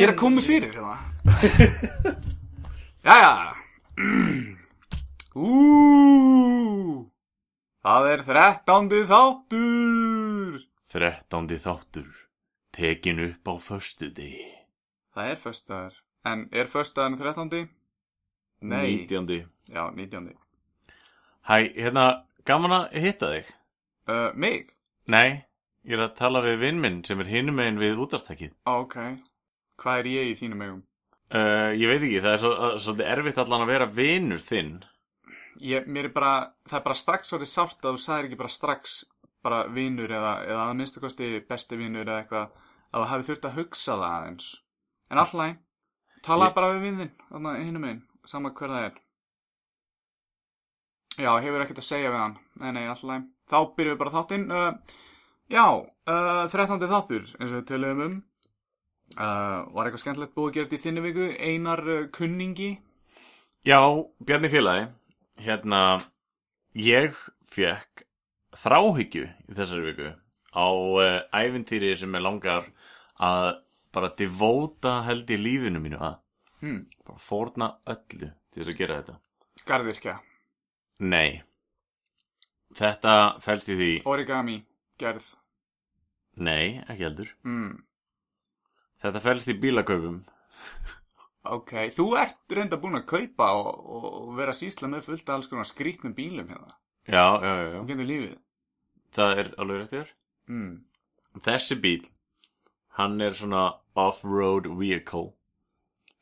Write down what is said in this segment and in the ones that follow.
ég er að koma fyrir hérna Jæja Úúúú Það er þrettándi þáttur. Þrettándi þáttur Tekin upp á föstu degi Það er föstudagur. En er föstudagur þrettándi? Nei. Nítjándi. Já, nítjándi. Hæ, hérna, gaman að hitta þig. Uh, Mig? Nei, ég er að tala við vinn minn sem er hinum megin við útastakið Ok. Hvað er ég í þínum eigum? uh, Ég veit ekki, það er svo, svolítið erfitt allan að vera vinur þinn Ég, mér er bara, það er bara strax orðið sárt að þú sagðir ekki bara strax bara vinur eða, eða að minnstu kosti besti vinur eða eitthvað að þú hafi þurft að hugsa það aðeins. En alltaf, talaði Ég- bara við vinnin þarna hinum einn, sama hver það er. Já, hefur ekkert að segja við hann. Nei, nei, alltaf, þá byrjum við bara þáttinn. Uh, Já, uh, 13. þáttur eins og við töluðum um. Uh, Var eitthvað skemmtilegt búið að gera þetta í þinni viku? Einar uh, kunningi? Já, Bjarni félagi Hérna, ég fekk þráhyggju í þessari viku á uh, ævintýri sem er langar að bara devóta held í lífinu mínu að. Hmm. bara fórna öllu til þess að gera þetta. Garðirkja, Nei. Þetta felst í því origami, gerð. Nei, ekki heldur. Mm. Þetta felst í bílaköpum Ok, þú ert reynda búin að kaupa og, og vera sísla með fullt af alls konar skrítnum bílum hérna. Já, já, já, Þú getur lífið. Það er alveg rétt þér Mm. Þessi bíl Hann er svona off-road vehicle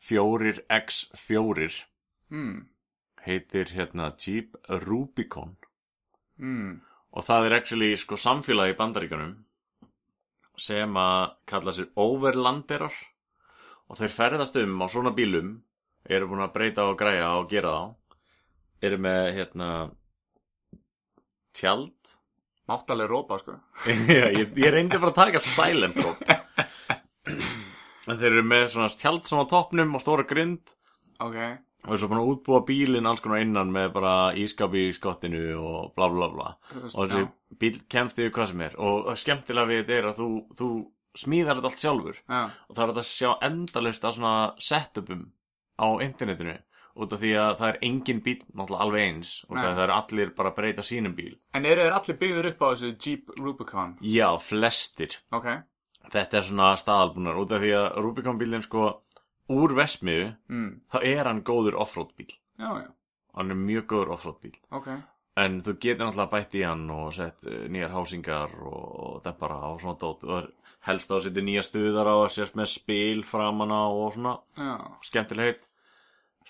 4x4 Mm. heitir hérna Jeep Rubicon Mm. og það er actually sko samfélagi bandaríkanum sem að kalla sér overlanderar og þeir ferðast um á svona bílum eru búin að breyta og græja og gera þá. Eru með hérna tjald. Máttalega rópa, sko. Já, ég, ég reyndi bara að taka silent drop en þeir eru með svona tjald svona á toppnum og stóra grind. Ok. og svo búin að útbúa bílinn alls konar innan með bara ískapi í skottinu og bla bla bla. Og þessi bíl kemst yfir hvað sem er. Og skemmtilega við þetta er að þú, þú smíðar þetta allt sjálfur Já. og það er að sjá endalist af svona setupum á internetinu út af því að það er engin bíl náttúrulega alveg eins og Nei. það er allir bara að breyta sínum bíl En eru þeir allir byggður upp á þessu Jeep Rubicon? já, flestir Ok. þetta er svona staðalbúnar út af því að Rubicon bílinn sko úr vesmiðu Mm. þá er hann góður offroad bíl Já, já. hann er mjög góður offroad bíl Ok. En þú getur náttúrulega bætt í hann og sett uh, nýjar hásingar og, dempara og svona dót og helst á að setja nýja stuðar á að sért með spil framan á og svona Já. skemmtilegheit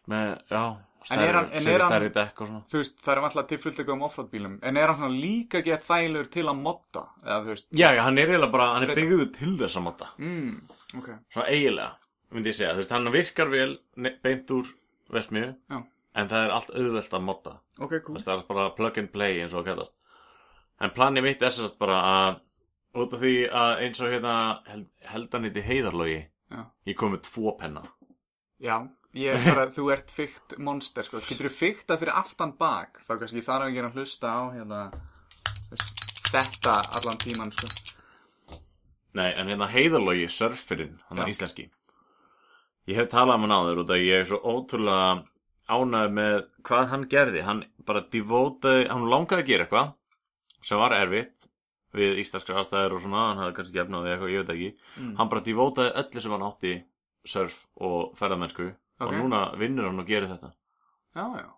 með, já, setja stærri dekk og svona Þú veist, það er alltaf til fullt eitthvað um offroad bílum. En er hann svona líka gett þægilegur til að modda? Eða þú veist. Já, já, hann er eiginlega bara, hann er byggður til þess að máta Mm. Ok. svona eiginlega, myndi ég segja, þú veist, hann virkar vel beint úr vesmiðu Já. En það er allt auðvelt að máta Ok, cool. það er bara plug and play eins og það kallast en planið mitt er sérst bara að út af því að eins og hérna held, held hann heiti heiðarlogi Já. ég kom með tvo penna Já, ég er bara, þú ert fyrkt monster, sko. Getur þú fyrkt það fyrir aftan bak? Þá kannski þarf ekki að hlusta á, hérna, þetta allan tíman, sko. nei, en hérna heiðarlogi, surferinn hann er íslenski ég hef talað um hann áður út af ég er svo ótrúlega ánægð með hvað hann gerði hann bara devótaði, hann langaði að gera eitthvað sem var erfitt við íslenskar aðstæður og svona hann hafði kannski gefnaði eitthvað, ég veit ekki Mm. hann bara devótaði öllu sem hann átti surf og ferðamennsku og Ok. núna vinnur hann og gerir þetta Já, já.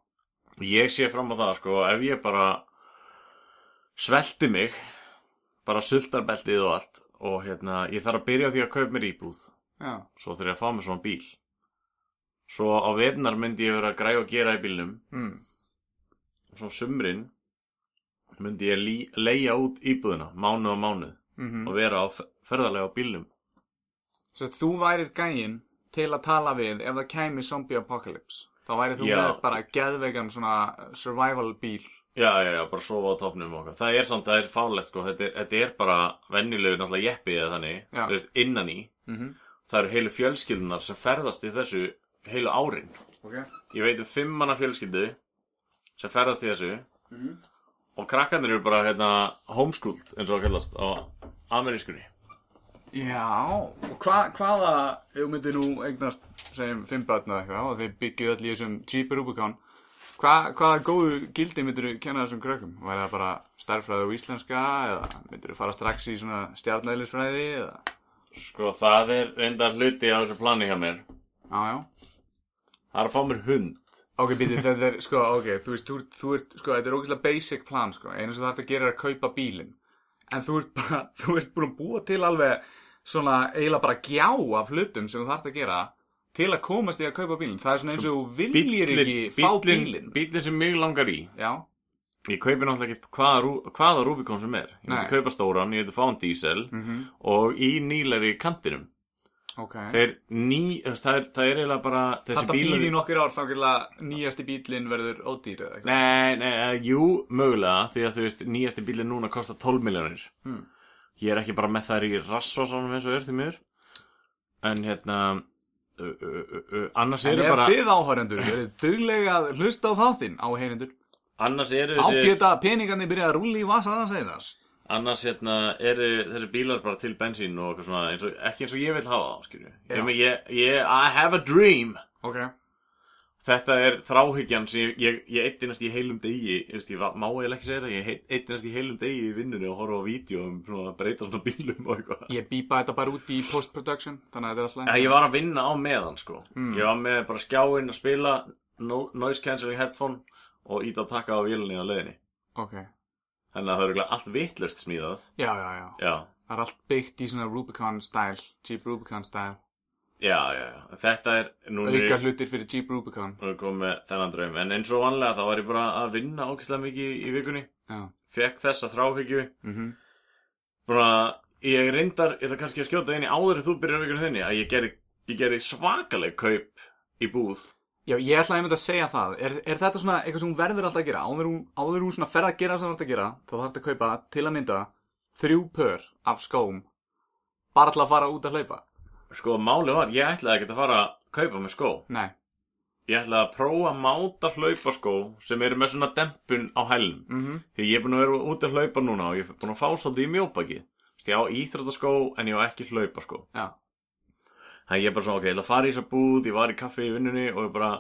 ég sé fram á það sko ef ég bara svelti mig bara sultarbeltið og allt og hérna ég þarf að byrja því að kaupa mér íbúð Já, svo þurf ég að fá mér svona bíl svo á veðnar myndi ég vera að græja og gera í bílnum mm. svo sumrin myndi ég leigja út íbúðina mánuð á mánuð Mm og vera á fe- ferðalega á bílnum Svo að þú værir gæinn til að tala við ef það kæmi zombie apocalypse. Þá væri þú Já. með bara geðvegan svona survival bíl Já, já, já, bara sofa á topnum eitthvað. Það er samt, það er fálegt, sko. Þetta er, þetta er bara venjulegu náttúrulega jeppi eða þannig, innan í. Mhm. Það eru heilu fjölskyldunar sem ferðast í þessu heilu árin. Ok. Ég veit um fimm manna fjölskyldu sem ferðast í þessu Mhm. og krakkarnir eru bara, hérna, homeschooled, eins og það kallast, á amerískunni. Já, og hva, hvaða, ef þú myndir nú eignast, segjum, fimm börn eða eitthvað og þeir byggju öll í þessum Jeep Rubicon, hva, hvaða góðu gildi myndir þú kenna þessum krökkum? Væri það bara stærðfræði og íslenska eða myndir þú fara strax í svona stjarnæðlisfræði eða? Sko, það er reyndar hluti á þessu plani hjá mér. Já, já. Það er að fá mér hund. Ok, býti, þetta er, sko, ok, þú veist, þú, ert- þú ert, sko, þetta er ógeðslega basic plan, sko, einu sem þú þarf að gera er að kaupa bílinn. En þú ert bara, þú ert búin að búa til alveg svona eiginlega bara gjá af hlutum sem þú þarf að gera til að komast í að kaupa bílinn. Það er svona eins og þú viljir ekki fá bílinn. Bílinn sem mig langar í. Já, Ég kaupi náttúrulega ekki hvaða, hvaða Rubicon sem er. Ég myndi kaupa stóran, ég myndi fá hann dísel mhm, og í nýleri kantinum. Ok. Þeir ný, það er, það er eiginlega bara Þetta býði í nokkur ár þá gæla nýjasti bílinn verður ódýr eða eitthvað. Nei, nei, eh, jú, mögulega, því að þú veist, nýjasti bílinn núna kostar 12 miljónir. Hmm. Ég er ekki bara með þær í rassvasanum eins og er því miður. En hérna, uh, uh, uh, uh, annars En eru ef bara, þið áhærendur verið duglega að hlusta á þáttinn á heyrendur, annars eru þessi, geta peningarnir byrjað að rúlla í vasan að segja þess. Annars hérna, eru þessi bílar bara til bensín og eitthvað svona, eins og, ekki eins og ég vil hafa það, skilju. Ég, ég, ég, I have a dream. Ok. Þetta er þráhyggjan sem ég, ég, ég eittinast í heilum degi, ég, ég má eiginlega ekki segja þetta, ég eittinast í heilum degi í vinnunni og horfa á vídeo um svona, að breyta svona bílum og eitthvað. Ég býpa þetta bara út í post-production, þannig að þetta er alltaf... Ja, ég var að vinna á meðan, sko. Mm. Ég var með bara skjáinn að spila, no, noise cancelling headphone og ít að taka á vélinni á leiðinni. Ok. Þannig að það er örugglega allt vittlust smíðað. Já, já, já. Já, Það er allt byggt í svona Rubicon style, Jeep Rubicon style. já, já, já. Þetta er, nú er Auka hlutir fyrir Jeep Rubicon. nú er komið með þennan draum. En eins og vanlega þá var ég bara að vinna ógeðslega mikið í vikunni. Já. Fekk þessa þráhyggju. Mm Bara, ég reyndar, ég ætla kannski að skjóta inn í áður en þú byrjar vikunni þinni, að ég gerði, ég gerði svakaleg kaup í búð. Já, ég ætlaði einmitt að segja það. Er, er þetta svona eitthvað sem hún verður alltaf að gera? Áður hún, áður hún svona ferð að gera sem hún ætti að gera, þá þarf þetta að kaupa til að mynda þrjú pör af skóm bara til að fara út að hlaupa. Sko, máli var, ég ætlaði ekkert að fara að kaupa með skó. Nei. Ég ætlaði að prófa að máta hlaupaskó sem eru með svona dempun á hælum. Mm Því ég er búin að vera út að hlaupa núna og ég er búin að fá svolítið í mjóbaki. Ég á íþróttaskó en ég á ekki hlaupaskó. Já. Þannig ég er bara svona, ok, ég ætla að fara í þessa búð, ég var í kaffi í vinnunni og ég bara,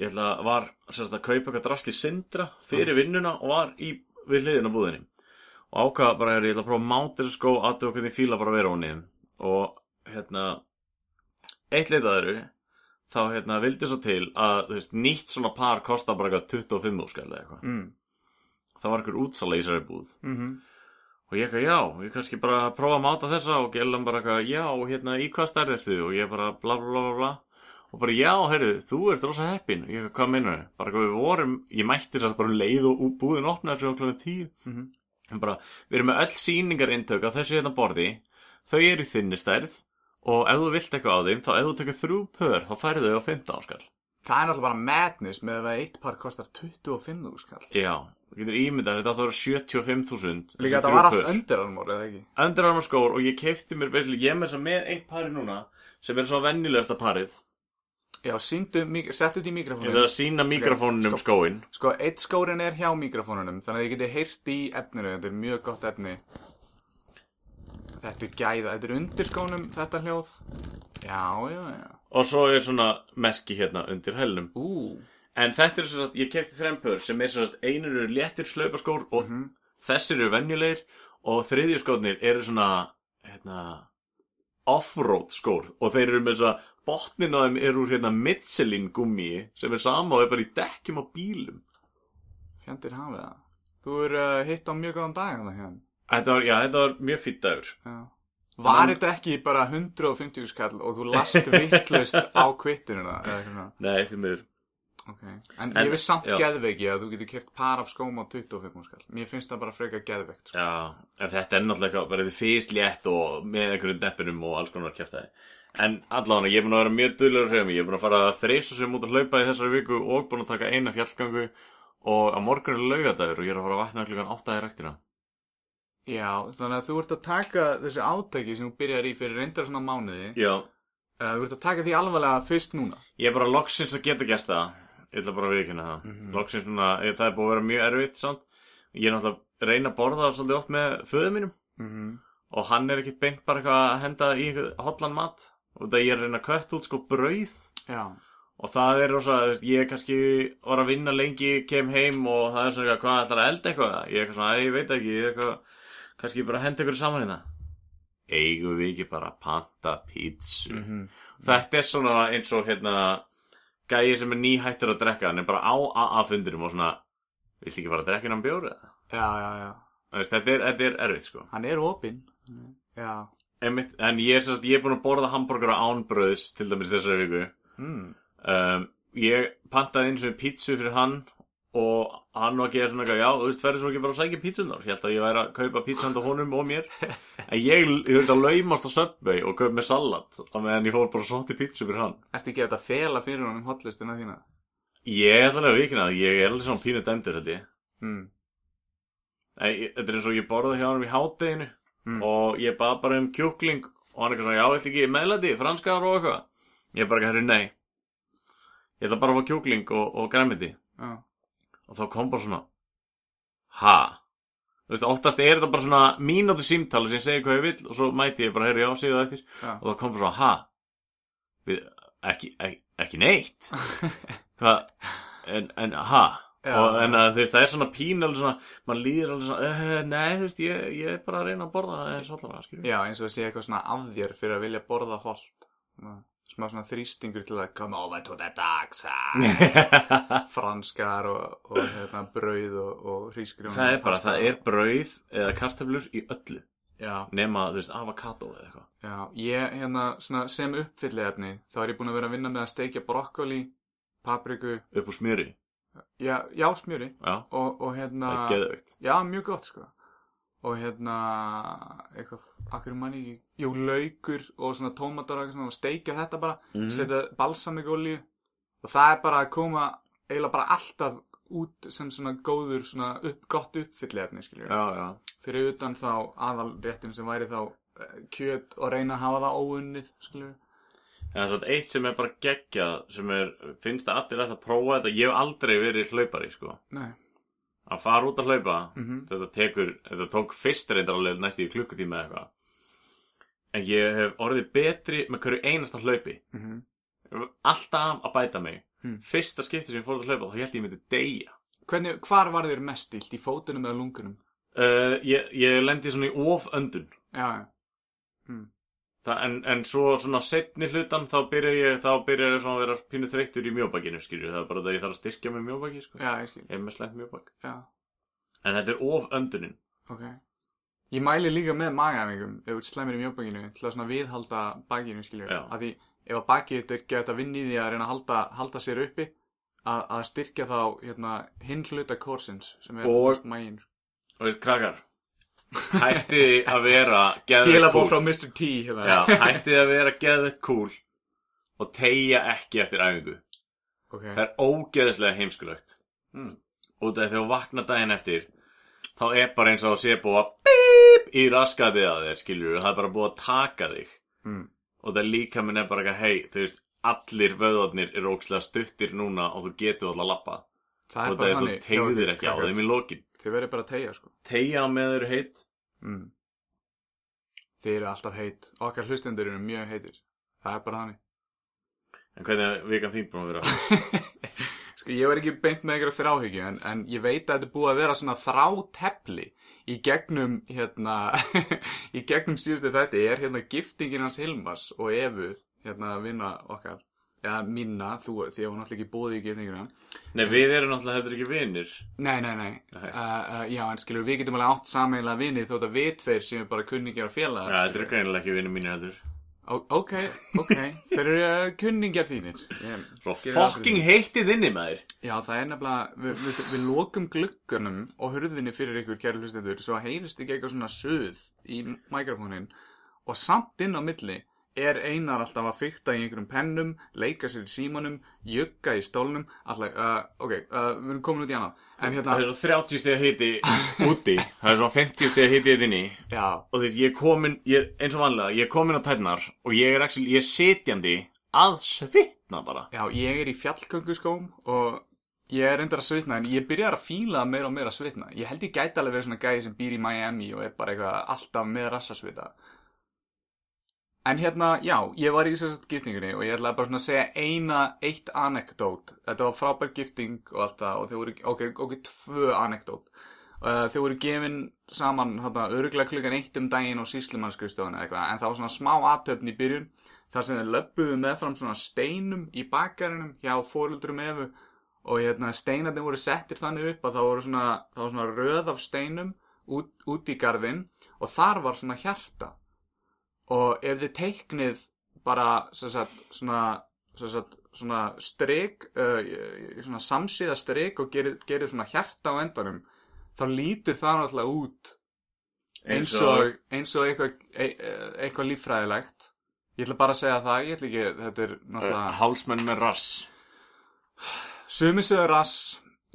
ég ætla að, var, sérst að kaupa eitthvað drast í sindra fyrir vinnuna og var í, við hliðina á búðinni. Og ákvaða bara, ég ætla að prófa að máta þessa skó, aðtöfa hvernig fíla bara vera á henni. Og, hérna, eitt leitað eru, þá, hérna, vildi svo til að, þú veist, nýtt svona par kostar bara eitthvað 25 úrskall eða eitthvað. Mm. Það var eitthvað útsala í þessari búð. Mm Og ég eitthvað, já, ég kannski bara prófa að máta þessa og gellan bara eitthvað, já, hérna, í hvað stærð ertu? Og ég bara, bla, bla, bla, bla, bla. Og bara, já, heyrðu, þú ert rosa heppin. Ég eitthvað, hvað minnur þau? Bara eitthvað, við vorum, ég mætti þess að bara um leið og búðin opnaði þessu á klokkan tíu. Mhm. En bara, við erum með öll sýningar inntök á þessu hérna borði. Þau eru í þinni stærð. Og ef þú vilt eitthvað á þeim, þá ef þú tekur þrjú pör, þá færðu þau á 15 áskall. Það er náttúrulega bara madness með að eitt par kostar 25 skall. Já, þú getur ímyndað, þetta þá eru 75.000. Líka þetta var allt Armour, eða ekki? Under Armour skór og ég keipti mér basically, ég er með þess að með eitt pari núna sem er svo vennilegasta parið Já, síndu, settu þetta í ég mikrofónin. vil að sína mikrofónunum sko- skóin Sko, eitt skórin er hjá mikrofónunum, þannig að þið getið heyrt í efninu, þetta er mjög gott efni. Þetta er gæða, þetta er undir skónum, þetta hljóð. Já, já, já. og svo er svona merki hérna undir hælnum Ú, en þetta er svo að ég keipti þrempur sem er svo að einur eru léttir slaupaskór og þessir eru venjulegir og þriðju skórnir eru svona hérna offroad skór og þeir eru með þess að botnin á þeim eru úr hérna Michelin gummi sem er sama og er bara í dekkjum á bílum fjandir hafið það. Þú er uh, hitt á mjög góðan dag þannig hérna. þetta var, já, þetta var mjög fýtt dagur Já. Var þetta ekki bara 150 skall og þú last vittlust á kvittinu það, eða eitthvað svona? nei, því miður Ok. En, En- ég veist samt geðveiki að þú getur keft par af skóm á 25 skall. Mér finnst það bara frekar geðveikt. Sko. Já, en þetta er náttúrulega bara þið fyrst létt og með einhverjum deppinum og alls konar kjæftæði. En allavega, ég er búin að vera mjög duðlegur að segja mig. Ég er búin að fara þreisa sem út að hlaupa í þessari viku og búin að taka eina fjallgangu og á morgun er laugadagur og ég er að fara að vakna klukkan 8 í rektina Já, þannig að þú ert að taka þessi átæki sem þú byrjar í fyrir reyndar svona mánuði Já uh, Þú ert að taka því alvarlega fyrst núna Ég er bara loksins að geta gert það Ég ætla bara að viðkynna það Mhm. Loksins núna, ég, það er búið að vera mjög erfitt samt Ég er náttúrulega að reyna að borða svolítið oft með föðu mínum mm -hmm. Og hann er ekkit beint bara eitthvað að henda í hotlan mat Og það ég er að reyna að kött út sko brauð Já, Og það er rosa, ég kannski var að vinna lengi, kem heim og það er svona eitthvað, hvað ætlar að elda eitthvað? Ég er svona, "Æ, ég veit ekki, ég er eitthvað, kannski bara henda ykkur saman hérna. Eigum við ekki bara panta pítsu? Mhm. Þetta er svona eins og hérna, gæi sem er nýhættur að drekka, hann er bara á AA-fundinum og svona, viltu ekki bara drekka innan bjórið? já, já, já Þetta er, þetta er erfitt, sko. Hann er opinn Já Einmitt, en ég er, ég er búin að borða hambúrgar á ánbröðs, til dæmis þessari viku. mm. um, ég pantaði eins og pítsu fyrir hann og hann var að gera svona já, þú veist, ferði svo ekki bara að sækja pítsunar ég held að ég væri að kaupa pítsu handa honum og mér. En ég, þurfti að laumast á Subway og kaupa með salat á meðan ég fór bara svotti pítsu fyrir hann. Ertu ekki að þetta fela fyrir honum hotlistina þína? ég ætla að vikina það, ég er alveg svona pínu dæmdur held ég. Mm. Þetta er eins og ég borði hjá hann í hádeginu Mm. og ég bað bara um kjúkling og hann eitthvað svona, já, ætla ekki meðlæti, franskar og eitthvað? Ég bara ekki, herri, nei. Ég ætla bara að fá kjúkling og, og græmiti Já, og þá kom bara svona ha? Þú veist, oftast er þetta bara svona mínúti símtali sem ég segi hvað ég vil og svo mæti ég bara, herri, já, segja það eftir. Já. Og þá kom bara svona, ha? Við, ekki, ekki, ekki neitt. Hvað, en, en, ha? Já. og en að þú veist, það er svona pín alveg svona, mann líður alveg svona uh, nei, þú veist, ég, ég er bara að reyna að borða eins og allavega, skilur Já, eins og sé eitthvað svona af þér fyrir að vilja borða Svona- Smá svona þrýstingur til að come over to the dark side. Franskar og, og hérna, brauð og, og hrísgrjón það er bara, pasta. það er brauð eða kartöflur í öllu. Já, nema, þú veist, avokado eða eitthvað. Já, ég hérna svona sem uppfylli efni þá er ég búin að vera að vinna með að steikja brokkoli papriku, upp úr smjöri, já, já smjöri. Og, og hérna það er geðveikt. Já, mjög gott sko Og hérna eitthvað, akkur manni ekki? Jú, laukur og svona tómatar og steikja þetta bara, Mhm. setja balsamíkolíu og það er bara að koma eiginlega bara alltaf út sem svona góður, svona upp, gott já, já. Fyrir utan þá aðalréttin sem væri þá eh, kjöt og reyna að hafa það óunnið, skiljum En það er eitt sem er bara geggjað sem er, finnst það allir að prófa þetta ég hef aldrei verið hlaupari sko. Nei, að fara út að hlaupa Mhm. þetta tekur, þetta tók fyrst reyndar alveg næstu í klukkutíma eða eitthvað en ég hef orðið betri með hverju einasta hlaupi Ég hef alltaf að bæta mig Hmm. fyrsta skipti sem ég fór að hlaupa þá held ég ég myndi deyja Hvernig, hvar var þér mest ilt? Í fótunum eða lungunum? uh, ég, ég lendi svona í oföndun Já, já, Það, en, en svo svona setni hlutan þá byrja ég, þá byrja ég svona að vera pínu þreyttur í mjóbakinu skilju það er bara það að ég þarf að styrkja með mjóbaki sko. já, ég skil ég er með slæmt mjóbak Já, en þetta er oföndunin Ok. Ég mæli líka með magaæfingum ef þú slæmur í mjóbakinu til að svona viðhalda bakinu, skiljum. Já. Af því ef að bakið þetta geta vinni í því að reyna að halda, halda sér uppi að, að styrkja þá hérna, hinn hluta korsins sem er Og- og... mægin. og veist krakkar hætti að vera Skilabóð cool. frá Mr. T hérna. Já, hætti að vera geðveitt cool og tegja ekki eftir æfingu Ok. það er ógeðislega heimskulegt Mm. því þegar þú vakna daginn eftir þá er bara eins og sé búið að bíp í raskatið að þér skilur það er bara búið að taka þig Mm. og það líka minn er bara eitthvað hei, þú veist, allir vöðvarnir eru ógeðslega stuttir núna og þú getur alltaf að lappa Það og er er þú tegðir ekki á þeim í lokin Þið verður bara að tegja, sko. tegja með þeir eru heitt Mm. Þið eru alltaf heit. Okkar hlustendur eru mjög heitir. Það er bara þannig. en hvernig er vikan þín búin að vera Sko, ég var ekki beint með einhverja þráhyggju en, en ég veit að þetta er búið að vera svona þrátepli í gegnum hérna, í gegnum síðustu þetta er hérna giftingin hans Hilmars og Evu, hérna vinna okkar eða minna, þú, því að hún náttúrulega ekki búið í giftingina Nei, við erum náttúrulega heldur ekki vinir. Nei, nei, nei, Nei. Uh, uh, já, en skilur við getum alveg átt sameiginlega vinni þótt að við tveir sem er bara kunningjar og félagar Já, þetta eru greinilega ekki vinir mínir heldur. Ok, ok, þeir eru uh, kunningjar þínir. Fucking því. heittið inni maður. Já, það er nefnilega, við, við, við lokum gluggunum og hurðinni fyrir ykkur kæru hlustendur svo heyrist ekki eitthvað svona suð í mikrofónin og samt inn á milli er einar alltaf að fykta í einhverjum pennum, leika sér í símanum, jugga í stólnum, alltaf, uh, ok, uh, við erum komin út í annað. En hérna, Það er svo 30 stiga hiti úti Það er svo 50 stiga hiti hérna inni já, Og þú veist, ég er komin, ég, eins og vanlega Ég er komin á tærnar Og ég er actually, ég er sitjandi Að svitna bara já, ég er í fjallgönguskóm og ég er reyndar að svitna, en ég byrjar að fíla meira og meira að svitna. Ég held ég gæti alveg verið svona gæði sem býr í Miami og er bara eitthvað alltaf með rassasvita. En hérna, já, ég var í þessast giftingunni og ég ætlaði bara svona að segja eina, eitt anekdót. Þetta var frábær gifting og allt það og þau voru, ok, ok, tvö anekdót. Uh, þau voru gefin saman, þarna, öruglega klukkan eitt um daginn og síslumannskrifstofan eða eitthvað, en það var svona smá aðtöfn í byrjun, þar sem þau löbbuðu meðfram svona steinum í bakkarinum hjá fóruldrum efu og hérna steinarnir voru settir þannig upp að það voru svona, það var svona röð af steinum út, út í garðin og þar var svona hjarta og ef þið teiknið bara sagt, svona, sagt, svona strik uh, svona samsíða strik og gerir, gerir svona hjarta á endanum þá lítur það náttúrulega út eins og, eins og eitthvað, e, e, eitthvað líffræðilegt. Ég ætla bara að segja það, ég ætla ekki þetta er náttúrulega Hálsmenn með rass. Sumi sögur rass.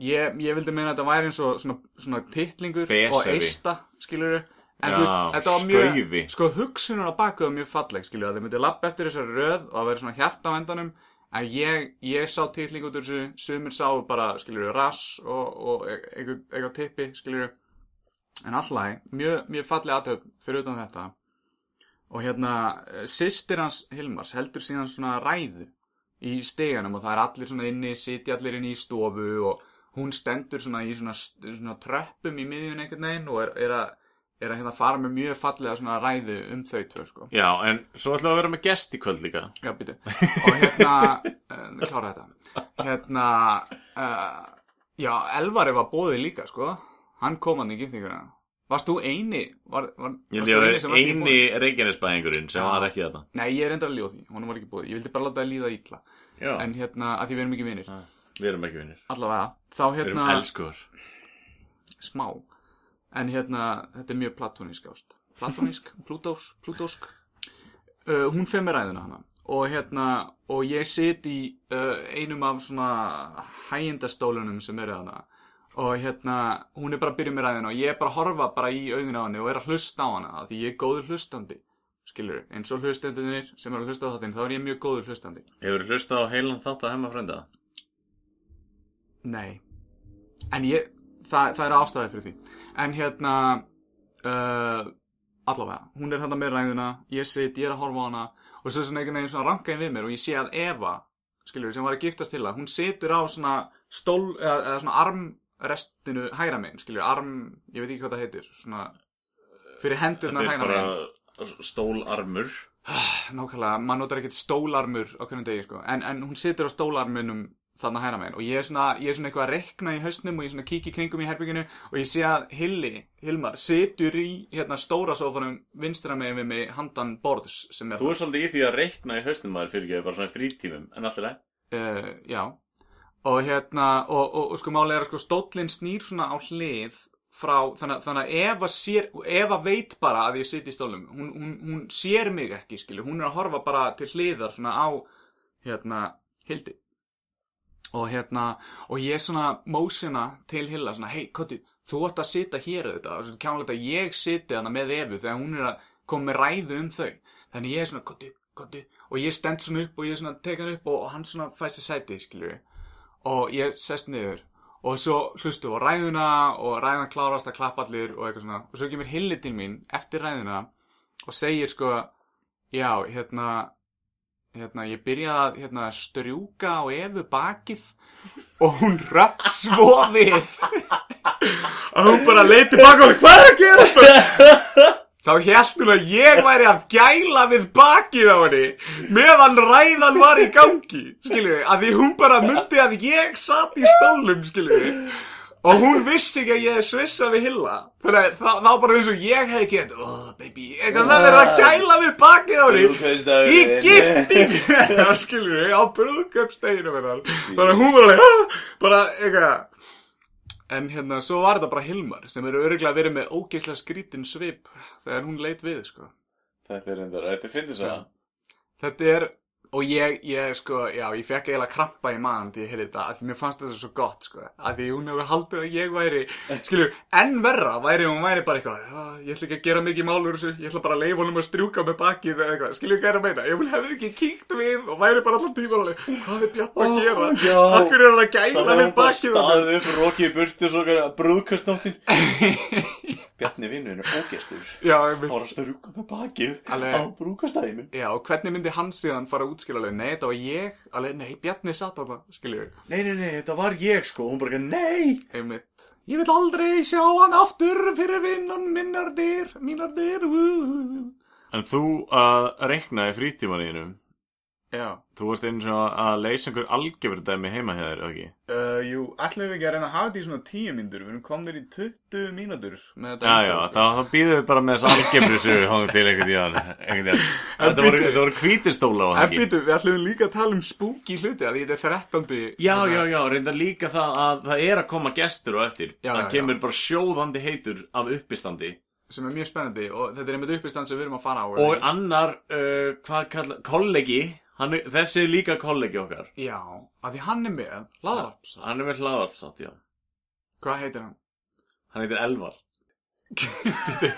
Ég, ég vildi meina að þetta væri eins og svona, svona titlingur Besefi. og eista skilur en þú veist, þetta var mjög skaufi. sko hugsunar á baku var mjög falleg skilur að þið myndi lappa eftir þessari röð og að vera svona hjarta á endanum en ég, ég sá titling út úr þessu sumir sá bara skilur rass og, og e- eitthvað, tippi skilur en allagi, mjög, mjög falleg aðtöf fyrir utan þetta og hérna, sýstir hans Hilmars heldur síðan svona ræðu í steganum og það er allir svona inni sitja allir inni í stofu og hún stendur svona í svona, svona tröppum í miðjun einhvern veginn og er, er að er að hérna fara með mjög fallega svona ræðu um þau tvö sko Já, en svo ætlaðu að vera með gest í kvöld líka Já, býtu. Og hérna, uh, klára þetta. Hérna, uh, já, Elvari var bóðið líka, sko. Hann kom hann í giftinguna. Varst þú eini? Var, var, Ég að eini reykjanesbæðingurinn sem var ekki þetta? Nei, ég er enda að líða því. Honum var ekki bóðið. Ég vildi bara láta það líða illa. Já, En hérna, að því við erum ekki vinir. við erum ekki vinnir Allavega. Þá hérna, smá. En hérna, þetta er mjög platónísk ást. Platónísk? Plútós? Plútósk? Uh, hún fer með ræðuna hana. Og hérna, og ég sit í uh, einum af svona hægindastólunum sem eru hana. Og hérna, hún er bara að byrja með ræðina og ég er bara að horfa bara í augun á henni og er að hlusta á hana. Því ég er góður hlustandi. Skilur, eins og hlustendunir sem eru að hlusta á þáttinn, þá er ég mjög góður hlustandi. Hefur þú hlustað á heilan þátt að hemma frenda? Nei En ég, það, það er ástæði fyrir því En hérna uh, Allavega, hún er þetta með ræðuna Ég sit, ég er að horfa á hana Og svo er svona einhvern veginn svona rankaði við mér Og ég sé að Eva, skilur sem var að giftast til það Hún situr á svona stól Eða, eða svona armrestinu Hæra megin, skilur, arm, ég veit ekki hvað það heitir Svona Fyrir er hægra megin. bara stólarmur. Nákvæmlega, maður notar ekkert stólarmur á hvernig degi, sko, en, en hún situr á stólarmunum þarna hæra megin. Og ég er svona, ég er svona eitthvað að rekna í hausnum og ég svona kíki kringum í herbygginu og ég sé að Hilli, Hilmar, situr í hérna stóra sófanum vinstra megin við mig handan borðs sem er Þú er svolítið í því að reikna í haustum maður fyrir ekki bara svona í frítímum En alltaf leið uh, já. Og hérna, og, og, og sko málega er að sko stóllinn snýr svona á hlið frá, þannig, að- þannig að Eva sér Eva veit bara að ég sit í stólum hún, hún, hún sér mig ekki, skilju hún er að horfa bara til hliðar svona á hérna, Hildi og hérna, og ég svona mósina til Hilla, svona, hei, Kotti þú ætti að sita hér auðvitað, og svo kjánlega að ég siti hana með Evu þegar hún er að koma með ræðu um þau. Þannig ég er svona, Kotti, Kotti og ég stend svona upp og ég svona tek hann upp og, og hann svona fæ sér sæti, skilju og ég sest niður. Og svo hlustu á ræðuna og ræðuna klárast að klappa allir og eitthvað svona. Og svo kemur Hilli til mín eftir ræðuna og segir sko já, hérna hérna, ég byrjaði að hérna, strjúka á Evu bakið og hún röpp svo við. Að hún bara leiti baka og hvað er að gera? Þá hélt hún að ég væri að gæla við bakið á henni meðan ræðan var í gangi skilju, að því hún bara myndi að ég satt í stólum skilju og hún vissi ekki að ég svissa við Hilla. Þannig að það það var bara eins og ég hefði gett oh baby, eitthvað það er að gæla við bakið á henni í gifting. Skilju, á brúðköpsteginu þannig að hún var alveg "Ah!" bara eitthvað. En hérna, svo var þetta bara Hilmar sem eru örgulega verið með ógeislega skrítin svip þegar hún leit við, sko. Þetta er reyndar, þetta finnir það Þetta er, og ég, ég, sko, já, ég fekk eiginlega krampa í maðan því ég heyrði þetta, af því mér fannst þetta svo gott, sko, af því hún hefur haldið að ég væri, skilur, enn verra væri hún væri bara eitthvað, já, ég ætla ekki að gera mikið málur þessu, ég ætla bara að leifa honum að strjúka með bakið eða eitthvað, skilur hvað er að meina, ég vil hefði ekki kíkt við og væri bara allan tíma alveg, hvað er Bjarn að gera, já. akkur er hann að gæla við bakið Bjarni vinnur er ógestur vil, var að strjúka með bakið Alveg. á brúðkastæðinu já, og hvernig myndi hann síðan fara að útskila alveg, nei, þetta var ég, alveg, nei, Bjarni satt á það, skilur Nei, nei, nei, þetta var ég sko Hún bara, nei Einmitt. Ég vil aldrei sjá hann aftur fyrir vinnan minnar dyr, mínar dyr. Uh. En þú að rekna í frítímaníðinu Já. Þú varst eins og að leysa einhver algjörður dæmi heima hjá þér, eða ekki? Uh, jú, ætlum við ekki að reyna að hafa þetta í svona 10 mínútur. Við erum komnir í 20 mínútur með þetta. Já, já, intro, þá, þá býðum við bara með þess algjörður sögu Hóngum til einhvern tíðan Einhvern tíðan Þetta voru, voru hvítistóla á En það ekki býtu, við ætlum líka að tala um spooky hluti að þetta er 13. Já, já, já, reyndar líka það að það er að koma gestur og eftir Já, Það já, kemur bara sjóðandi heitur af uppistandi Sem er mjög spennandi og þetta er einmitt uppistand sem við erum að fara á. Og annar, uh, hvað kalla, kollegi hann, er- Þessi er líka kollegi okkar Já, að því hann er með laðvarps. Hann er með hlaðarpsátt, já Hvað heitir hann? Hann heitir Elvar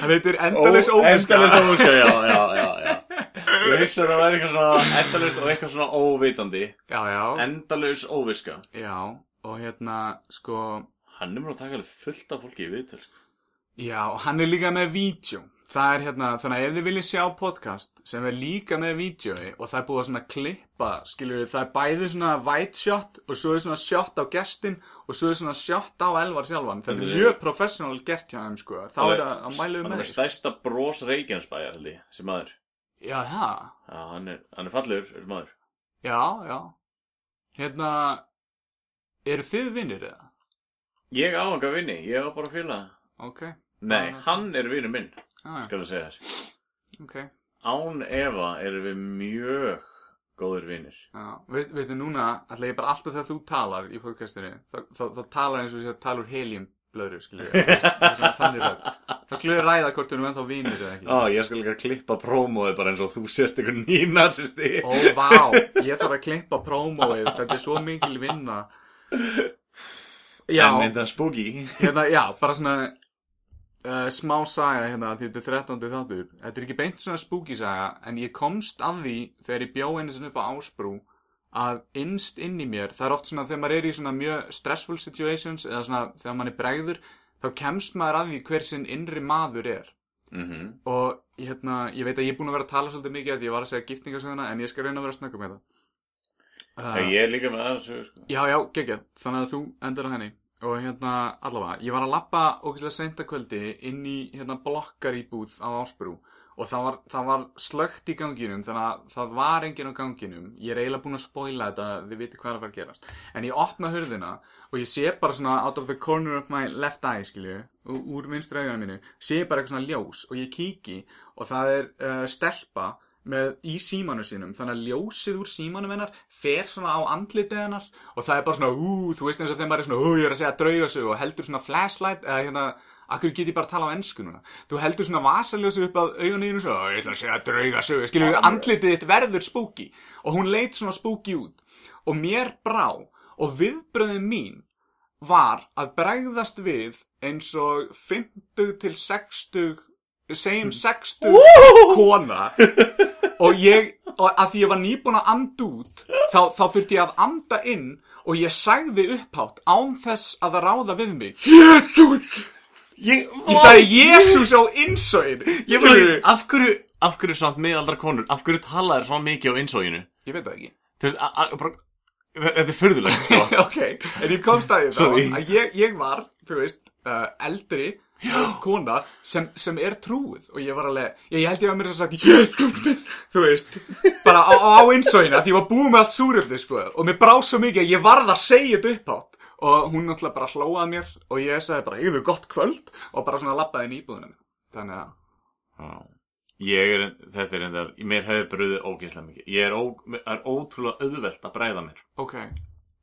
Hann heitir Endalus Óviska. Endalist óviska, já, já, já, já Ég vissi að það væri eitthvað svona endalist og eitthvað svona óvitandi Já, já. Endalus óviska Já, og hérna, sko... Hann er mér að taka alveg fullt af fólki í viðtöl sko. Já, og hann er líka með vídeo. Það er hérna, þannig að ef þið viljið sjá podcast sem er líka með vídjói og það er búið að svona klippa, skiljur það er bæði svona white shot og svo er svona shot á gestin og svo er svona shot á Elvar sjálfan. Þetta er er- mjög professional gert hjá þeim, sko. Þá er það að mælu með er þeir. stærsta bros Reykjanesbæjar held ég, sem maður Já, það. Já, hann er, hann er fallegur, sem maður Já, já. Hérna, eru þið vinnir eða? Ég á enga vinni, ég á bara fíla Ok. Nei, hann er vinur minn, Ah, skal það segja þér ok. Án Eva erum við mjög góður vinir Já, veist, veistu núna, ætla ég bara alltaf þegar þú talar í podcastinu, þá, þá, þá talar eins og sé að skilju, þannig rödd. Það skulle ræða hvort við erum ennþá vinir eða ekki. Ó, ég skal líka klippa prómóið bara eins og þú sért einhver nýnarsisti Ó, vá, ég þarf að klippa prómóið, þetta er svo mikil vinna. Já, En þetta spooky hérna, já, bara svona uh, smá saga hérna, því þetta er 13. þáttur. Þetta er ekki beint svona spooky saga, en ég komst að því þegar ég bjó einu sinni upp á Ásbrú að innst inn í mér, það er oft svona þegar maður er í svona mjög stressful situations eða svona þegar maður er bregður, þá kemst maður að því hver sinn innri maður er. mm Og hérna, ég veit að ég er búin að vera að tala svolítið mikið því ég var að segja giftingarsöguna, en ég skal reyna að vera að snögga með það. Uh, Ég er líka með það sko. Já, já, geggjað, þannig að þú endur á henni og hérna, allavega, ég var að lappa ógeðslega seinta kvöldi inn í hérna blokkar íbúð á Ásbrú. Og það var, það var slögt í ganginum þannig að það var enginn á ganginum. Ég er eiginlega búin að spoila þetta, þið viti hvað er að fara að gerast. En ég opna hurðina og ég sé bara svona out of the corner of my left eye skilju, úr vinstra augunum mínu sé bara eitthvað svona ljós. Og ég kíki og það er uh, stelpa með í símanu sínum. Þannig að ljósið úr símanum hennar fer svona á andlitið hennar og það er bara svona, ú, þú veist eins og þegar maður er svona, ú, ég er að segja draugasögu og heldur svona flashlight eða hérna, akkur get ég bara að tala á ensku núna? Þú heldur svona vasaljósið upp að augunniðinu svo, "Ó, ég ætla að segja draugasögu skilur við, andlitið þitt verður spooky. Og hún leit svona spooky út. Og mér brá. Og viðbröðin mín var að bregðast við eins og 50 til 60 segjum 60 kona. Og ég, og að því ég var nýbúin að anda út þá, þá þurfti ég að anda inn og ég sagði upphátt án þess að það ráða við mig. Jésús Ég, ég sagði Jésús á innsóin Ég bara, af hverju, af hverju samt miðaldra konur, af hverju talaðir svo mikið á innsóginu? ég veit það ekki. Þú veist, þetta er furðulegt, sko. ok, en ég komst að því þá að ég, ég var, þú veist, uh, eldri kona sem, sem er trúið og ég var alveg, ég, ég held ég að mér svo sagt minn, þú veist bara á, á innsóina því ég var búið með allt súröfni sko, og mér brá svo mikið að ég varð að segja þetta upphátt og hún náttúrulega bara hlóað mér og ég sagði bara, ég þau gott kvöld og bara svona í íbúðunum þannig að, Já. Ég er, þetta er enda, mér hefur bröðið ógeðslega mikið. Ég er, ó, er ótrúlega auðvelt að bræða mér. ok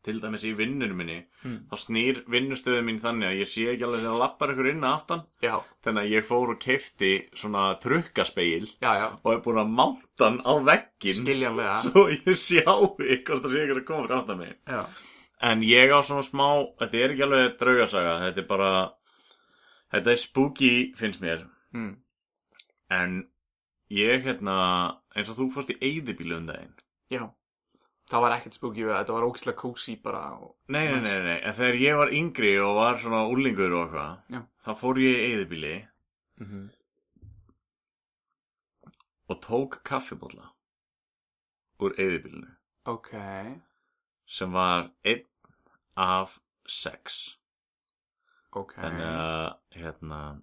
til dæmis í vinnunum minni Mm. þá snýr vinnustöðu mín þannig að ég sé ekki alveg þegar lappar ykkur inn að aftan. Já, þannig að ég fór og keifti svona trukkaspegil já, já, og er búin að mánta hann á veggin skiljanlega. svo ég sjá hvort það sé ykkur að koma fyrir aftan mig. Já, en ég á svona smá þetta er ekki alveg draugasaga þetta er bara þetta er spooky finnst mér. Mm. en ég hérna eins og þú fórst í eyðibílu um daginn. Já Það var ekkert spooky við það, þetta var ógislega kósi bara og... Nei, nei, nei, nei, en þegar ég var yngri og var svona úlingur og eitthvað, þá fór ég í eyðibíli mm -hmm. og tók kaffibólla úr eyðibílinu Ok, sem var einn af sex. ok. Þannig að, hérna,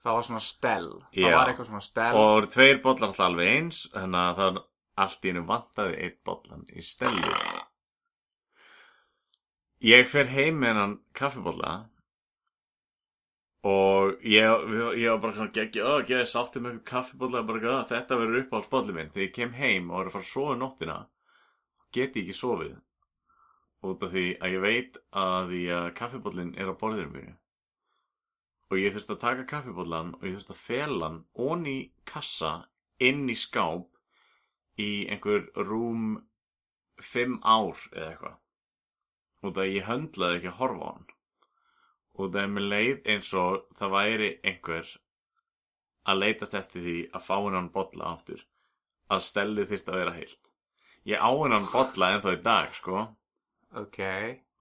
Það var svona stel Já. Það var eitthvað svona stel og það voru tveir bollar alltaf alveg eins, þannig að það allt í hennu vantaði einn bollan í stelli. Ég fer heim með hennan kaffibólla og ég, ég var bara svona geggi, ó, ekki, ég sátti eitthvað kaffibólla bara, "Ó, þetta verður upp á spolli minn. Þegar ég kem heim og var að fara að sofa um nóttina, get ég ekki sofið út af því að ég veit að því að kaffibóllin er á borðinu mínu. Og ég þurfti að taka kaffibóllan og ég þurfti að fela hann onni kassa inn í skáp í einhver rúm fimm ár eða eitthvað. Út af að ég höndlaði ekki að horfa á hann. Út af að mér leið eins og það væri einhver að leitast eftir því að fá hennan bolla aftur. Að stellið þyrst að vera heilt. Ég á hennan bolla ennþá í dag, sko. Ok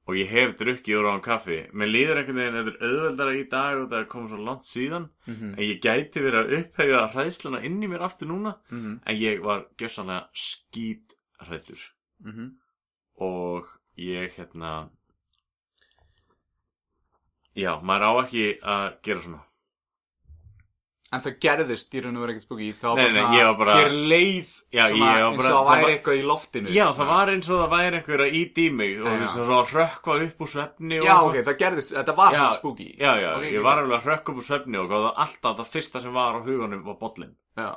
Og ég hef drukkið úr á hann kaffi. Mér líður einhvern veginn, þetta er auðveldara í dag og það er komið svo langt síðan. mm En ég gæti verið að upphefja hræðsluna inn í mér aftur núna. -hmm. En ég var gjössanlega skít hrættur. Mm -hmm. Og ég hérna... Já, maður á ekki að gera svona. En það gerðist í raun og verið ekkert spooky. Það var bara var bara- Þér leið Já, svona var eins og bara- það það væri var- eitthvað í loftinu. Já, það var eins og það væri einhver að íti í mig og þú veist, svo að rökkva upp úr svefni Já, eitthvað. ok, það gerðist, þetta var Já, svona spooky. Já, já, Ok, ég var alveg að rökkva upp úr svefni og það var alltaf það fyrsta sem var á huganum var bollin Já,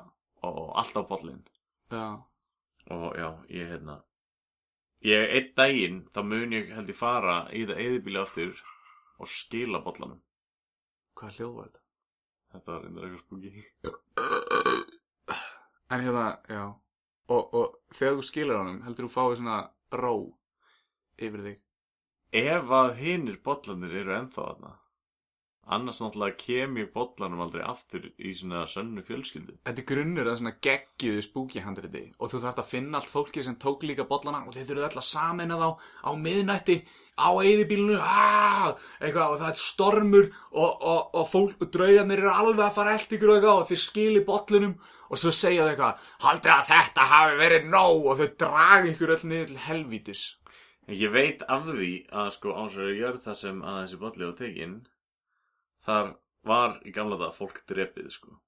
og alltaf bollin já, og já, ég hérna ég einn daginn þá mun ég held ég fara í það eðibíli aftur og skila bollanum. Hvað hljóð var þetta? Þetta var einnig eitthvað spúki En hérna, já. Og, og þegar þú skilur honum, heldur þú fáið svona ró yfir þig? Ef að hinir bollanir eru ennþá þarna. Annars náttúrulega kem ég bollanum aldrei aftur í svona sönnu fjölskyldu. Þetta er grunnur að svona geggjuðu spooky handriti. Og þú þarft að finna allt fólki sem tók líka bollana og þeir þurfðu öll að samena þá á miðnætti á eyðibílunu aah, eitthvað og það er stormur og, og, og fólk og draugarnir eru alveg að fara eld ykkur og eitthvað og þeir skili bollunum og svo segja þau eitthvað haldið að þetta hafi verið nóg og þau draga ykkur öll niður til helvítis. Ég veit af því að sko ásverður gjör það sem að þessi bolli var tekin þar var í gamla dag fólk drepið sko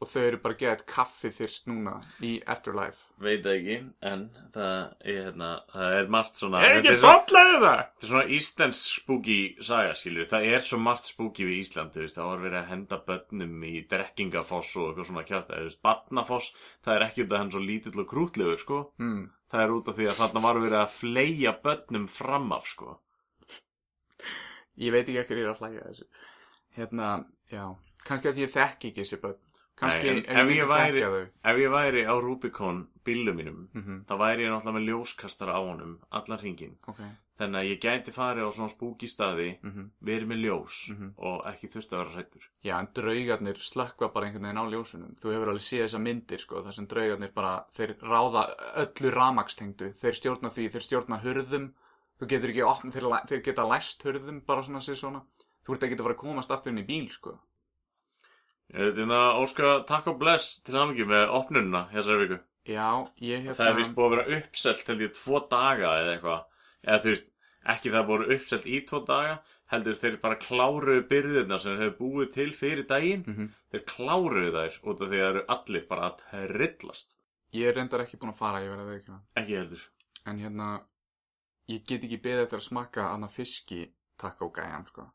og þau eru bara að geða kaffi þyrst núna í Afterlife veit ekki en það er, hérna, það er margt svona Er ekki bollaðu það? Þetta er svona íslensk spooky saga, skilur. Það er svo margt spooky við Ísland, þú veist. Það var verið að henda börnum í drekkingafoss og eitthvað svona kjátt. Barnafoss, það er ekki út af hann svo lítill og krútlegur, sko. Mm. Það er út af því að þarna var verið að fleia börnum fram af, sko. Ég veit ekki ekkur ég er að hlæja að þessu Hérna, já Kannski að ég þekki ekki þessi börn Kannski Nei, ef ég væri- Ef ég væri á Rubicon bílum mínum, Mhm, þá væri ég náttúrulega með ljóskastara á honum, allan hringin. Ok Þannig að ég gæti farið á svona spooky staði, mhm. verið með ljós Mhm. og ekki þurfti að vera hrættur. Já, en draugarnir slökkva bara einhvern veginn á ljósunum Þú hefur alveg séð þessa myndir, sko þar sem draugarnir bara, þeir ráða öllu ramakstengdu Þeir stjórna því, þeir stjórna hurðum Þú getur ekki opn, þeir, þeir geta læst hurðum bara svona sér svona Þú ert ekki að fara að komast aftur inn í bíl, sko Ég veit hérna, Óskar, takk og bless til hamingi með opnununa þessari viku. Já, ég hérna Það er vist búið að vera uppselt held ég tvo daga eða eitthvað eða þú veist, ekki það búið uppselt í tvo daga heldur þeir bara kláruðu byrðirna sem þeir hefur búið til fyrir daginn Mhm. þeir kláruðu þær út af því að það eru allir bara að trillast Ég er reyndar ekki búin að fara, ég verði að veikina ekki heldur En hérna, ég get ekki beðið eftir að smakka annað fiski takkó gæjan, sko.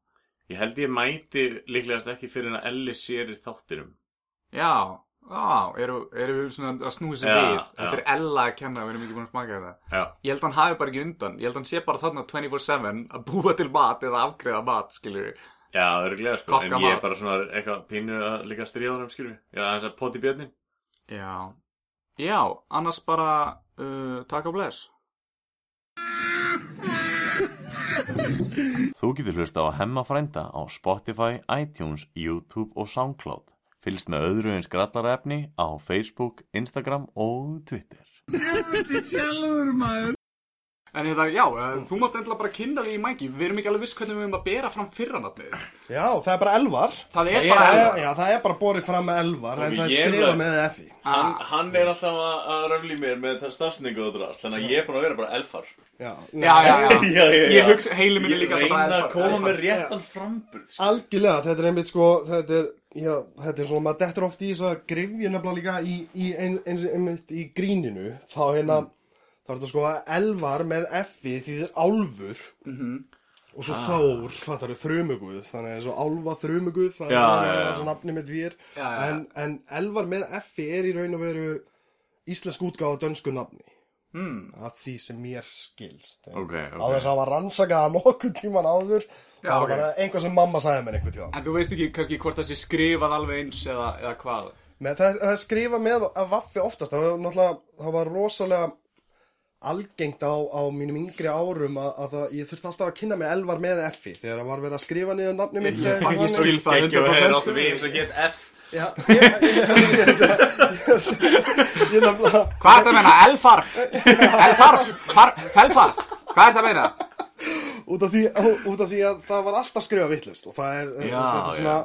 Ég held ég mæti líklegast ekki fyrir en að Elli sér í þáttinum. Já, Á, eru, eru við svona að snúi Já, við? já. Þetta er Ella að kenna, við erum ekki búin að smaka þetta. Já, Ég held að hann hafi bara ekki undan. Ég held að hann sé bara þarna 24-7 að búa til mat eða afgreða mat, skilur við já, það eru glega sko. Kokka En ég er bara svona eitthvað pínu að líka stríða honum, skilur Já, þess að poti björnin Já. Já, annars bara uh, Takk á bless Þú getur hlusta á Hemma frænda á Spotify, iTunes, YouTube og Soundcloud. Fylgst með öðru eins grallarefni á Facebook, Instagram og Twitter. Sjálfur maður En þetta, já, uh, þú mátt endla bara kynna því í mæki Við erum ekki alveg viss hvernig við erum að bera fram fyrranatnið Já, það er bara elvar Það er Það bara Það Elvar. er, já, það er bara borið fram með elvar En það er ég skrifað er- með effi Hann, hann er alltaf að, að röfli mér með stafsningu og drast, þannig að ég er búin að vera bara elfar. Já, Já, já, já, Já. Ég hugsa, heili minni Ég líka reyna bara að koma Elfar. með réttan framburð. sko. Algjörlega, þetta er einmitt sko Þetta er, já, þetta er svona Maður dettur oft í þess að grifja nefnilega líka í, í ein, ein, einmitt í gríninu Þá hérna Þá er þetta sko að elvar með effi Því þið er álfur Mhm. Og svo þór, fattar þau, þrumuguð Þannig að álfa þrumuguð Það Já, er þessu nafni með já, já. en, en elvar með effi er í raun og veru Íslensk útgáfa dönsku nafni Hmm. að því sem mér skilst Ok, ok. á þess að hafa rannsakað nokkuð tíman áður Já, það var ok. bara einhvað sem mamma sagði mér einhvern tíman En þú veist ekki kannski hvort það sé skrifað alveg eins eða, eða hvað með það, það er skrifa með að vaffi oftast það var það var rosalega algengt á, á mínum yngri árum að, að það, ég þurfti alltaf að kynna mig elvar með effi þegar það var verið að skrifa niður nafni mitt Ég skil það Gekki og hefur 100% áttu við eins og hétt F. Já, ég, ég, ég, ég, ég, ég nefnilega Hvað er það að meina? Elfarf Elfarf Far- Felfarf Hvað er það að meina? út af, því, út af því að það var alltaf skrifað vittlust og það er, er svona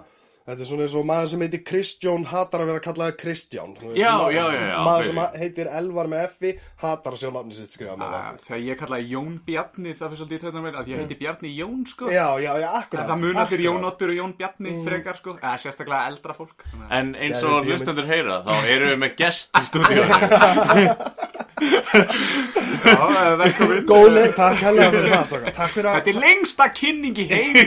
Þetta er svona eins og maður sem heitir Kristján hatar að vera kallaði Kristján. Já, já, já, já, Maður sem heitir Elvar með Effi hatar að sjá nafni sitt skrifað með Ah, Effi Þegar ég kallaði Jón Bjarni það fyrir svolítið þetta með að ég heiti Bjarni Jón sko. Já, já, já, akkurat. En það munar fyrir Jón. Ottur og Jón Bjarni frekar sko. Eða sérstaklega eldra fólk. En eins og bíómynd. hlustendur heyra, þá erum við með gest í stúdíónu. Já, eh, velkomin. Góðleg, takk hérlega fyrir það, strákar. Takk fyrir Þetta að er lengsta kynning í heimi.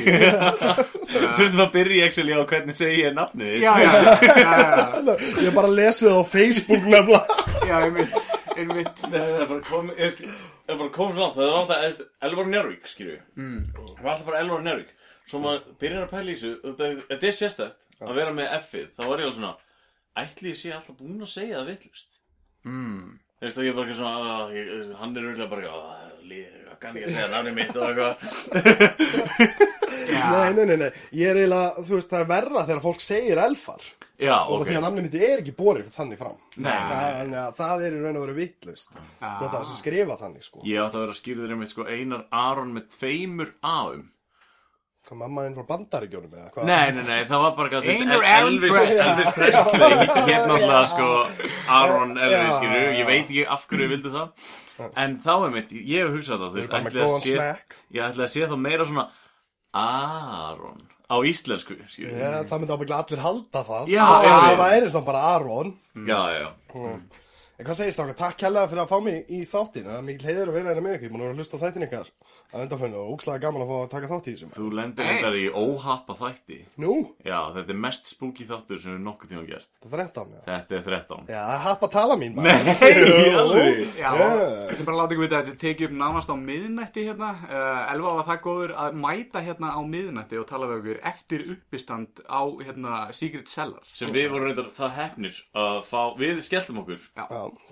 Þurftum að byrja actually á hvernig segi ég nafnið. Já, já, já, já, Ég bara lesið það á Facebook nefnilega. Já, einmitt, einmitt. Nei, það er bara komið, það er bara komið langt, það er alltaf, Elvar Njárvík, skilju mm. Það var alltaf bara Elvar Njárvík Svo maður byrjar að pæla í þessu, þetta þetta er sérstætt að vera með F-ið. Þá var ég alveg svona, ætli ég sé alltaf búinn að segja það villust mm. Þú veist, og ég er bara ekki svona, "Ah, ég, þú veist, hann er auðvitað bara ekki, "Ah, líð, hvað kann ég að segja nafnið mitt og eitthvað. Nei, nei, nei, nei. Ég er eiginlega, þú veist, það er verra þegar fólk segir Elfar. Já, Og ok. það því að nafni mitt er ekki borið þannig fram. Nei. Þannig að það er í raun og veru vittlust Þetta að skrifa þannig, sko. Ég átti að vera skýrður um sko Einar Aron með tveimur A-um Hvað mamma einn frá bandaríkjónum eða hvað? Nei, nei, nei, það var bara Aron Elvis, Presley. Elvis Presley. Hér náttúrulega sko Aron Já, Elvis, skilju já. Ég veit ekki af hverju ég vildi það. En þá er mitt, ég hef hugsað það Þú veist, ætli að sé Ég ætla að sé þá meira svona Aron Á íslensku, skilju Já, það myndi ábyggla allir halda það. Já, sko, já, ef já. Það væri samt bara Aron Já, já, En hvað segist það? Takk kærlega fyrir að fá mig í þáttin Það er mikil heiður að vera hérna með ykkur. Ég múin að vera að hlusta á þættin ykkar. Að undanfæðinu og úkslega gaman að fá að taka þátt í þessum Þú lendir Hey. hendar í óhappa þætti. Nú, Já, þetta er mest spooky þáttur sem við nokkuð tíma gert. Það er 13 já. Þetta er 13 Já, það er happ að tala mín maður. Nei, í alveg Já, ég ætlum bara að láta ykkur vita að þetta tekið upp nánast á miðnætti hérna. Uh, Elva var það góður að mæta hérna á miðnætti og tala við okkur eftir uppistand á hérna Secret Cellar. Sem við vorum reyndar það hefnir að fá Við skelltum okkur. Já,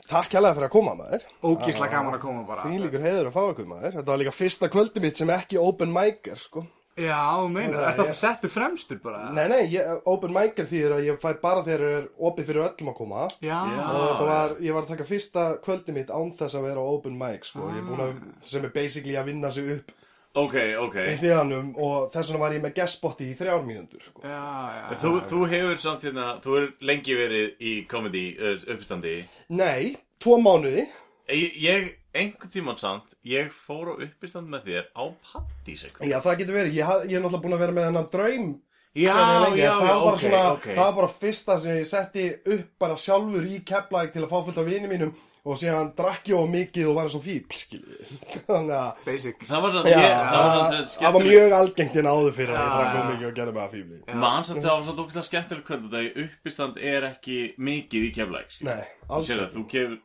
Takk kærlega fyrir að koma maður Ógísla gaman að koma bara. Því líkur heiður að fá ykkur maður Þetta var líka fyrsta kvöldi mitt sem ekki open mic er sko. Já, meina, Það þetta er- settu fremstur bara. Nei, nei, ég, open mic er því að ég fæ bara þegar er opið fyrir öllum að koma Já, og þetta var, ég var að taka fyrsta kvöldi mitt án þess að vera open mic sko. ég er búin að, sem er basically að vinna sig upp Ok, ok. Í stíðanum og þess vegna var ég með guestbotti í þrjár mínútur sko. já, já. Þú, þú hefur samt hérna, þú hefur lengi verið í comedy uh, uppstandi Nei, tvo mánuði. Ég, ég einhvern tímann samt, ég fór á uppistand með þér á Pattís eitthvað. Já, það getur verið, ég, ég er náttúrulega búin að vera með þennan draum Já, er já, það já, var bara ok, svona, ok. það var bara fyrsta sem ég setti upp bara sjálfur í Keflæk til að fá fullt af vini mínum og síðan drakk ég of mikið og var eins og fíbl skiljið þannig að Basic. Það var Já, ég, það var það var mjög algengt en áður fyrir að ég drakk of mikið og gerði mig að fíbli Man samt það var svo dókislega skemmtileg kvöld þetta í uppistand er ekki mikið í keflæk Nei, alls það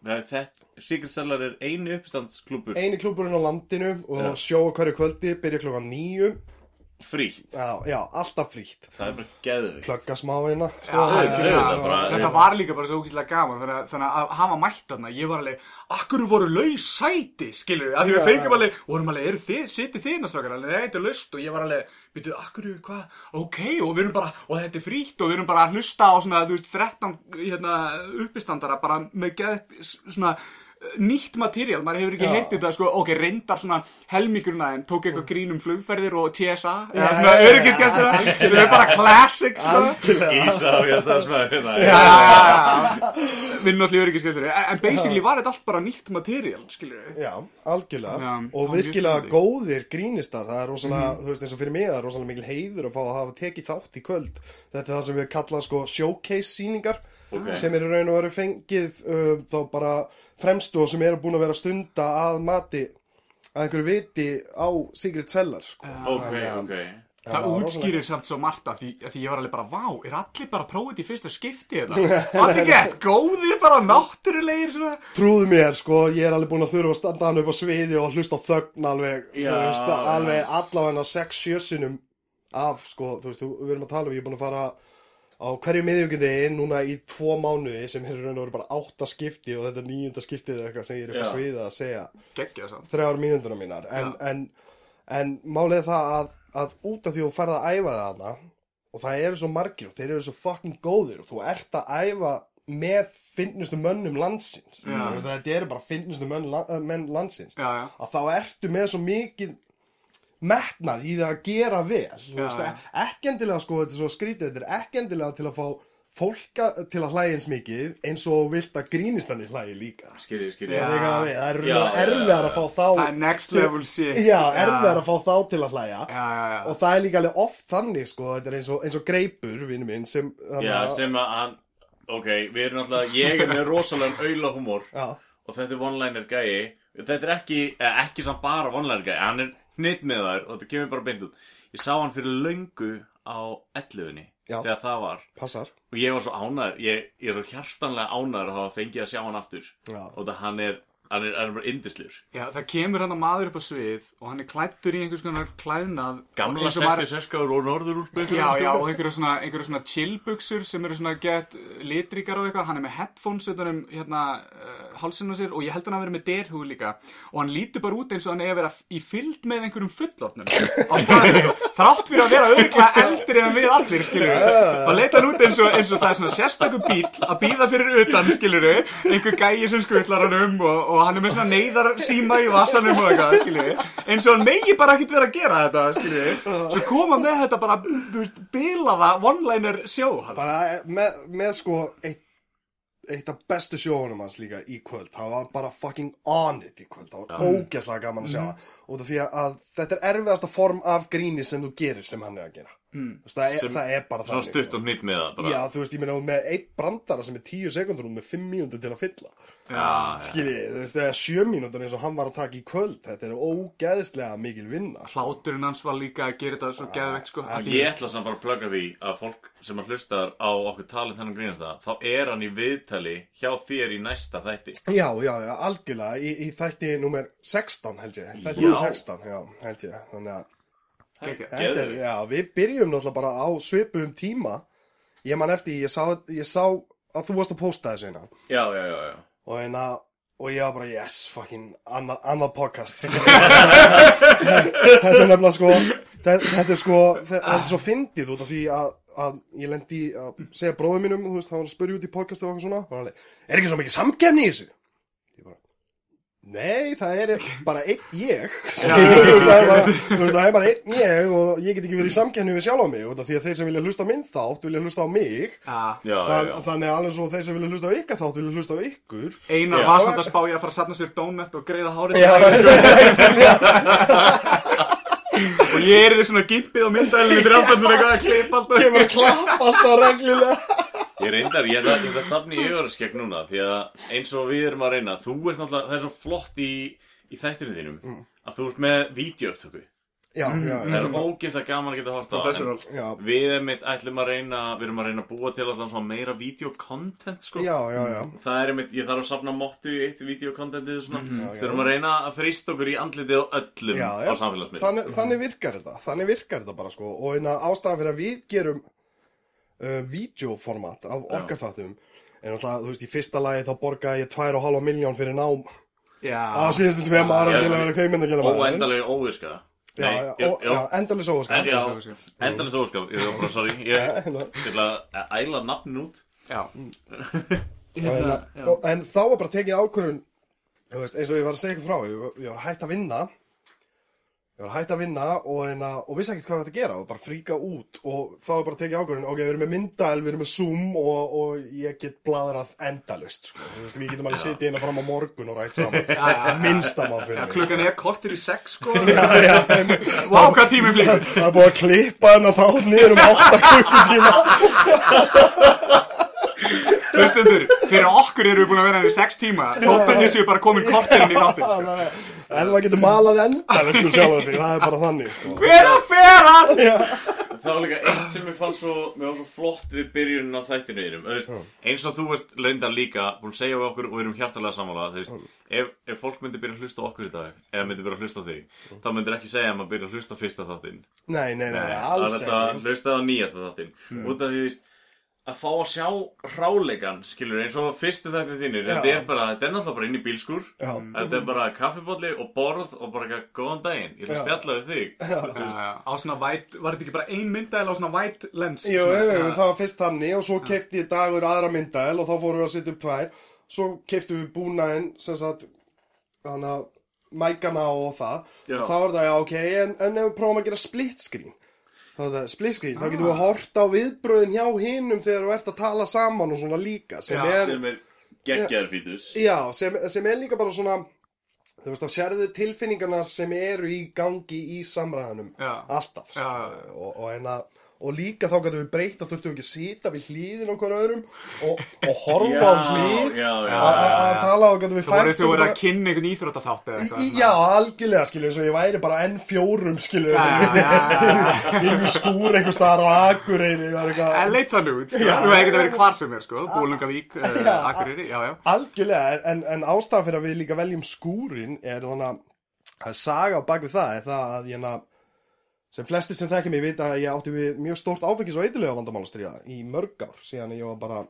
þetta Secret Cellar er eini uppistandsklúbur Einu klúburinn á landinu og sjó á hverju kvöldi byrja klokkan nýju frítt. Já, já, alltaf frítt. Það er bara geðvig Klögga smá hérna. Já, sko, það er já, gleðilegt já, bara. Þetta var líka bara svo ógíslega gaman þannig að, þannig að hafa mætt þarna. Ég var alveg, akkur voru laus sæti? Skilur við, að því Já, við fengum já. alveg vorum alveg, eru þið, sitið þið náttúrulega alveg, nei, þetta er laust. Og ég var alveg byrjuð, akkur, hvað, ok, og við erum bara og þetta er frítt og við erum bara að hlusta á svona, þú veist, 13 hérna, uppistandara bara með geð svona nýtt materjál, maður hefur ekki Já. heyrt þetta sko, ok, reyndar svona helmingurinn aðeim tók eitthvað grín um flugferðir og TSA eða svona öryggiskestina sem er bara classic sko. Algjörlega. Ísa á ég stafsmæður hérna. Já, já, já, vinn allir öryggiskestur en basically var þetta allt bara nýtt materjál skilur við Já, algjörlega. Já, og það virkilega góðir grínistar. Það er rosalega, Mhm. þú veist eins og fyrir mig það er rosalega mikil heiður að fá að hafa tekið þátt í kvöld. Þetta er það sem við kalla sko showcase síningar sem er í raun og veru fengið uh, þá bara fremstu og sem eru búin að vera stunda að mati að einhverju viti á Secret Cellar sko. Ok, Þannig að- ok Það var rosalega- útskýrir samt svo margt að því, að því ég var alveg bara, vá, er allir bara prófið í fyrsta skipti þetta? Allir gett, góðir bara náttúrulegir svona. Trúðu mér, sko, ég er alveg búin að þurfa að standa hann upp á sviði og hlusta á þögn alveg, já. alveg allavega 6-7 sinum af, sko, þú veist, þú- við erum að tala um, ég er búin að fara á hverju miðjögundi núna í tvo mánuði sem er í raun og veru bara átta skipti og þetta er nýjunda skiptið eða eitthvað sem ég er upp á Já. sviði að segja Gekkja samt. þrjár mínunduna mínar en, en, en málið er það að, að út af því þú ferð að æfa það hana og það eru svo margir og þeir eru svo fucking góðir og þú ert að æfa með finnustu mönnum landsins Já. Þú veist, þetta eru bara finnustu menn, menn landsins Já, já. að þá ertu með svo mikið metnað í það að gera vel. Þú Já, veist, já. ekki endilega sko, þetta er svo skrítið þetta er ekki endilega til að fá fólka til að hlæja eins mikið eins og vilt að grínistanir hlægi líka. Skilji, skilji. Það er við, það er já, erfiðar að fá Það þá er next level shit. Já, erfiðar að fá þá til að hlæja. Og það er líka alveg oft þannig sko, þetta er eins og, eins og greipur, vinnu minn sem, Já, sem að hann Ok, við erum náttúrulega Ég er með rosalega auðla húmor já, Og þetta er one-liner gæi. Þetta er ekki, eða ekki samt bara one-liner gæi Hann er hnitt með þær og þetta kemur bara beint út Ég sá hann fyrir löngu á 11-unni Já. Þegar það var passar Og ég var svo ánæður Ég, ég er svo hjartanlega ánæður að hafa fengið að sjá hann aftur Já. Og það hann er, hann er, hann er bara indisljur Já, það kemur hann að maður upp á svið og hann er klættur í einhvers konar klæðnað. Gamla eins og maður- 66 og norður úr Já, já, og einhverju svona, einhverju svona chillbuxur sem eru svona gett litríkar og eitthvað, hann er með headphones utan um hérna uh, hálsinn á sér og ég held hann að vera með derhúi líka. Og hann lítur bara út eins og hann er að vera í fylgd með einhverjum staðinu, þrátt fyrir að vera auðvitað eldri en við allir, skilur við þá leit hann út eins og, eins og það er svona sérstakur bíl að býða fyrir utan, skilur við einhver gæi sem skutlar hann um og, og hann er með svona neyðar síma í vasanum og eitthvað, skilur við eins og hann megi bara ekkert vera að gera þetta, skilur við svo koma með þetta bara, þú veist, bilaða one-liner sjó hann. bara með, með sko eitt, eitt af bestu sjóunum hans líka í kvöld. Það var bara fucking on it í kvöld. Það var ógæslega gaman að sjá Mhm. það út af því að þetta er erfiðasta form af gríni sem þú gerir sem hann er að gera mm. það, er, Sem- það er bara Svona þannig, stutt sko. og hnitt með það bara. Já, þú veist, ég meina með eitt brandara sem er tíu sekundur og með fimm mínútur til að fylla já, já. skiljið, þú veist, eða sjö mínútur eins og hann var að taka í kvöld þetta er ógeðslega mikil vinna Hláturinn hans var líka að gera þetta svo geðveikt sko. að Ég ætla samt bara að plugga því að fólk sem að hlustar á okkur talið þennan grínast það þá er hann í viðtali hjá þér í næsta þætti Já, já, já, algjörlega í, í þætti nummer 16 held ég þætti Já. nummer 16, já, held ég þannig að er, já, við byrjum náttúrulega bara á svipum tíma. Ég man eftir, ég sá, ég sá að þú varst að posta þessu hérna. Já, já, já, já. Og hérna og ég var bara, yes, fucking annað anna podcast. Þetta er nefnilega sko þetta, er sko, þetta er svo fyndið út af því að, að ég lendi í að segja bróðum mínum, þú veist, hann var að spyrja út í podcast og eitthvað svona, og hann alveg, er ekki svo mikið samkefni í þessu? Nei, það er bara einn ég. Það er bara, þú veist, það er bara einn ég og ég get ekki verið í samkefni við sjálf á mig. Út af því að þeir sem vilja hlusta á minn þátt vilja hlusta á mig. Já. Já, já, Þann, já. þannig að alveg svo þeir sem vilja hlusta á ykkar þátt vilja hlusta á ykkur. Einar Já. að spá ég að fara að safna sér donut og greiða hárið. Já, og ég er því svona gimpið á myndælinu fyrir aftan svona eitthvað að klippa alltaf. Kemur að klappa alltaf reglulega Ég reyndar, ég ætla, að safna í yfirskegg núna Því að eins og við erum að reyna Þú ert náttúrulega, það er svo flott í, í þættinu þínum Mm. Að þú ert með vídeouptöku Já, já, Það já, er ógeðslega gaman að geta hort á já, Við erum ætlum að reyna Við erum að reyna að búa til alltaf svona meira videocontent sko já, já, já. Það er einmitt, ég þarf að safna mottu í eitt videocontentið svona Mhm. já, já. Þurfum að reyna að frista okkur í andlitið á öllum Já, á já. samfélagsmiðlum Þannig, þannig virkar þetta, þannig virkar þetta bara sko og eina ástæðan fyrir að við gerum uh, videoformat af okkar þáttum. En alltaf, þú veist, í fyrsta lagi þá borgaði ég 2,5 miljón fyrir nám. Já, að síðustu tveim árum Já, til að vera kveiminn að gera Óendalegin óviska. Já, já, ó- já, endalins En óskar já, óviska. er bara, sorry. Ég hérna. ég ætla að æla nafnin út. Hérna, hérna, En þá var bara tekið ákvörðun eins og ég var að segja ykkur frá ég, ég var hægt að vinna ég var hægt að vinna og, hérna, og vissi ekkert hvað þetta gera. Og bara fríka út og þá var bara tekið ákvörðun ok, við erum með myndael, við erum með Zoom og, og ég get bladrað endalust sko. Við getum alveg sitið inn og fram á morgun og rætt saman. Minnsta má fyrir mig. klukkan er kortir í sex sko. Vá, hvað tíminn flýgur. Það er búið að klippa hennar þá niður um 8 klukkutíma Hlustendur, fyrir okkur erum við búin að vera henni í sex tíma. Þótt að þessu bara komin kortirinn í þáttin en maður getur malað sig, það er bara þannig sko. Hver að fer hann? Það var líka eitt sem mér fannst svo, mér var svo flott við byrjunin á þættinu veist, eins og þú ert reyndar líka búin að segja við okkur og við erum hjartalega veist, ef, ef fólk myndi byrja að hlusta okkur í dag eða myndi byrja að hlusta á þig þá myndir ekki segja að maður byrja að hlusta fyrsta þáttinn. Nei, nei, nei, Nei, að fá að sjá hráleikan skilur eins og fyrstu þættin þínir. Þetta er bara, þetta er náttúrulega bara inn í bílskur. Já. þetta er bara kaffibólli og borð og bara eitthvað góðan daginn, ég Já. spjalla við þig. Já, já, Á svona white, var þetta ekki bara ein myndaðil á svona white lens? Jú, það var fyrst þannig og svo kefti ég dagur aðra myndaðel og þá fórum við að setja upp tvær. Svo keftum við búnaðinn sem sagt þannig að mækana og það. Já. og þá er það, já, ok, en, en ef við prófum að gera split screen þá er það split screen, þá getum við hort á viðbröðin hjá hinum þegar þú ert að tala saman og svona líka sem Já, er, sem er geggjaður fítus. Já, sem, sem er líka bara svona þú veist, þá sérðu tilfinningarna sem eru í gangi í samræðanum Já. alltaf Já, já. og, og, enna, og líka þá gætum við breytt að þurftum við ekki að sita við hlýðin okkur öðrum og, og horfa á hlýð að að- að tala og gætum við Það voru fært þú verið að kynna einhvern íþróttaþátt eða eitthvað Já, algjörlega, skilju, og ég væri bara enn fjórum, skilju, í skúr einhver staðar á Akureyri, það En eitthvað, leit þannig út, sko. Þú hefði getað verið hvar sem er, sko. Bólungavík, Já. Akureyri, já, já. Algjörlega, en, en ástæðan fyrir að við líka veljum skúrin er þannig að sem flestir sem þekki mig vita að ég átti við mjög stórt áfengis og eitthulega vandamálastriða í mörg ár, síðan ég var bara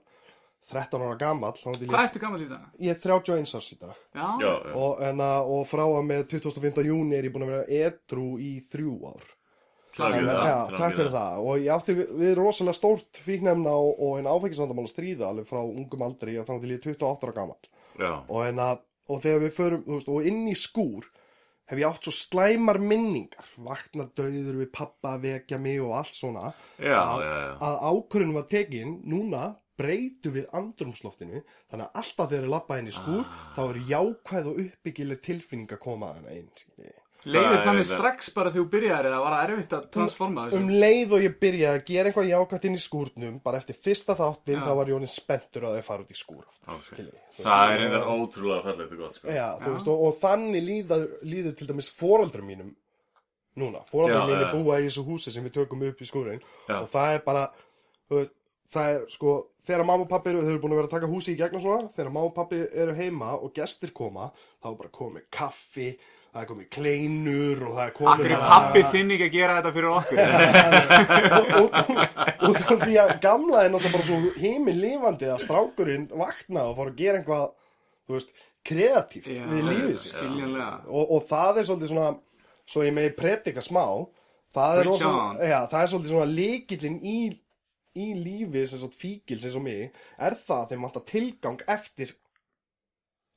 13 ára átti Hvað ég, ertu gammal í það? ég er 31 árs í dag. Já, já, já. og, en, að- og frá að með 25. júni er ég búin að vera edru í þrjú ár. Takk fyrir það, takk fyrir það. Og ég átti við, við rosalega stórt fíknefna og, og en áfengisvandamála stríða alveg frá ungum aldri og þá til ég er 28 ára gamall. Já, og, og þegar við förum veist, og inn í skúr hef ég átt svo slæmar minningar vakna döður við pappa að vekja mig og allt svona já, að, já, já. að ákvörðun var tekin núna breytu við andrumsloftinu þannig að alltaf þegar ég lappa inn í skúr þá er jákvæð og uppbyggileg tilfinning að koma að hana inn skiljiði. Leiðir er þannig strax bara þegar þú byrjaðir eða var það erfitt að transforma þessu? um leið og ég byrjaði að gera eitthvað jákvætt inn í skúrnum bara eftir fyrsta þáttin Já. þá var honum spenntur að þau fara út í skúr aftur, Ok. skiljiði. Þú Það er veist, einhver og- ótrúlega fallegt og gott sko. Já, þú veist, og, og þannig líður, líður til dæmis foreldrum mínum núna, foreldrum Já, mínir já. búa í þessu húsi sem við tökum upp í skúrin og það er bara, þú veist, það er sko, þegar mamma og pappi eru, þau eru búin að vera að taka húsi í gegn og svona, þegar mamma og pappi eru heima og gestir koma, þá er bara komið kaffi, það er komið kleinur og það er komið Akkur er pappi þinn ekki að gera þetta fyrir okkur? út af því að gamla er náttúrulega bara svo heiminn lifandi að strákurinn vakna og fara að gera eitthvað, þú veist, kreatíft Já, við lífið sitt. og, og það er svolítið svona svo ég megi predika smá það er, rosa, ja, það er svolítið svona líkillin í, í lífi sem svona fíkils eins og mig er það að þeim vantar tilgang eftir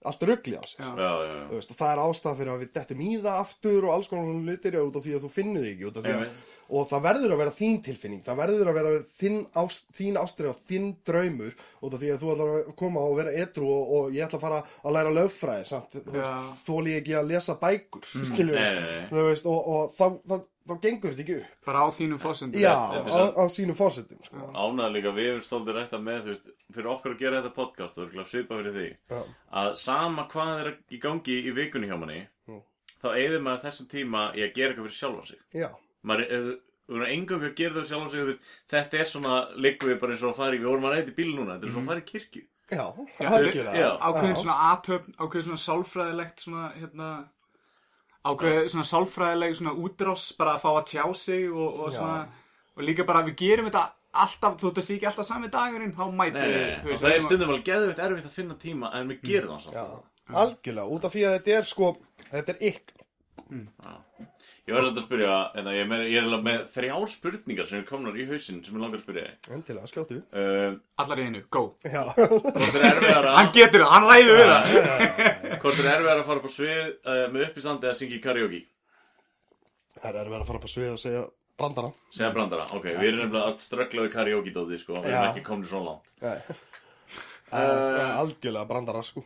allt ruggli á sig Já. Já, já, veist, og það er ástæða fyrir að við dettum í það aftur og alls konar svona hlutir já, út af því að þú finnur þig ekki út af því að, og það verður að vera þín tilfinning það verður að vera þín, ást, þín ástrið og þinn draumur út af því að þú ætlar að koma og vera edru og, og ég ætla að fara að læra lögfræði samt, þú veist, Já. þóli ég ekki að lesa bækur skilur Nei, nei, nei. þú veist, og, og það, það, þá gengur þetta ekki upp Bara á þínum fósundum Já, er á, á sínum fórsetum sko. ánægð líka, við hefum stoltið rætta með þú veist, fyrir okkur að gera þetta podcast og svipað fyrir því Já. að sama hvað er í gangi í vikunni hjá manni Mm. þá eigður maður þessum tíma í að gera eitthvað fyrir sjálfa sig Já, maður er engang að gera það sjálfa sig veist, þetta er svona, liggum við bara eins og að fara í við vorum að reyta í bíl núna, þetta er svona að fara í kirkju já, Já, algjörlega já. ákveðin Já. svona aðtöfn, ákveðin svona sálfræðilegt svona, hérna ákveðin svona sálfræðileg svona útrás bara að fá að tjá sig og, og Já. svona og líka bara við gerum þetta alltaf, þú veist ekki alltaf sami dagurinn þá nei, við, veist, það við er að- stundum alveg geðvitt erfitt að finna tíma en við gerum það Já, samt algjörlega, út af því að þetta er sko Þetta er ykkur Ég verði að spyrja, en ég er, með, ég er með þrjár spurningar sem er komnar í hausinn sem ég langar að spyrja þig. Endilega, skjóttu uh, allar í einu, go. Já, Hvort er erfiðara hann getur það, hann ræður við það. Hvort er erfiðara að fara upp á svið uh, með uppistandi eða syngja í karaoke? Það er verið að fara upp á svið og segja brandara. Segja brandara, ok, við erum nefnilega að ströggla við karaoke dóti, sko, við erum ekki komnir svo langt. Nei. Er algjörlega brandara sko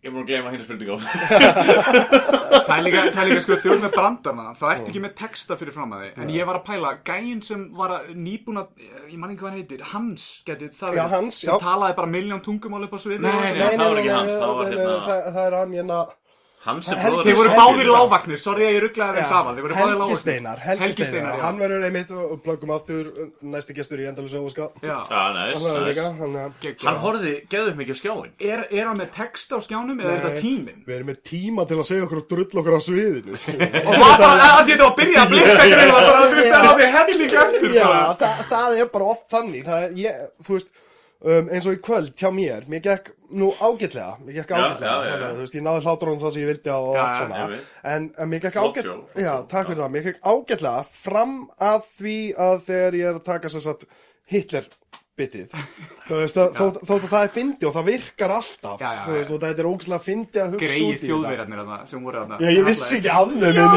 Ég múin að gleyma hérna spurningu. Á það er líka, það er líka sko þjóð með brandarna þá ertu ekki með texta fyrir fram að þig. En ég var að pæla, gæinn sem var að nýbúna, ég man ekki hvað hann heitir Hans, getið það Já, verið, Hans, sem já. talaði bara miljón tungumál upp á sviði Nei, og- nei. það var ekki Hans, það var nei, hérna- nei, það, það er hann hérna Hans er bróður Þeir voru báðir lágvagnir, sorry að ég rugglaði þeim Já, saman Þeir voru báðir Helgi lágvagnir Steinar, Helgi Helgi Steinar, Steinar, hann já. verður einmitt og plöggum aftur næsti gestur í endalus óvaska Já, Já, næs, hann. Hann horfði geðuð mikið á skjáin er, er hann með text á skjánum eða er þetta tíminn? Við erum með tíma til að segja okkur og drull okkur á sviðinu. Og það bara, að þetta var að byrja að blikka greið Það bara, þú veist, það hafði helling eftir Já, bara. það, það er bara oft þannig það um, eins og í kvöld hjá mér, mér gekk nú ágætlega, mér gekk ágætlega það já. er, þú veist, ég náði hlátrunum það sem ég vildi og Já, allt svona en, mér gekk ágætlega já, takk fyrir það, mér gekk ágætlega fram að því að þegar ég er að taka sér satt Hitler bitið þú veist, að, þótt, þótt að það er fyndi og það virkar alltaf þú veist, og þetta er ógæslega fyndi að hugsa út í þetta. Þjóðverjarnir þarna sem voru þarna. Já, ég vissi ekki af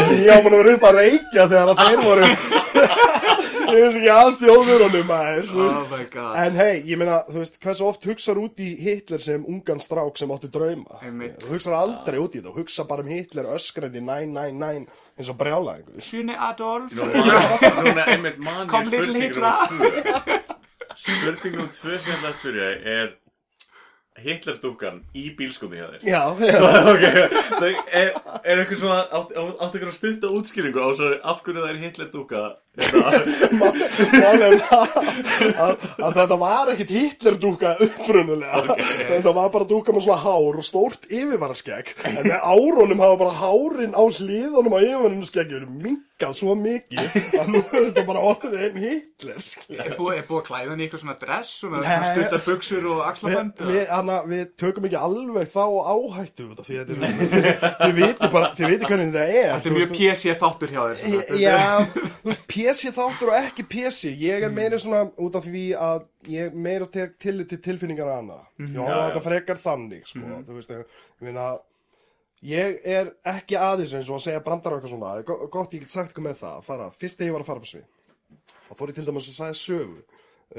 sem ég á mann að vera upp að reykja þegar að þeir voru Ég vissi ekki af þjóðurunum veist. Oh my god. En hei, ég meina, þú veist, hversu oft hugsar út í Hitler sem ungan strák sem áttu drauma? Einmitt. Þú hugsar aldrei út í það, hugsa bara um Hitler öskrandi 999 eins og brjála Sjöni Adolf. Kom little Hitler. Spurning nú tvö sem ég ætla að spyrja er Hitler-dúkan í bílskóni hjá þér. Já, já, ok, það er, er eitthvað svona átt, eitthvað stutta útskýringu á svo af hverju það er Hitler-dúka? Málið að, að þetta var ekkit Hitler dúka upprunulega Þetta var bara dúka með svona hár og stórt yfirvaraskegg En með árunum hafa bara hárin á hliðunum á yfirvaraskegginu minkað svo mikið að nú er þetta bara orðið einn Hitler. Er búið, er að klæða hann í eitthvað svona dress svona stuttar buksur og Við, axlabönd við, hana, við tökum ekki alveg þá áhættu út af því þetta er, þið, viti bara, þið viti hvernig það er Þetta er mjög PC þáttur hjá þér. Þetta Já, þú veist, PC þáttur og ekki PC Ég er meira svona út af því að ég meira tek tillit til tilfinningar hana Ég horfa Já, að þetta frekar þannig, sko Þú veist, ég ég meina Ég er ekki aðeins eins og að segja brandar og eitthvað svona. Go- Gott ég get sagt eitthvað með það. Að fara, Fyrst þegar ég var að fara på svið þá fór ég til dæmis að sagði sögu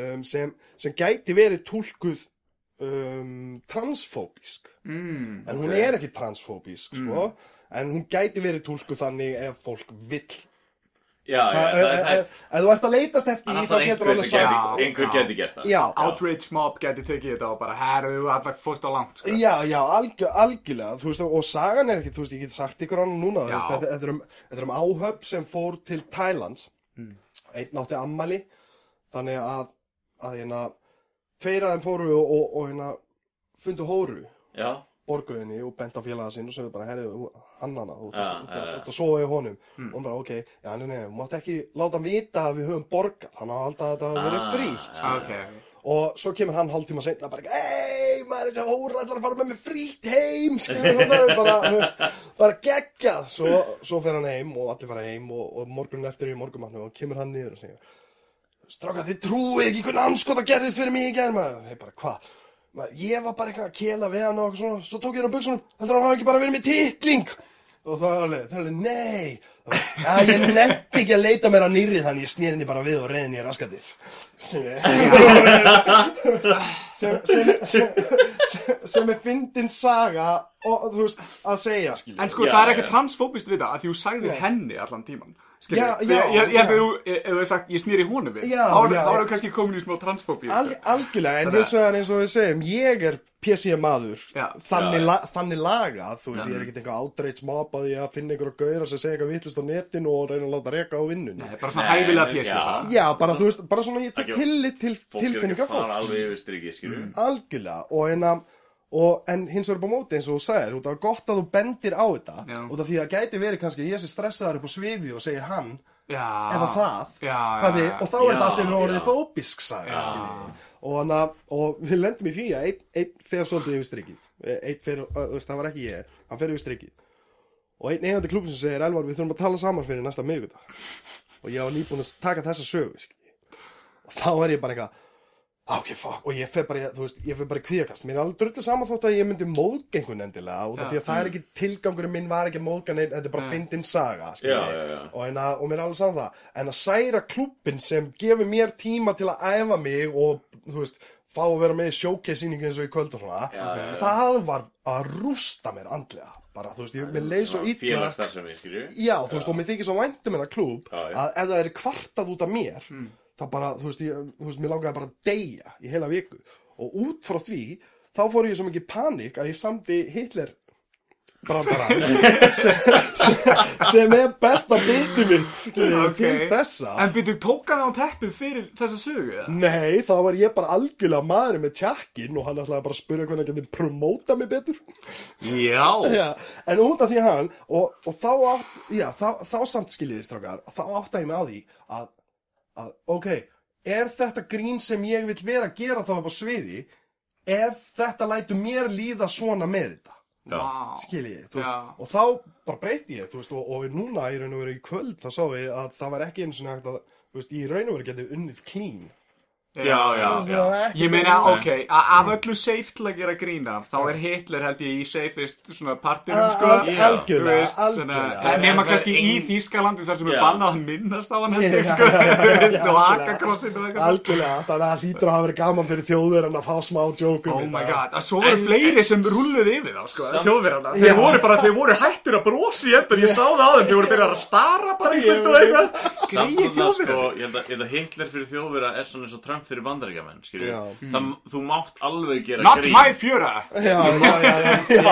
um, sem, sem gæti verið túlkuð um, transfóbísk. Mm, en hún er ekki transfóbísk sko, en hún gæti verið túlkuð þannig ef fólk vill Já, já, Það- það ef- er þú ert að leitast eftir því þá getur einhver alveg sagt gæti- einhver geti gert það. Já, Outrage mob geti tekið þetta og bara herðu allar fórst á langt sko. já, já, algjör, algjörlega þú veist, og sagan er ekki, þú veist, ég get sagt ykkur hann núna, þú þetta, þetta, er um, þetta er um áhöfn sem fór til Thailands einn átti ammali þannig að, að hérna tveir af þeim fóru og, og, og hérna fundu hóru. Já, borguðinni og bent á félaga sinn og sögðu bara, herri, hann hana og sofa í honum. Og hann bara, ok, já, nei, nei, þú mátt ekki láta hann vita að við höfum borgað. Hann á alltaf að þetta hafi verið Ah, frítt ja. Ok, og svo kemur hann hálftíma seinna bara, hei, maður er þessi hóra ætlar að fara með mig frítt heim skilur þú það, bara, þú veist, bara geggjað. Svo, svo fer hann heim og allir fara heim og, og morgunin eftir í morgumannu og kemur hann niður og segir stráka, þið trúið ekki hvernig anskota gerðist fyrir mig í gerð ég var bara eitthvað að kela við hann og eitthvað svona, svo tók ég hann á buksunum heldur hann hafa ekki bara verið með titling. Og það er alveg, það er alveg, nei. Já, ég nefndi ekki að leita mér að nýri þannig ég snýr henni bara við og reyði henni í raskatið. Sem, sem, sem, sem, sem er fyndin saga og þú veist, að segja skilja En sko Já, það er ekki já. transfóbist við það að því þú sagði Nei. henni allan tíman skilur Já, við. já, Ég- ég- ég- já. Ef þú ef þú hefði sagt, ég snýri honum við Já, Þá er já, þá já. erum kannski komin í smá transfóbíu Al, algjörlega, en að- hins vegar eins og við segjum, ég er PC maður, Já. þannig, Já. la, þannig lagað, þú veist, ég er ekkert eitthvað átreitt smápa því að finna einhverja gauðra sem segja eitthvað vittlust á netinu og reyna að láta reka á vinnunni. Nei, bara svona hæfilega nei, pjessi já. bara. Þú veist, bara svona ég tek tillit til Fólk er tilfinninga ekki að fara fólks. alveg yfir strikið, skilju Algjörlega, og en að, og, en hins vegar upp á móti eins og þú sagðir, út af gott að þú bendir á þetta, út af því að gæti verið kannski ég sé stressaður upp á sviði og segir hann, Já eða það, Já, Hvað já, og þá er þetta alltaf orðið fóbisk. Og, hana, og við lendum í því að einn ein fer svolítið yfir strikið. Einn fer, ö, þú veist, það var ekki ég, hann fer yfir strikið. Og einn eigandi klubin sem segir, Elvar, við þurfum að tala saman fyrir næsta miðvita. Og ég var nýbúin að taka þessa sögu. Og þá er ég bara eitthvað, "Ah, ok, fuck, og ég fer bara, þú veist, ég fer bara í kvíðakast. Mér er alveg drullu saman þótt að ég myndi móðga einhvern endilega, út af Já. því að það er ekki tilgangurinn minn var ekki að móðga neinn, þetta er bara fyndin saga, skiljiði Já, já, já. og, hérna, og mér er alveg saman það. En að særa klubbin sem gefur mér tíma til að æfa mig og þú veist, fá að vera með í showcase-sýningu eins og í kvöld og svona það var að rústa mér andlega. Bara, þú veist, ég, mér leið svo skilju já, þú veist, og mér þykir svo væntum klúb Já, já. að ef það er kvartað út af mér þá bara, þú veist, ég, þú veist, mér langaði bara að deyja í heila viku og út frá því, þá fór ég svo mikið panik að ég samdi Hitler brandara sem, sem, sem er besta biti mitt skiljiði, Ok. til þessa En byrju, tók hann á teppið fyrir þessa sögu, eða? Nei, þá var ég bara algjörlega maður með tjakkin og hann ætlaði bara að spyrja hvernig hann getið promóta mig betur Já já, En út af því að hann og, og þá, átt, já, þá, þá samt skiljiði strákar þá áttaði ég mig á því að, að ok, er þetta grín sem ég vil vera að gera þá upp á sviði ef þetta lætur mér líða svona með þetta Já. Vá. skiljiði, þú veist, Já. og þá bara breyti ég, þú veist, og, og núna í raun og veru í kvöld þá sá ég að það var ekki eins og hægt að, þú veist, í raun og veru getið unnið clean Já, já, já Ég meina, ok, a- af öllu safe til að gera grín af, þá er Hitler held ég í safest svona partinum, sko. algjörlega, algjörlega. er kannski í Þýskalandi þar sem er bannað að minnast á hann held ég, sko, þú veist, og algjörlega. hakakrossin og eitthvað. Algjörlega, þannig að það hlýtur að hafa verið gaman fyrir þjóðverðan að fá smá jókum Oh my god, að svo voru fleiri sem rulluði yfir þá, sko. Já. Þeir voru bara, þeir voru hættir að brosi í endur, ég sá það á þeim, þeir Trump fyrir Já. Það, þú mátt alveg gera Not grín. my fjöra. Já, já, já, já,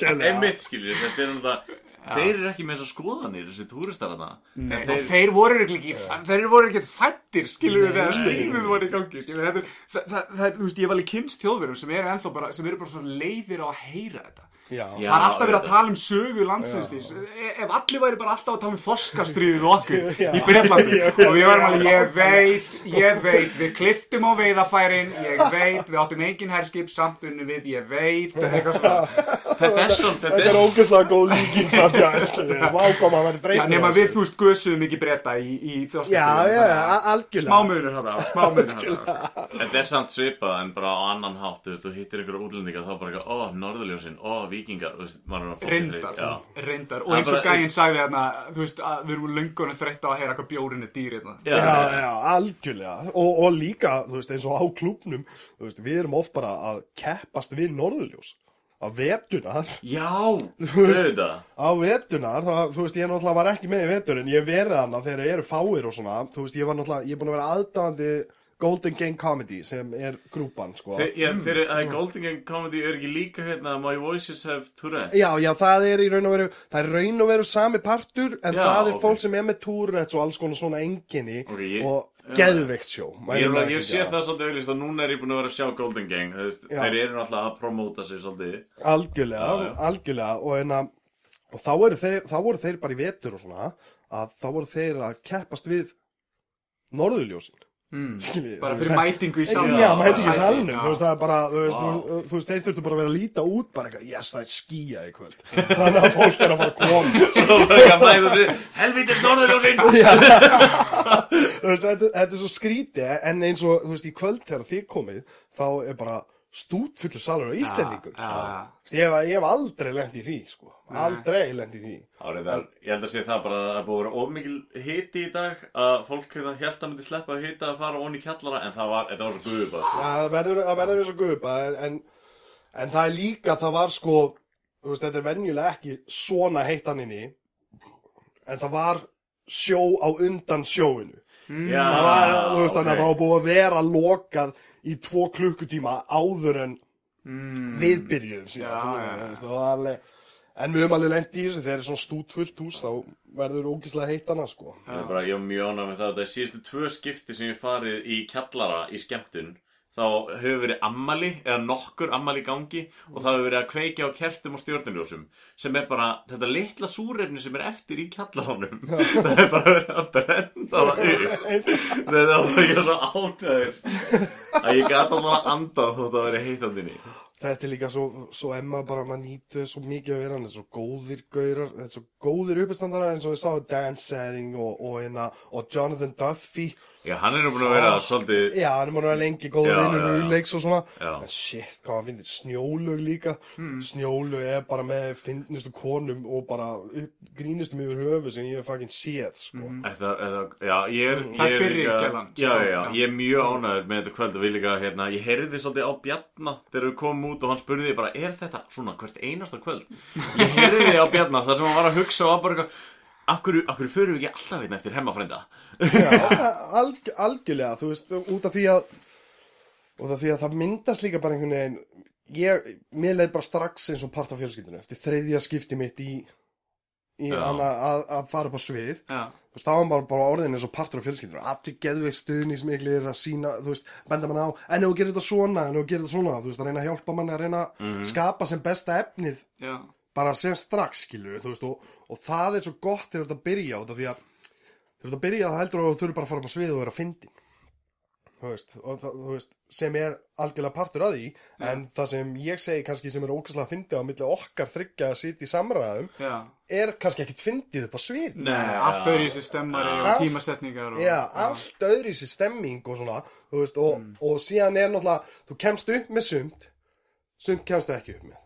já, einmitt, skilju, þetta er náttúrulega Þeir eru ekki með þessar skoðanir, þessi túristar þarna. Nei, En og þeir voru ekki, þeir voru ekki fættir, skilur við, þegar Nei. stríðið voru í gangi, skilur við, þetta, er- það, það, það, þú veist, ég var alveg kynst þjóðverðum sem eru ennþá bara, sem eru bara svo leiðir á að heyra þetta. Já, það er alltaf verið að tala um sögu landsinsins ef allir væri bara alltaf að tala um þorskastriðið og okkur í Breitlandi og við varum alveg, ég veit, ég veit við kliftum á veiðafærin ég veit, við áttum engin herskip samt unni við, ég veit Þetta er er er ógeðslega góð líking samt, vákoma að vera já, þreytur nema við, þú veist, guðsuðum ekki breyta í, í Já, þorskastriðið já, a- algjörlega. smámunur þetta, smámunur þetta Þetta er samt svipað en bara á annan hátt Þú hittir einhverja útlendinga þá bara eitthvað, ó, norðurljósin, ó, vikingar reyndar, Já, reyndar. Og eins og gæinn sagði þarna þú veist, að við erum löngunum þreytt á að heyra hvað bjórin er dýr hérna. Já, Já, já, algjörlega. Og, og líka, þú veist, eins og á veist, við erum oft bara að keppast við norðurljós á vetunar Já, auðvitað. á vetunar, það, þú veist, ég náttúrulega var ekki með í vetur en ég verið hana þegar eru fáir og svona, þú veist, ég var náttúrulega, ég er búin að vera aðdáðandi Golden Gang Comedy sem er grúpan, sko. Þeir, já, fyrir að Golden Gang Comedy er ekki líka hérna My Voices Have Tourette Já, já, það er í raun og veru, það er raun og veru sami partur, en Já, það er ok. fólk sem er með túrnets og alls konar svona enginni Ok, ég- og. Geðveikt sjó. Ég, ég, sé það svolítið auðvitað núna er ég búin að vera að sjá Golden Gang. Þeir eru náttúrulega að promóta sig svolítið Algjörlega, Já, já. algjörlega, og, en, að- og þá, þeir, þá voru þeir bara í vetur og svona, að þá voru þeir að keppast við norðurljósin. Mm. bara fyrir mætingu í salnum Já, mæti ekki í salnum, Já. þú veist, það er bara, þú veist, þú, þú veist, þeir þurftu bara að vera að líta út bara eitthvað, yes, það er skýja í kvöld. Þannig að fólk er að fara að koma. Helvítis norðurljósin þú veist, þetta, þetta er svo skríti en eins og, þú veist, í kvöld þegar þið komið þá er bara stútfullur salur á Íslendingum já, sko. já. Þú veist, ég, hef, ég hef aldrei lent í því sko. aldrei lent í því Árið, ég held að sé það bara að það búið að vera ómikil hiti í dag að fólk hérna held að myndi sleppa að hita að fara onni í kjallara en það var, þetta var svo Já, það verður, það verður eins og gupa en, en, en það er líka, það var sko þú veist, þetta er venjulega ekki svona heitt hann inni en það var sjó á undan sjóinu Já, það var, þú veist, þannig að ok. það var búið að vera lokað í tvo klukkutíma áður en við byrjuðum síðan, þú já, já. veist, það var alveg en við höfum alveg lent í þessu, þegar er svona stútfullt hús þá verður ógislega heitt hana, sko. Ég er bara, ég var mjög ánægð með það Það er síðustu tvö skipti sem ég farið í kjallara í skemmtun Þá hefur verið ammali eða nokkur ammali gangi og það hefur verið að kveikja á kertum og stjórnuljósum sem er bara þetta litla súrefni sem er eftir í kjallaranum það er bara verið að brenna það upp. Það er bara ekki svo ánægður. Að ég gæti alltaf að anda þótt að vera heitandinni Þetta er líka svo, svo emma bara, maður nýtu svo mikið að vera hann, þetta er svo góðir gaurar, þetta er svo góðir uppistandara eins og við sáum Dan Sering og, og, og, og Jonathan Duffy. Já, hann er nú búin að vera svolítið Já, hann er múin að vera lengi góður vinnur já. Uleiks og svona. Já. En shit, hvað hann finnir, snjólug líka. Snjólug er bara með finnustu konum og bara upp, grínustum yfir höfu sem ég hef fucking séð, sko. Það, er það, já, ég er, Það er er líka, gellan. já, já, já, ég er mjög ánægður með þetta kvöld og við líka, hérna, ég heyrði svolítið á Bjarna þegar við komum út og hann spurði bara, er þetta svona hvert einasta kvöld? Ég heyrði á Bjarna þar sem hann var að hugsa og var bara eitthvað, akkur, akkur Já, alg, algjörlega, þú veist, út af því að út af því að það myndast líka bara einhvern veginn ég, mér leið bara strax eins og part af fjölskyldinu eftir þriðja skipti mitt í, í hana, að, að fara upp á svið. Já, þú veist, þá var bara, bara orðin eins og partur af fjölskyldinu allir geðveik stuðnismiklir að sína þú veist, benda mann á, en ef þú gerir þetta svona en ef þú gerir þetta svona, þú veist, að reyna að hjálpa manni að reyna að skapa sem besta efnið já, bara sem strax, skilur þú veist, og, og það er svo gott þegar þetta byrja út af því að þegar þetta byrja þá heldur þú að þú þurfi bara að fara upp á svið og vera að fyndin þú veist, og það, þú veist sem er algjörlega partur að því en það sem ég segi kannski sem er ókvæslega að fyndi á milli okkar þryggja að sitja í samræðum já er kannski ekkit fyndið upp á svið Nei, allt öðru í sér stemmari og Allt- tímasetningar og, Já, allt öðru í sér stemming og svona, þú veist, og, Mm. og síðan er náttúrulega, þú kemst upp með sumt, sumt kemst ekki upp með.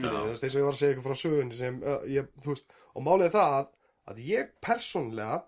Já. þú veist, eins og ég var að segja ykkur frá sögunni sem, uh, ég, þú veist, og málið er það að, að ég persónlega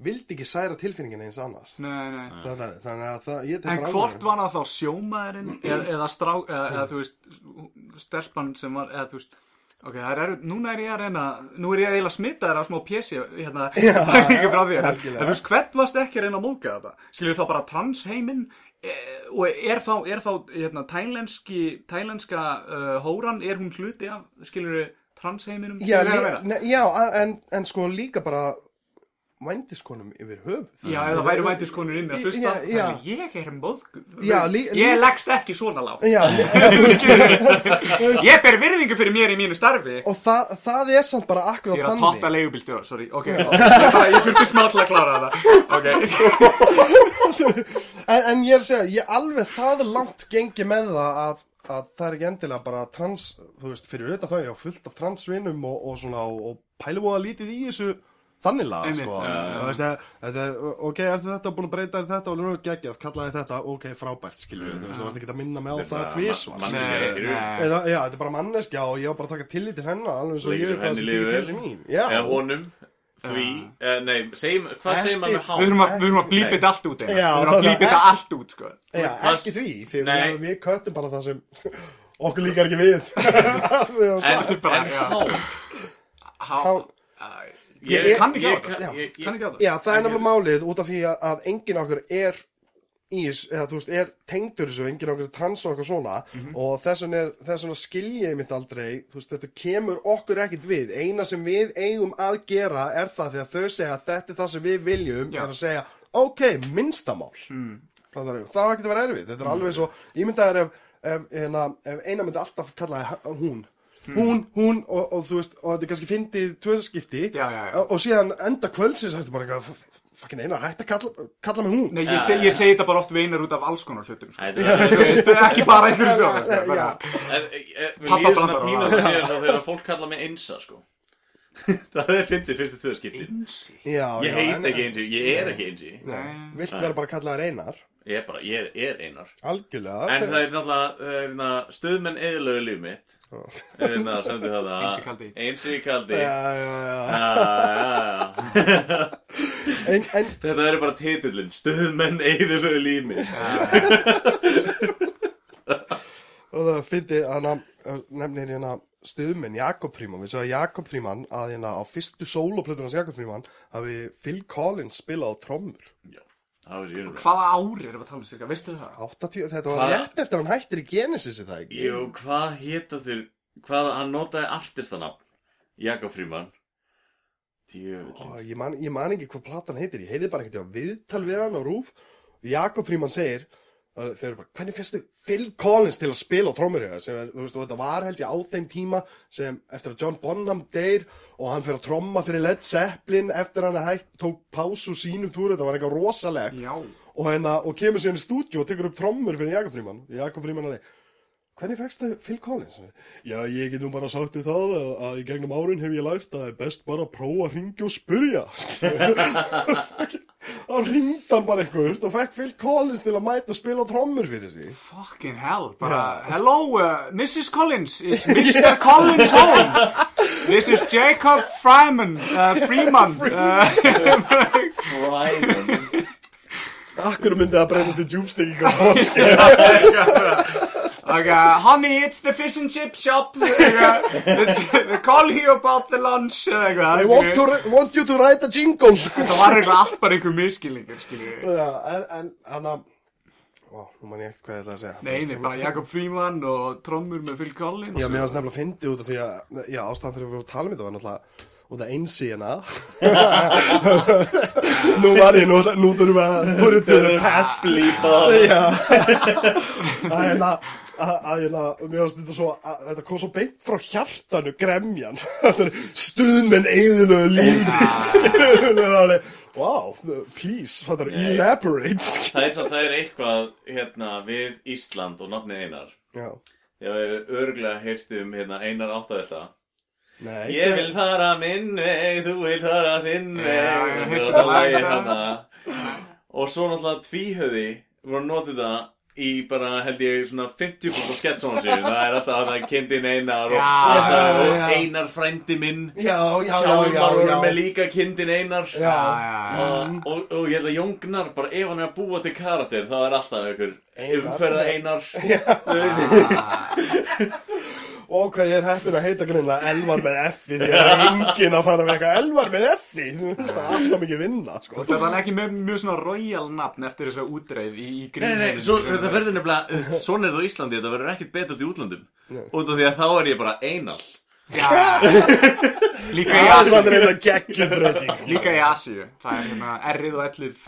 vildi ekki særa tilfinningin eins annars. Nei, nei. Þannig, að- þannig að það, ég tek En bara hvort alveg- var það þá sjómaðurinn eða, eða strá, eða, eða þú veist stelpan sem var, eða þú veist ok, það er, núna er ég að reyna nú er ég eiginlega smittaður af smá pjessi hérna, ekki frá því. en þú veist, hvert varst ekki að reyna að móðga þetta? Skilur þá bara transheiminn e, og er þá, er þá hérna, tælenski, tælenska uh, hóran, er hún hluti af skilur transheiminum Já, er að já en, en sko líka bara vændiskonum yfir höfuð. Já, eða væri væntiskonur inn að hlusta Já, já. þannig ég er móðg Já, lí- lí- ég leggst ekki svona lág Já, Ég ber virðingu fyrir mér í mínu starfi. Og það, það er samt bara akkurát Ég er að þannig. totta leigubílstjóra, sorry. Ok, ég, þurfti smá til að klára þetta Ok, En, en ég er að segja, ég alveg það langt gengi með það að, að það er ekki endilega bara trans, þú veist, fyrir auðvitað það, ég á fullt af transvinum og, og svona, og, og pælum lítið í þessu þannig laga, sko. þetta er, ok, ertu þetta búin að breyta þér þetta og er geggjað, kallaði þetta, ok, frábært, skilur þú veist, þú veist ekki að minna mig á það tvísvar. Þetta er bara manneskja og ég var bara að taka tillit til hennar, alveg svo ég veit að það stýri til mín. Já, Eða honum, því, eh, nei, segjum, hvað segir maður með við hán? við þurfum að blípa þetta allt út Við þurfum að blípa þetta allt út, sko. Já ekki því, því Nei. við, við köttum bara það sem okkur líkar ekki við. Höfum En, er en hán, Há, Há- ég, Ég- kann ekki á ég- þetta. já. ekki Já, það er nefnilega málið út af því að, að enginn okkur er ís, eða þú veist, er tengdur þessu, enginn okkur er trans og eitthvað svona. Og þess vegna, er, þess vegna skilja ég mitt aldrei, þú veist, þetta kemur okkur ekkit við, eina sem við eigum að gera er það því að þau segja að þetta er það sem við viljum, Já. er að segja ok, minnstamál mm. það er, það var ekkit að vera erfið, þetta er alveg svo ég myndi að ef, ef, ef, ef eina myndi alltaf kalla það hún hún, hún og, og þú veist, og þetta er kannski fyndið tvöðskipti og síðan enda kvöldsins hættu bara eitthvað fucking einar, hætti að kalla, kalla mig hún. Nei, ég, seg, ég segi þetta bara oft veinar út af alls konar hlutum sko. Þetta er- Þú veist, ekki bara einhverju svo sko, e, e, svona blandar pínu á að það sé eins og þegar fólk kalla mig einsa sko. Það er fyndið fyrstu tvö skipti já, Ég heit en- ekki einsi, ég er ekki einsi. Nei. vilt vera bara kallaðar einar Ég er bara, ég er, er einar. Algjörlega En það er náttúrulega hérna, stuðmenn eðlögu líf mitt. Hérna, sem þið það Einsi kaldi. Einsi kaldi. Já, já, já. Já, já, já. En, en, Þetta er bara titillinn Stuðmenn eðlögu líf mitt. Og það fyndi hana nefnir hérna stuðmenn Jakob Fríman, við að Jakob Fríman að hérna á fyrstu sóloplötur hans Jakob Fríman hafi Phil Collins spilað á trommur. Já, Hvaða ári erum við að tala um cirka, veistu það? 80, þetta var Hvað? rétt eftir hann hættir í Genesis er það ekki? Jú, hvað hétta þér Hvað, hann notaði artistanafn Jakob Fríman ég, man, ég man ekki hvað platan heitir, ég heyrði bara ekkert á viðtal við hann á rúf Jakob Fríman segir þeir eru bara, hvernig fyrstu Phil Collins til að spila á trommur hér sem þú veist, og þetta var held ég á þeim tíma sem eftir að John Bonham deyr og hann fyrir að tromma fyrir Led Zeppelin eftir hann að hætt, tók pásu sínum túr, þetta var eitthvað rosaleg Já. og, hérna, og kemur síðan í stúdíu og tekur upp trommur fyrir Jakob Fríman Jakob Fríman alveg Hvernig það Phil Collins? Já, ég get nú bara sagt þið það að, að í gegnum árin hef ég lært að það er best bara að prófa að ringja og spurja. Þá ringd hann bara eitthvað og fekk Phil Collins til að mæta og spila trommur fyrir sig. Fucking hell, bara, hello, uh, Mrs. Collins, is Mr. Collins home? This is Jacob Fryman, uh, Freeman. Uh, Fræman Akkur myndi það breytast í djúbstekking á hótski. Okay, honey, it's the fish and chip shop. Uh, they, they call you about the lunch. Uh, I want, to, want you to write a jingle. Þetta var eitthvað allt bara einhver miskilningur, skiljið. Já, en, en hann að... Ó, nú man ég ekkert hvað ég ætla að segja. Nei, nei, bara Jakob Freeman og trommur með Phil Collins. Já, mér varst nefnilega að fyndi út af því að, já, ástæðan fyrir að við vorum að tala um þetta var náttúrulega út af einsi hérna. nú var ég, nú, nú þurfum við að put it to the test. Lípa Já. að hérna, að að hérna, mér varst þetta svo, að, þetta kom svo beint frá hjartanu, gremjan. Þetta er stuðmenn er alveg, wow, please, það er elaborate. Það er samt, það er eitthvað hérna við Ísland og nafnið Einar. Já. Ég hef örgulega heyrt um hérna Einar áttavelta Nei, Ég vil fara minn veg, þú vil fara þinn veg. ég og svo náttúrulega tvíhöði voru að nota þetta í bara held ég svona 50% sketsónu sér. Það er alltaf að það er kindin Einar og, Já, og, já, og já. Einar frændi minn. Já. með líka kindin Einar Já. og, og, og ég held að Jóngnar bara ef hann er að búa til karakter þá er alltaf einhver umferða Einar Þú veist Og hvað ég er heppin að heita greinlega Elvar með F-i því að það er enginn að fara með eitthvað Elvar með F-i, þú veist það er alltaf mikið vinna sko. Þetta var ekki með mjög svona royal nafn eftir þessa útreið í, í Nei, nei, nei, svo, þetta verður nefnilega, svona er það á Íslandi, þetta verður ekkert betur til útlandum Út af því að þá er ég bara einal líka í er Asíu. sko. Líka í Asíu. Það er hérna errið og ellið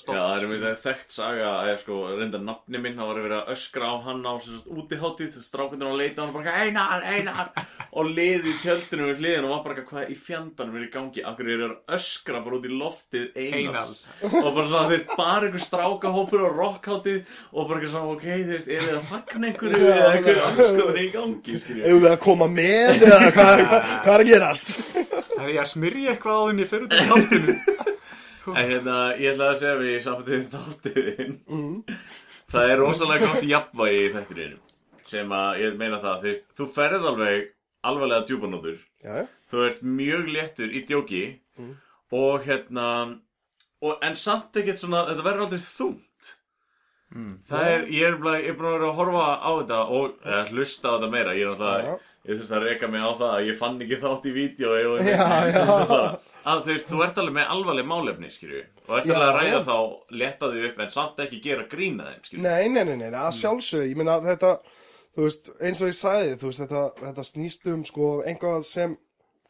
stopp það er mér þekkt saga. Að ég sko reynda nafni minn, það var að vera að öskra á hann á útiháttíð, strákundur á leita hann og bara einar, einar! Og liði í tjöldinu við hliðin og var bara hvað í fjandanum er í gangi, akkur er að öskra bara út í loftið einar Einal. og bara svona þeir bara einhver strákahópur á rockháttíð og bara eitthvað svona, ok, þú veist, er þið að fagna einhverju eða einhverju anskoðan í gangi, eða hvað er, hvað, hvað er að gerast? Það er ég að smyrja eitthvað á þenni fyrir út í þáttinu En hérna, ég ætla að segja við í samfættið þáttiðin Það er rosalega gott jafnvægi í þættininu sem að ég meina það, veist, þú ferð alveg alvarlega djúpanótur Já, já. þú ert mjög léttur í djóki og hérna og, en samt ekkert svona, þetta verður aldrei þungt. Það er, ég er, bara, ég er búin að vera að horfa á þetta og eða, hlusta á þetta meira, ég er náttúrulega ég þurfti að reka mig á það að ég fann ekki þátt í vídeo og Já, já. að þú veist, þú ert alveg með alvarleg málefni, skilju og ert Já, alveg að ræða já. þá, leta þau upp en samt ekki gera grína þeim, skilju Nei, nei, nei, nei, nei, að sjálfsögðu, ég meina þetta, þú veist, eins og ég sagði, þú veist, þetta, þetta snýst um, sko, einhvað sem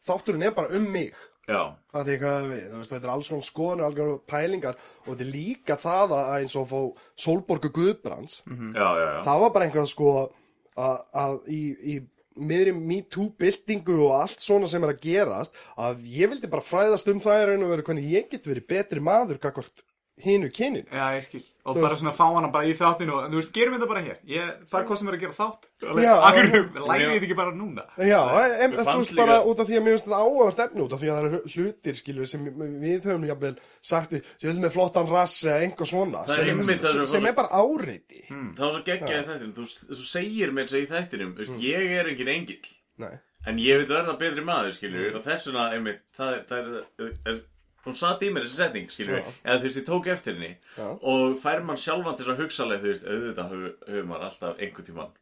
þátturinn er bara um mig. já, Það er eitthvað við, þú veist, þetta er alls konar skoðanir, alls konar pælingar og þetta er líka það að eins og fá Solborgu Guðbrands, já, já, já. það var bara einhvað sko að, að í, í miðri MeToo-byltingu og allt svona sem er að gerast, að ég vildi bara fræðast um það raun og veru hvernig ég get verið betri maður kakvart hinu kynin. Já, ég skil. Og Þú bara svona fá hana bara í þáttinu og þú veist, gerum þetta bara hér. Ég, Það er hvað sem er að gera þátt. Já. Akkur, lægir þetta ekki bara núna? Já, en, þú veist bara út af því að mér finnst þetta áhugavert efni út af því að það eru hlutir, skilur, sem við höfum jafnvel sagt, ég vil með flottan rass eða einhver svona, Það er sem, sem, sem- sem er bara áreiti. það var svo geggja í þættinum. Þú, þú segir mér þess að í þættinum veist, ég er engin engill. Nei, En ég veit verða betri maður, skilju, hún satt í mér þessi setning, skilju, Já. eða þú veist, ég tók eftir henni Já. og fær mann sjálfan til þess að hugsa leið, þú veist, auðvitað hefur maður alltaf einhvern tímann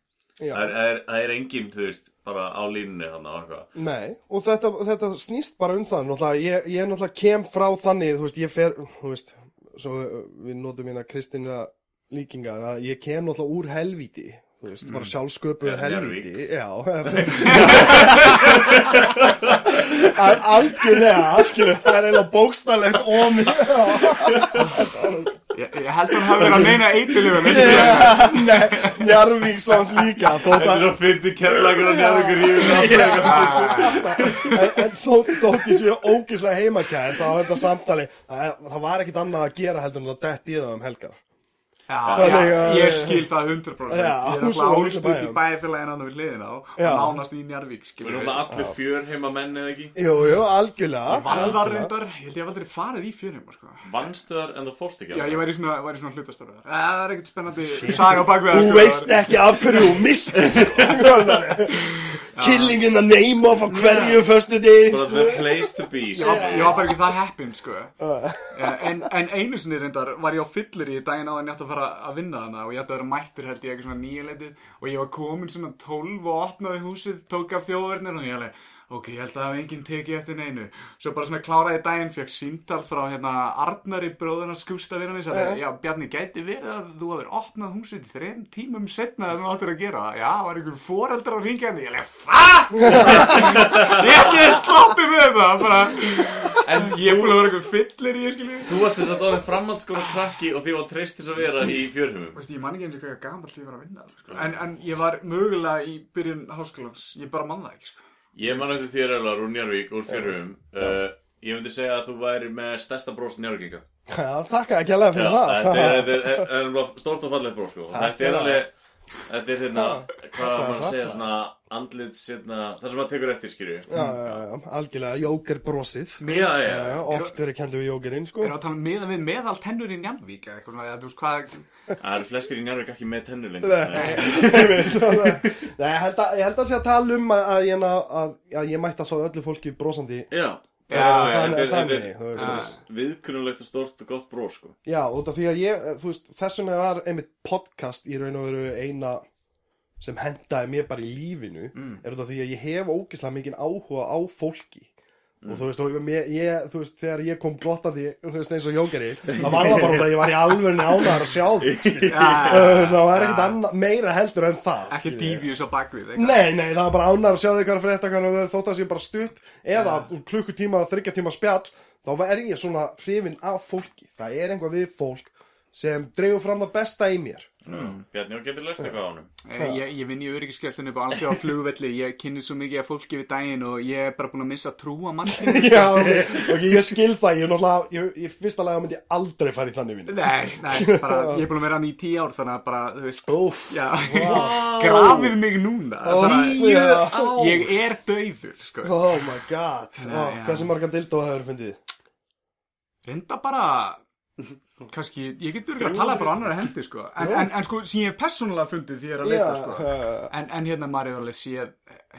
Já. Það er, það er, það er engin, þú veist, bara á línunni þannig og eitthvað. Nei, og þetta, þetta snýst bara um náttúrulega, ég, ég náttúrulega kem frá þannig þú veist, ég fer, þú veist svo við notum hérna Kristina líkinga, að ég kem náttúrulega úr helvíti þú veist, bara sjálfsköpuð Eða helvíti já. Al- algjörlega, skilur, það er eiginlega bókstallegt omi Ég, ég held að hann hafi verið að meina eitilöfum Nei, Njarvík samt líka Þetta er að fyndi kærleikur og njárvíkur í en, þótt, þótt ég sé ógislega heimakær þá er þetta samtali það, það var ekkit annað að gera heldur en að detti í það um helgar Já, Þannig já, að- ég skil það 100% Já, Ég er alltaf ólst upp í bæjum. bæjarfélagin annar við liðina og Já. nánast í Njarvík Við. erum alltaf allir fjör heima menn eða ekki? Jú, jú, algjörlega Valvar algjörlega. reyndar, ég held ég hef aldrei farið í fjörheima sko. Vannstu þar en þú fórst ekki Já, ég væri svona, væri svona hlutastarfar Það er ekkert spennandi saga á bakvið Þú veist ekki af hverju þú mistir Killing in the name of á hverju föstu dig the place to be. Ég var, ég var bara ekki það heppin sko. en, en einu sinni reyndar var ég á fyllir í daginn á ég að fara að vinna hana og ég ætti að vera mættur held ég eitthvað svona nýjuleitið og ég var komin svona 12 og opnaði húsið, tók af þjóðverðnir og ég alveg, ok, ég held að það hafi enginn tekið eftir neinu. Svo bara svona kláraði daginn, fekk símtal frá hérna Arnari bróðurna skústa vinna mér, sagði, já. Bjarni, gæti verið að þú hafir opnað húsið þreim tímum setna en þú áttir að gera það. Já, var einhver foreldrar að ringja henni, ég alveg, FAAAAAH Ég ekki sloppið með það, bara. En Ég er búin að vera eitthvað fyllir í, skilji. Þú varst þess að það var framhaldsskóla krakki og því var treyst þess að ég man að eftir þér Ölar úr Njárvík, úr fjörhumum uh, Ég myndi segja að þú væri með stærsta bros Njárvíkinga Já, takk ekki alveg fyrir það. Þetta er, er, er, er, stórt og fallegt bros sko. Þetta er alveg Þetta er hérna, hvað það maður segja svona andlits, hérna, það sem maður tekur eftir, skilju Já, já, já, algjörlega, jóker brosið. Já, já, Já, oft verið kendur við jókerinn, sko. Er það að tala með við meðal tennur í Njarnvík eða eitthvað svona, þú veist hvað það eru flestir í Njárvík ekki með tennur lengur. Nei, ég held að, ég held að sé að tala um að, að, ég, að, að ég mætti alltaf öllu fólki brosandi Já, Þetta er- þetta er viðkunnulegt og stórt og gott bros, sko. Já, af því að ég, veist, þess vegna var einmitt podcast í raun og veru eina sem hendaði mér bara í lífinu er út af því að ég hef ógislega mikinn áhuga á fólki og þú veist, og mér, ég, þú veist, þegar ég kom glottandi, þú veist, eins og jókeri það var það bara út að ég var í alvörni ánæður að sjá því, það var ekkit annað, meira heldur en það Ekki dífjus á bakvið. Nei, nei, það var bara ánæður að sjá því hvað er að frétta er þótt að sé bara stutt eða klukkutíma, þryggja tíma spjall þá er ég svona hrifin af fólki. Það er einhvað við fólk sem dregur fram það besta í mér. Bjarni, og getur lært eitthvað á honum Eh, Ég, ég vinn í öryggiskestunni upp á alþjóð á flugvelli, ég kynni svo mikið af fólki við daginn og ég er bara búin að missa trú á mannkynni. Já, ok, ég skil það ég er náttúrulega, ég, ég fyrsta lega myndi ég aldrei fara í þannig vinnu Nei, nei, bara, ég er búin að vera hann í tíu ár þannig að bara, þú veist, Úf, já, grafið mig núna. Ó, Bara, já. ég er dauður, sko. oh my god Ó, já. Hversu marga dildó hefur fundið? Reynda bara kannski, ég getur ekki að tala bara á annari hendi sko. en, en, en sko, sem ég hef persónulega fundið því ég er að leita sko. en, en hérna maður hefur alveg séð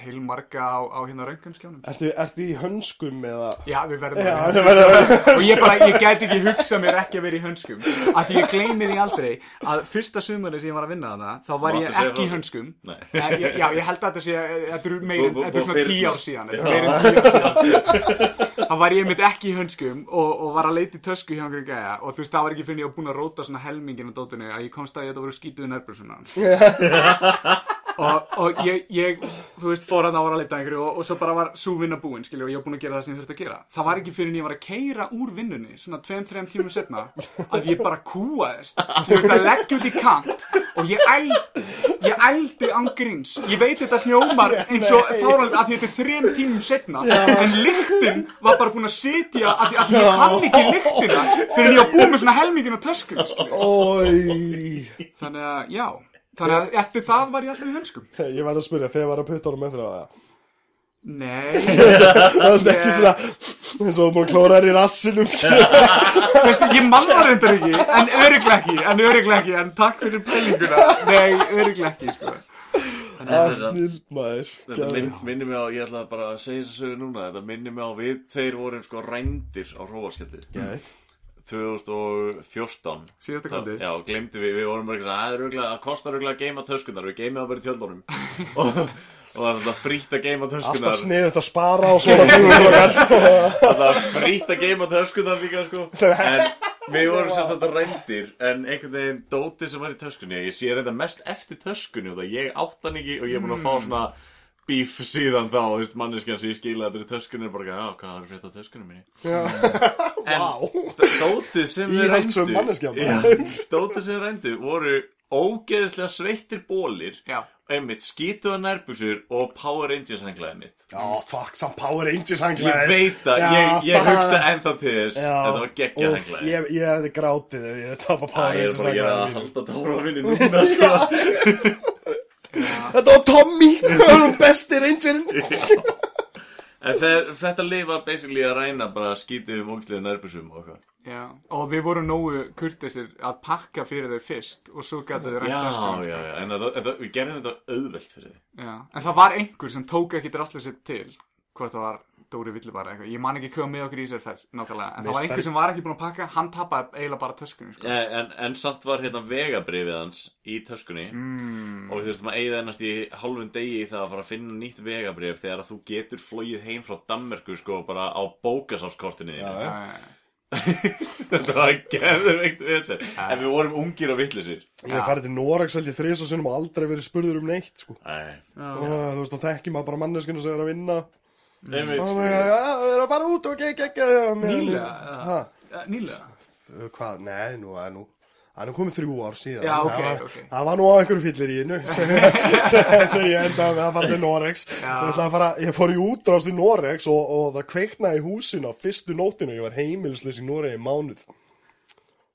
heil marga á, á hérna röngunskjánum ertu, ertu í hönskum eða? Já, við verðum Já, að það verður og ég bara, ég gæti ekki hugsa mér ekki að vera í hönskum. Af því ég gleymi því aldrei að fyrsta sumari sem ég var að vinna þarna þá var ég ekki í hönskum. Nei. Ég, Já, ég held að þetta sé þetta er meir, Bú- bú- þetta er svona tíu ár síðan þetta er meir en tíu ár síðan. Þá var ég mitt ekki í hönskum og, og var að leita í tösku hjá einhverju gæja. Og þú veist, það var ekki fyrir ég var búin að róta svona helmingin á dótinu að ég komst að þetta voru skítuði nærbrusuna og, og ég, ég, þú veist, fór að það var að leita að einhverju og, og svo bara var sú vinna búin, skilju, og ég var búin að gera það sem ég þurfti að gera. Það var ekki fyrir en ég var að keira úr vinnunni, svona tveim, þreim tímum setna, að ég bara kúaðist, þú veist, að leggja út í kant og ég ældi, ég ældi ángríns. Ég veit þetta hljómar eins og fárald að þetta er þreim tímum setna, en lyktin var bara búin að sitja að því að ég fann ekki lyktina fyrir en ég var búin með svona helmingin á töskunni, skilju. Þannig að, já, þannig að eftir það var ég alltaf í hönskum. Ég verð að spyrja, þegar var að putta honum á það Nei, Það var ekki svona eins og þú búin að klóra þér í rassinum veistu, ég man það reyndar ekki, en öryglega ekki, en öryglega ekki, en takk fyrir pælinguna. Nei, öryglega ekki, sko. Það er snild maður Þetta minn, minnir mig á, ég ætla bara að segja þess að sögu núna Þetta minnir mig á við tveir vorum sko rændir á hróaskjaldi Gæt. 2014. Síðasta kvöldið. Já, glemdi við, við vorum bara ekki að það er kostar auðvitað að geima töskunar við geimum það bara í tjöldunum. Og, og það er svona frítt að geima töskunar Alltaf sniðut að spara og svona það er frítt að geima töskunar líka sko. en við vorum sem sagt rændir en einhvern veginn dótið sem var í töskunni ég sé reynda mest eftir töskunni og það ég átt hann ekki og ég er búin að fá svona bíf síðan þá, þú veist, manneskjan sem ég skila þetta í töskunni er bara, já, hvað er á töskunni minni? En dótið sem við Íhaldssöm rændu manneskja, Já, maður. dótið sem við rændu voru ógeðislega sveittir bólir Já. einmitt skítuða nærbuxur og Power Rangers henglaði mitt. Já, fuck, samt Power Rangers Ég hanglaði veit að, Já, ég, ég það- hugsa ennþá til þess. Já, Þetta var geggjað úff, henglaði ég, ég hefði grátið ef ég tapa Æ, Power Ég er Rangers bara að gera að hanglaði halda tóra á minni núna sko. Þetta var Tommy, það var hún besti rangerinn En þeir, þetta lið var basically að ræna bara skítið um ógsliðu nærbúsum og eitthvað. Já, og við vorum nógu kurtisir að pakka fyrir þau fyrst og svo gætu þau Já, rænt töskunum, já, sko. já, en það, það, við gerðum þetta auðvelt fyrir þið Já, en það var einhver sem tók ekki drastlið sér til hvort það var Dóri Villibar eitthvað. Ég man ekki hvað með okkur í sér ferð nákvæmlega, en það var einhver sem var ekki búin að pakka hann tappaði eiginlega bara töskunum sko. Eh, en, en samt var hérna vegabrifið hans í töskunni. Mm, og við þurftum að eigða ennast í hálfum degi í það að fara að finna nýtt vegabrif þegar að þú getur flóið heim frá Danmerku sko bara á bókasafskortinu þínu. Já, uh, Þetta var geðveikt vesen. En við vorum ungir og vittlisir Ég hef farið til Norex held ég þrís og sinnum og aldrei verið spurður um neitt sko. Æ, og þú veist, þá þekki maður bara manneskinu sem er að vinna einmitt. Og maður er að- fara út og gegja gegja Nýlega, nýlega? Hvað? Nei, nú er nú Það er nú komið þrjú ár síðan. Já, ok, það, var, ok. það var nú á einhverju fyllir í innu sem, ég endaði með að fara til Norex fara, ég fór í útrást í Norex og, og það kveiknaði í húsinu á fyrstu nótinu ég var heimilisleis í Noregi í mánuð.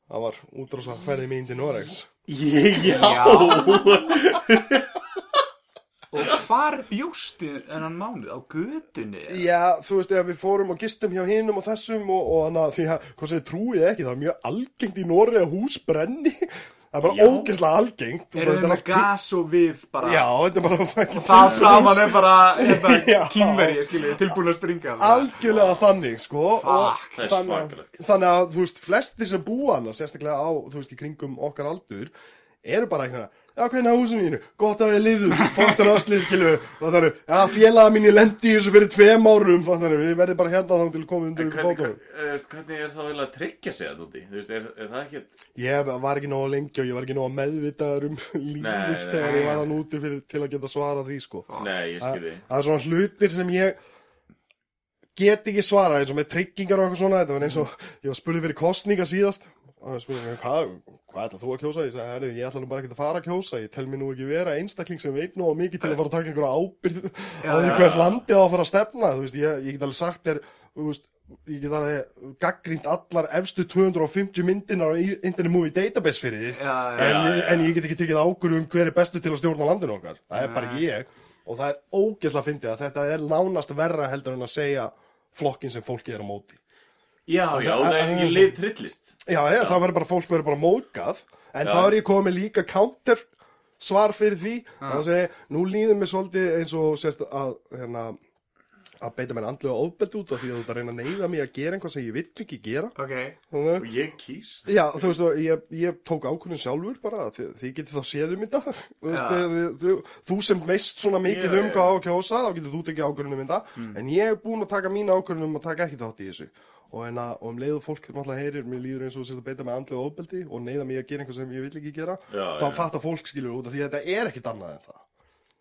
Það var útrást að ferði mín til Norex Já Og hvar bjóstu enn mánuð á götunni? Já, þú veist, ef við fórum og gistum hjá hinum og þessum og, og hana, því að, hvað segir, trúið ekki, það er mjög algengt í Noregi að hús brenni. Það er bara ógeðslega algengt. og Er þetta þið með gas og við bara Já, þetta er bara fucking Það saman er bara hérna, Já. kýmveri, skiljið, tilbúin að springa algjörlega þannig, sko. og Fuck, það er þannig, svakalegt. þannig að, þú veist, flestir sem búa hana, sérstaklega á, þú veist, í kringum okkar aldur, eru bara einhverja, já, hvernig er húsinu mínu? Gott að ég liður, fóttur aðslið, skilju, það eru, já, félaga mín, ég lendi í þessu fyrir tveim árum, þannig. Að við verðum bara hérna þá til að koma undir En ykkur hvernig, hvernig, eh, hvernig er það vel að tryggja sig að úti? Þú veist, er, er það ekki Ég var ekki nógu lengi og ég var ekki nógu meðvitaður um lífið þegar ég var hann úti fyrir, til að geta svarað því sko. Nei, ég skilji Það er svona hlutir sem ég get ekki svarað eins og með tryggingar og eitthvað svona. Þetta var eins og ég var spurði fyrir kostninga síðast og það spurði mig hvað, hvað ætla þú að kjósa? Ég sagði, herri, ég ætla nú bara ekki að fara að kjósa. Ég tel mér nú ekki vera einstakling sem veit nú mikið til að fara að taka einhverja ábyrð á því hvert landið á að fara að stefna. Þú veist, ég, ég get alveg sagt þér þú veist, ég get alveg gaggrínt allar efstu 250 myndinar á Internet Movie Database fyrir já, en, en ég get ekki tekið ákvörðu um hver er bestu til að stjórna landinu okkar. Það er bara ekki ég. Og það er ógeðslega fyndið að þetta er nánast verra heldur en að segja flokkin sem fólki er á móti. Já, já, það er ekki lið trillist já, já. það verður bara fólk verður bara móðgað. En Já. þá er ég komið líka counter svar fyrir því. Að segi, nú líður mér svolítið eins og sérst að hérna, að beita mér andlega ofbeldi út af því að þú reyna að neyða mig að gera einhvað sem ég vill ekki gera. Ok, Og ég kýs. Já, þú veist, ég, ég tók ákvörðun sjálfur bara, þið, þið getið þá séð um þetta. Þú, veist, þið, þið, þú sem veist svona mikið Já, um hvað á að kjósa þá getið þú tekið ákvörðun um þetta en ég er búin að taka mín ákvörðun um að taka ekki þátt í þessu og, að, og um leiðu fólk náttúrulega heyrir, mér líður eins og þú sést að beita með andlega ofbeldi og neyða mig að gera einhvað sem ég vill ekki gera Já, þá fattar fólk skilur út af því að þetta er ekkit annað en það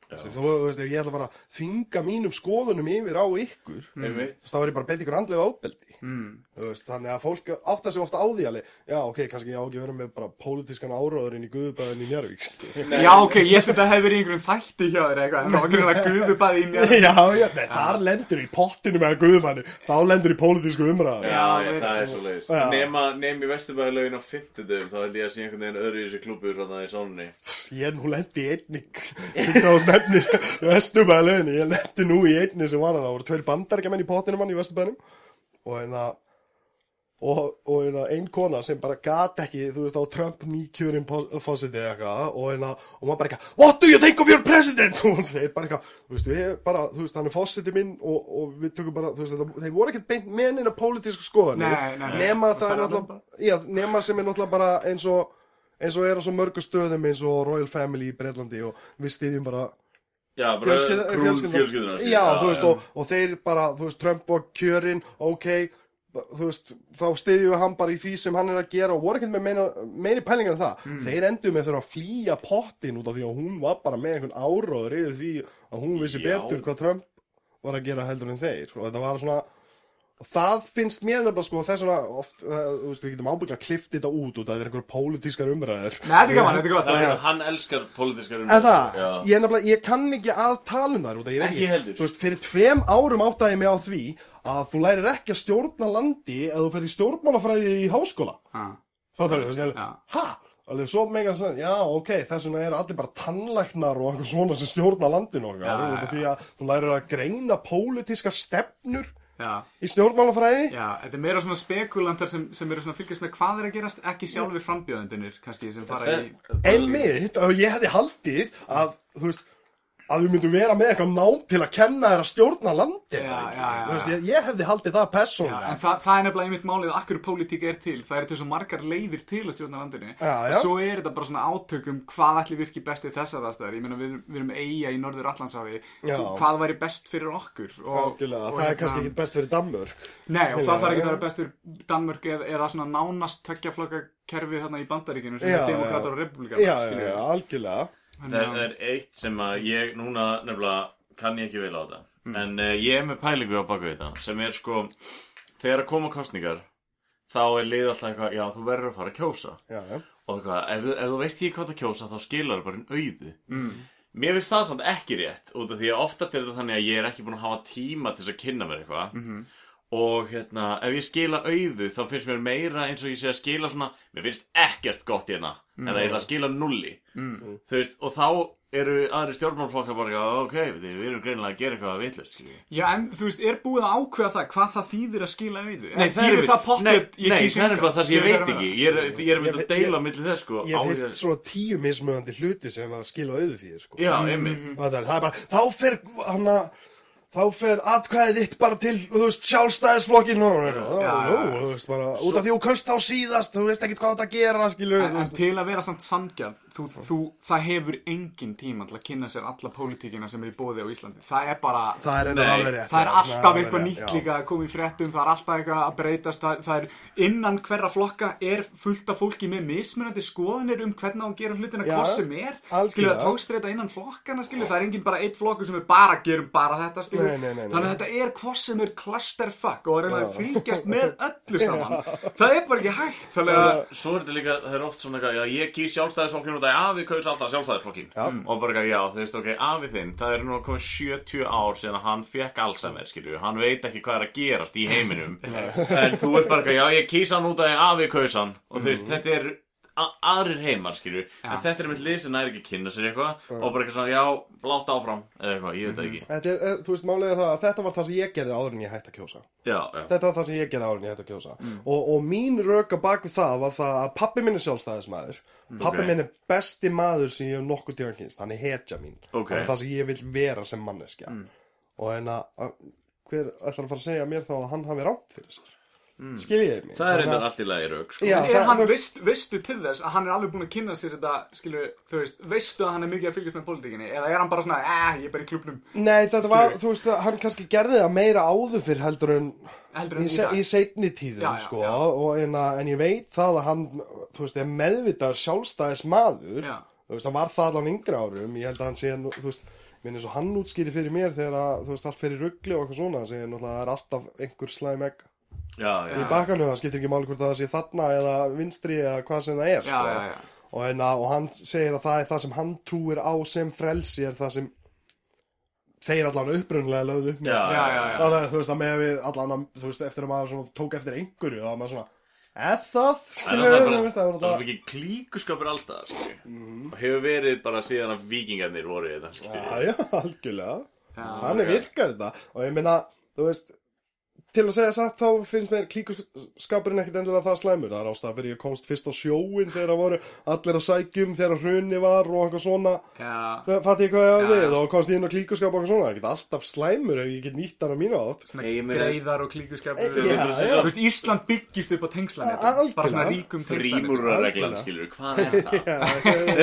Þú veist, þú veist, ef ég ætla bara að þvinga mínum skoðunum yfir á ykkur Einmitt. þá er ég bara að beita ykkur andlega ofbeldi. Mm. Veist, þannig að fólk átta sig ofta á því alveg, já ok, kannski ég á ekki að vera með bara pólitískan áráðurinn í Guðubæðin í Njárvík. Já, ok, ég held að þetta hefði verið í einhverjum þætti hjá þér eitthvað En það var ekki að guðu bæði í mér Já, já, nei, þar lendur í pottinu með Guðubæðinu, þá lendur í pólitísku umræðan Já, Já, já, við- það er svo leiðis nefn í Vesturbæðilögin á 50 þá held ég að sé einhvern veginn öðru í þessu klúbur Nefnir Vesturbæðileginni, ég lendi nú í einni sem var hann, það voru tveir bandarækjaman í pottinu mann í Vesturbæðinum og en að og, og hérna, ein kona sem bara gat ekki, þú veist, á Trump nýkjörin fósiti eða eitthvað og, hérna, og maður bara eitthvað, what do you think of your president og þeir bara eitthvað, þú veist, við bara þú veist, hann er fósiti minn og, og við tökum bara þú veist, þetta, þeir voru ekkert beint skoðanir, Nei, nei, nei. nema það er Það náttúrulega, já, nema sem er náttúrulega bara eins og eins og er á svo mörgu stöðum eins og Royal Family í Breitlandi og við styðjum bara Já, bara fjölskylda, krún fjölskylda, fjölskylduna já, þú veist, Og, og þeir bara, þú veist, Trump og kjörin, ok, þú veist, þá styðjum við hann bara í því sem hann er að gera og voru ekkert með meina, meiri pælingar en það. Mm. Þeir endur með þurfa að flýja pottin út af því að hún var bara með einhvern áróður yfir því að hún vissi Já. betur hvað Trump var að gera heldur en þeir og þetta var svona og það finnst mér nefnilega sko þess vegna oft, uh, þú veist, við getum ábygglega klift þetta út út að það er einhverjum pólitískar umræður Nei, þetta er gaman, þetta er gott Já. er, hann elskar pólitískar En það, Já. ég, nefnilega, ég kann ekki að tala um það út af ég er Ekki heldur. Þú veist, fyrir tveim árum áttaði ég mig á því að þú lærir ekki að stjórna landi eða þú í stjórnmálafræði í háskóla Ah. Þá þarf ég, þú veist, ég Já. er, ha? Alveg svo mega að segja, já, ok, þess vegna eru allir bara tannlæknar og eitthvað svona sem stjórna landinu okkar Já, út já, af því að þú lærir að greina pólitískar stefnur Já, í stjórnmálafræði? Já, þetta er meira svona spekulantar sem, sem eru svona að fylgjast með hvað er að gerast, ekki sjálfur frambjöðundinir, kannski, sem fara í... Og ég hefði haldið að, þú veist, að við myndum vera með eitthvað nám til að kenna þér að stjórna landi Já, já, já, veist, ég, ég hefði haldið það Já, persónlega en það, það er nefnilega einmitt málið að akkur pólitík er til, það eru svo margar leiðir til að stjórna landinu. Já, já. Svo er þetta bara svona átökum hvað ætli virki best við þessar aðstæður. Ég meina við, við erum eiga í norður Allandshafi, Já. hvað væri best fyrir okkur? Og, Algjörlega, og það er hérna- kannski ekki best fyrir Danmörk Nei, og það þarf ekki að vera best fyrir Danmörk eða, eða svona nánast tveggjaflokka kerfi þarna í bandaríkinu sem er já. demokrater og republikar. Það er, er eitt sem að ég núna nefnilega kann ég ekki vel á þetta. En uh, ég er með pælingu á baku þetta Sem er sko, þegar að koma kostningar Þá er lið alltaf eitthvað, já þú verður að fara að kjósa. Já, já, Og eitthvað, ef, þú- ef þú veist ekki hvað það kjósa Þá skilar það bara en auðu. Mm. Mér finnst það samt ekki rétt Út af því að oftast er þetta þannig að ég er ekki búin að hafa tíma Til að kynna mér eitthvað Og hérna, ef ég skila auðu Þá finnst mér meira eins og ég sé að skila svona Mér finnst ekkert gott hérna Eða ég ætla að skila nulli Mm. Þú veist, og þá eru aðri stjórnmálflokkar bara ok, við, erum greinilega að gera eitthvað skiljið. Já, en þú veist, er búið að ákveða það hvað það þýðir að skila auðu? Nei, það er, þýðir það pottið, nei, nei, það er bara það sem ég veit ekki. Ég er, ég er Ég- að deila millir þess, sko. Ég á hef heilt svona tíu mismöðandi hluti sem að skila auðu fyrir sko. Já, þá fer atkvæðið þitt bara til þú veist, sjálfstæðisflokkin og þú veist, bara, út af því þú kaust þá síðast þú veist ekkert hvað þetta gera, skilu En, til að vera samt sangjarn, þú, þú, það hefur engin tíma til að kynna sér alla pólitíkina sem er í bóði á Íslandi. Það er bara, það er Nei, rétt það er alltaf eitthvað nýtt líka að koma í fréttum, það er alltaf eitthvað að breytast, það, það er innan hverra flokka er fullt af fólki með mismunandi skoðanir um hvernig að gera hlutina hvað sem er, skilju að tókstreita innan flokkana, skilju, það er engin bara eitt flokkur sem er bara gerum bara þetta, skilju, Nei, nei, nei, nei. þannig að þetta er hvað sem er clusterfuck og er eiginlega að fylgjast með öllu saman, það er bara ekki hægt, er það er er afi kaus alltaf sjálfstæðisflokkin. Já. Og bara eitthvað, já, þú veist, ok, afi þinn, það er nú að koma 70 ár síðan að hann fekk Alzheimer, skilju, hann veit ekki hvað er að gerast í heiminum. en þú ert bara eitthvað, já, ég kýs hann út af afi kaus hann. Og þú veist, þetta er aðrir heimar, skilju. En þetta er með lið sem næri ekki að kynna sér eitthvað og bara eitthvað svona, já, blátt áfram, eða eitthvað, ég veit það ekki. Þetta er, eh, þú veist, málega það að þetta var það sem ég gerði áður en ég hætti að kjósa. Já, já. Þetta var það sem ég gerði áður en ég hætti að kjósa. Og, og mín röka baku það var það að pappi minn er sjálfstæðismæður Pappi Ok. minn er besti maður sem ég hef nokkuð tíðan kynst Hann er hetja mín. Ok. Það er það sem mér mm. Skiljið mig Það er Þannig að- allt í lagi rauk, sko. Já, En er hann, veist, veistu til þess að hann er alveg búin að kynna sér þetta, skilu, þú veist, veistu að hann er mikið að fylgjast með pólitíkinni, eða er hann bara svona, eh, ég er bara í klubnum, Nei, þetta var, Skilurðu? þú veist, hann kannski gerði það meira áður fyrir heldur en heldur en í, í í seinni tíðum, Já, já, sko, já. og en, að, en ég veit það að hann, þú veist, er meðvitaður sjálfstæðis maður, Já. þú veist, hann var það allan yngri árum, ég held að hann sé, þú veist, minn eins og hann útskýri fyrir mér þegar að, þú veist, allt fyrir ruggli og eitthvað svona, náttúrulega að það er alltaf einhver slæm egg Já, já. í bakanum, það skiptir ekki máli hvort það sé þarna eða vinstri eða hvað sem það er, Já, sko, já, já. Og, en, að, og hann segir að það er það sem hann trúir á sem frelsi er það sem þeir allan upprunlega lögðu upp með. Það er, þú veist, að með við allan að, þú veist, eftir að maður tók eftir einhverju, þá var maður svona, eða það, skilur er við, það það er mikið klíkuskapur allstaðar skilju. Mhm. og hefur verið bara síðan að vikingarnir voru í þetta skilju. já, já, algjörlega, Já, þannig ok. virkar þetta, og ég meina, þú veist, til að segja satt þá finnst mér klíkuskapurinn ekkit endilega það slæmur það er ástæða fyrir ég komst fyrst á sjóin þegar það voru allir að sækjum þegar hrunni var og eitthvað svona Já, það fatt ég hvað ég að við já. og komst ég inn á klíkuskap og eitthvað svona það er ekkit alltaf slæmur ef ég get nýtt hann á mínu átt greiðar og já. Þú veist, Ísland byggist upp á A- algjörlega. Bara svona ríkum tengslanir Frímúrarreglan, Algjörlega. skilur, hvað er það?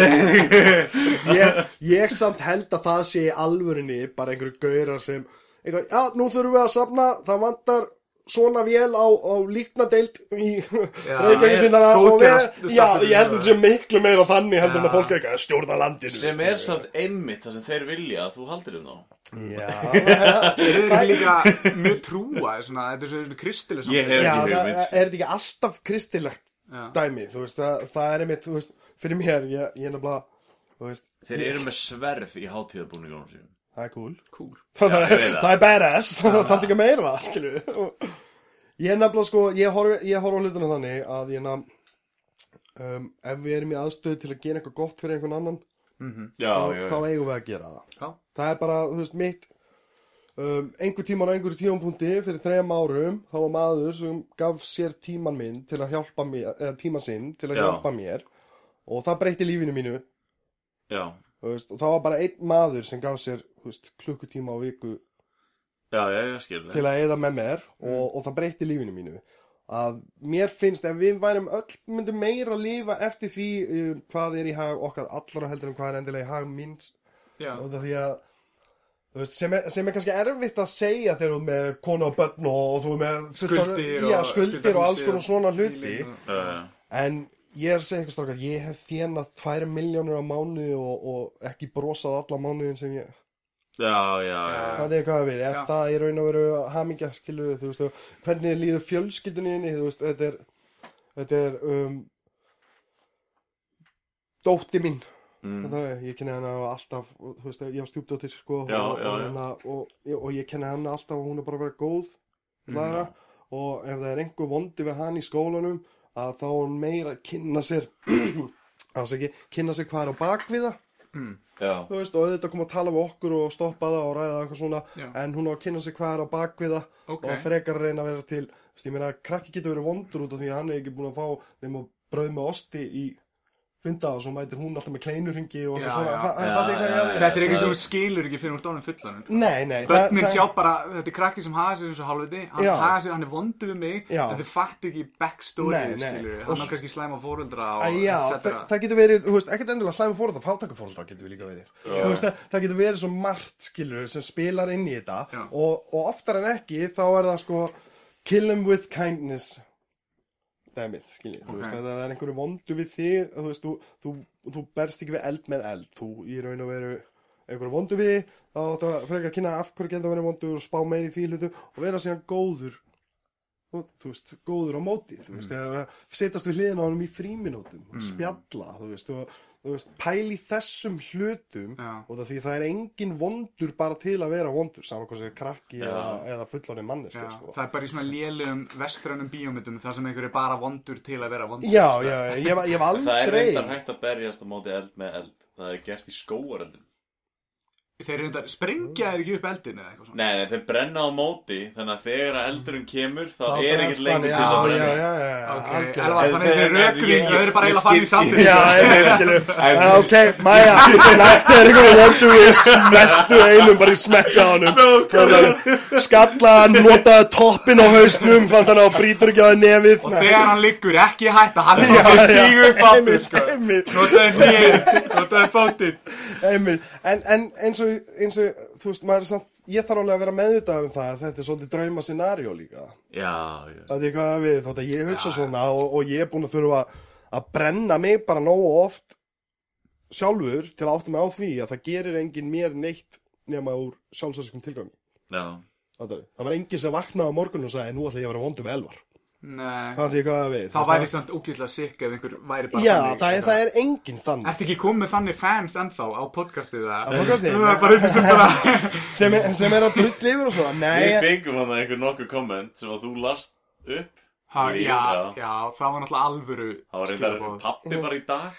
Já, ég, ég samt held að það sé í alvörinni bara einhverju gaurar sem eitthvað, já, nú þurfum við að safna það vantar svona vél á, á líknadeild í Reykjavíksmyndana og við, góðgerðar- já, ég held að þetta sé miklu meira þannig heldur en að fólk eitthvað stjórna landinu. Sem er samt einmitt það sem þeir vilja að þú haldir um þá. Já, það, líka mjög trúa svona, Þetta er svona kristileg Ég hef- já, ekki það hugmynd. er þetta ekki alltaf kristilegt Já. dæmi, þú veist, það, það er einmitt, þú veist, fyrir mér, ég, ég er nefnilega, þú veist, Þeir eru með sverð í hátíðabúningunum sínum það er cool. Cool. Það, Já, er, það. er badass. Það þarf ekki meira, skilju ég er nefnilega sko ég horf, á hlutuna þannig að ég nefn um, ef við erum í aðstöðu til að gera eitthvað gott fyrir einhvern annan Já, þá, já, þá já eigum við að gera það. Já. það er bara, þú veist, mitt um, einhver tíman á einhverju tímanpunkti fyrir þrejum árum, þá var maður sem gaf sér tíman minn til að hjálpa mér eða tíman sinn til að Já. hjálpa mér og það breytti lífinu mínu. Já, þú veist, og það var bara einn maður sem gaf sér veist, klukkutíma á viku já, já, til að eða með mér og, og það breytti lífinu mínu. Að mér finnst ef við værum öll myndum meira að lifa eftir því uh, hvað er í hag okkar allra heldur en hvað er endilega í hag minns Já, og það því að þú veist, sem, er, sem er kannski erfitt að segja þegar þú er með konu og börn og, og þú er með Skuldir já, og- skuldir og alls konar svona hluti. já en ég er að segja eitthvað strákar ég hef þjenað 2 miljónur á mánu og, og ekki brosað alla mánuðin sem ég Já, já, já Það er hvað við, er Já. það í raun og veru hamingja, skilur þú veist, hvernig líður fjölskyldunni inni, þú veist, þetta er, þetta er, um, dótti mín, mm. það er, ég kenni hana alltaf, þú veist, ég var stjúpdóttir, sko, Já, og, já, og, já. hana, og, og ég kenni hana alltaf og hún er bara að vera góð, Mm. læra, og ef það er einhver vondi við hann í skólanum, að þá er hún meira að kynna sér, ekki, kynna sér hvað er á bakviða, Já, þú veist, og auðvitað koma að tala við okkur og stoppa það og ræða eitthvað svona Já. en hún á að kynna sig hvað er á bakviða Ok. og frekar að reyna að vera til þú veist, ég meina, krakki getur verið vondur út af því að hann er ekki búin að fá nema brauð með osti í funda og svo mætir hún alltaf með kleinurringi og Já, eitthvað svona, já. Fa- Já, fattu ég hvað já, ég já. við? Þetta er ekki Það- sem þú skilur ekki fyrir úr stónum fullan Nei, nei, Bönnin það- sjá bara, þetta er krakki sem hafa sér eins og hálfviti Hann hafa sér, hann er vondu við mig Já. En þið fatt ekki backstory, Nei, nei. skilur Hann á kannski slæma et það, það getur verið, þú veist, ekkert endilega slæmi fóröldar, fátaka fóröldar getur við líka verið. Það, það getur verið svo margt, skilur, sem spilar inn í þetta og, og oftar en ekki þá er það sko kill him with kindness dæmið, skiljið, þú Ok. veist, ef það er einhverju vondu við þig, þú veist, þú, þú, þú berst ekki við eld með eld, þú í raun og veru einhverju vondu við, þá að frekar að kynna af hverju geta verið vondur og spá meir í því hlutu og vera síðan góður og, þú veist, góður á móti þú veist, eða setjast við hliðina á hann í fríminútum og spjalla, þú veist og, þú veist, pæli þessum hlutum Já. og það því það er engin vondur bara til að vera vondur, saman hvað sem krakki Já. eða, eða fullorinn manneska, Já, sko það er bara í svona lélugum vestrænum bíómyndum þar sem einhver er bara vondur til að vera vondur Já, já, ég, ég, ég hef það er aldrei reyndar hægt að berjast á móti eld með eld Það er gert í skóareldum Þeir eru þetta, sprengja þeir ekki upp eldin eða eitthvað svona? Nei, nei, þeir brenna á móti Þannig að þegar að eldurinn kemur Þá Þá er ekkert lengur til þess að Já, já, brenna. já, já, já, Ok, algjörlega. Elvar, þannig að þessi En- en- rökring, þau eru bara eiginlega fann í samtíð Já, ég veit, Já, Ok, Maja, næstu er einhverju vondu við smeltu einum bara í smekka á honum. Skalla hann, notaði toppin á hausnum Þannig að hann brýtur ekki á það nefið. Og þegar hann liggur ekki hætta, hann er bara já, stígu og, eins og, þú veist, maður er samt, ég þarf alveg að vera meðvitaður um það að þetta er svolítið drauma scenario líka. Já, já Það er hvað við, þótt að ég hugsa svona og, og ég er búin að þurfa að brenna mig bara nógu oft sjálfur til að átta mig á því að það gerir engin mér neitt nema úr sjálfsæskum tilgangi. Já, Það var engin sem vaknaði á morgun og sagði, nú ætla ég að vera vondu við elvar. Nei, Það er hvað við. það væri samt ógeðslega sikk ef einhver væri bara Já, þannig, það er, þetta. það er engin þannig. Ertu ekki komið þannig fans ennþá á podcastið það? Á podcastið? Það er bara upp sem bara Sem er, sem er að drull yfir og svona. Nei, við fengum hann einhver nokkuð komment sem að þú last upp ha, já, já. já, það var náttúrulega alvöru Það var reyndar skilaboð. pappi bara í dag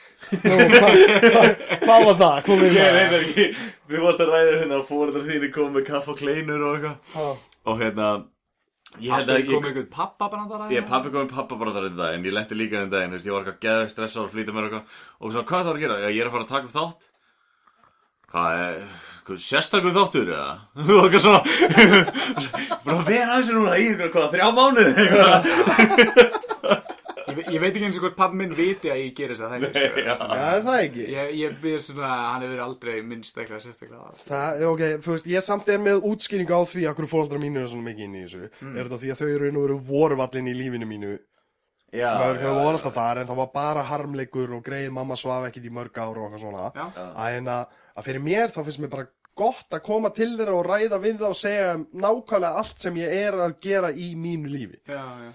hvað hva, hva var það? Komið Ég með reyndar ekki Þú varst að ræða hérna að fóreldrar þínir komið með kaff og kleinur og eitthvað Ha. Og hérna Ég held Pappi að kom ég, eitthvað pappa brandara ég pappi kom með pappa bara þar einn dag en ég lendi líka einn dag, ég var eitthvað geðveg stressað og flýta mér eitthvað og svo hvað það að gera? Já, ég er að fara að taka upp þátt Hvað er, hvað, sérstakur þáttur eða? Þú var eitthvað svona Bara að vera aðeins núna í eitthvað, hvað, þrjá mánuði eitthvað Ég, ég veit ekki eins og hvort pappi minn viti að ég gerist það sko. Já, Já, er það ekki. Ég, ég byrð svona, hann hefur aldrei minnst eitthvað sérstaklega Það, ok, þú veist, ég samt er með útskýringu á því að hverju fóreldrar mínu er svona mikið inn í þessu. Mm. Er þetta því að þau eru nú eru vorvallin í lífinu mínu? Já, Mörg þau voru alltaf þar en það var bara harmleikur og greið mamma svaf ekkit í mörg ár og eitthvað svona. Já. að, að, að fyrir mér þá finnst mér bara gott að koma til þeirra og ræða við það og segja nákvæmlega allt sem ég er að gera í mínu lífi. Já, já.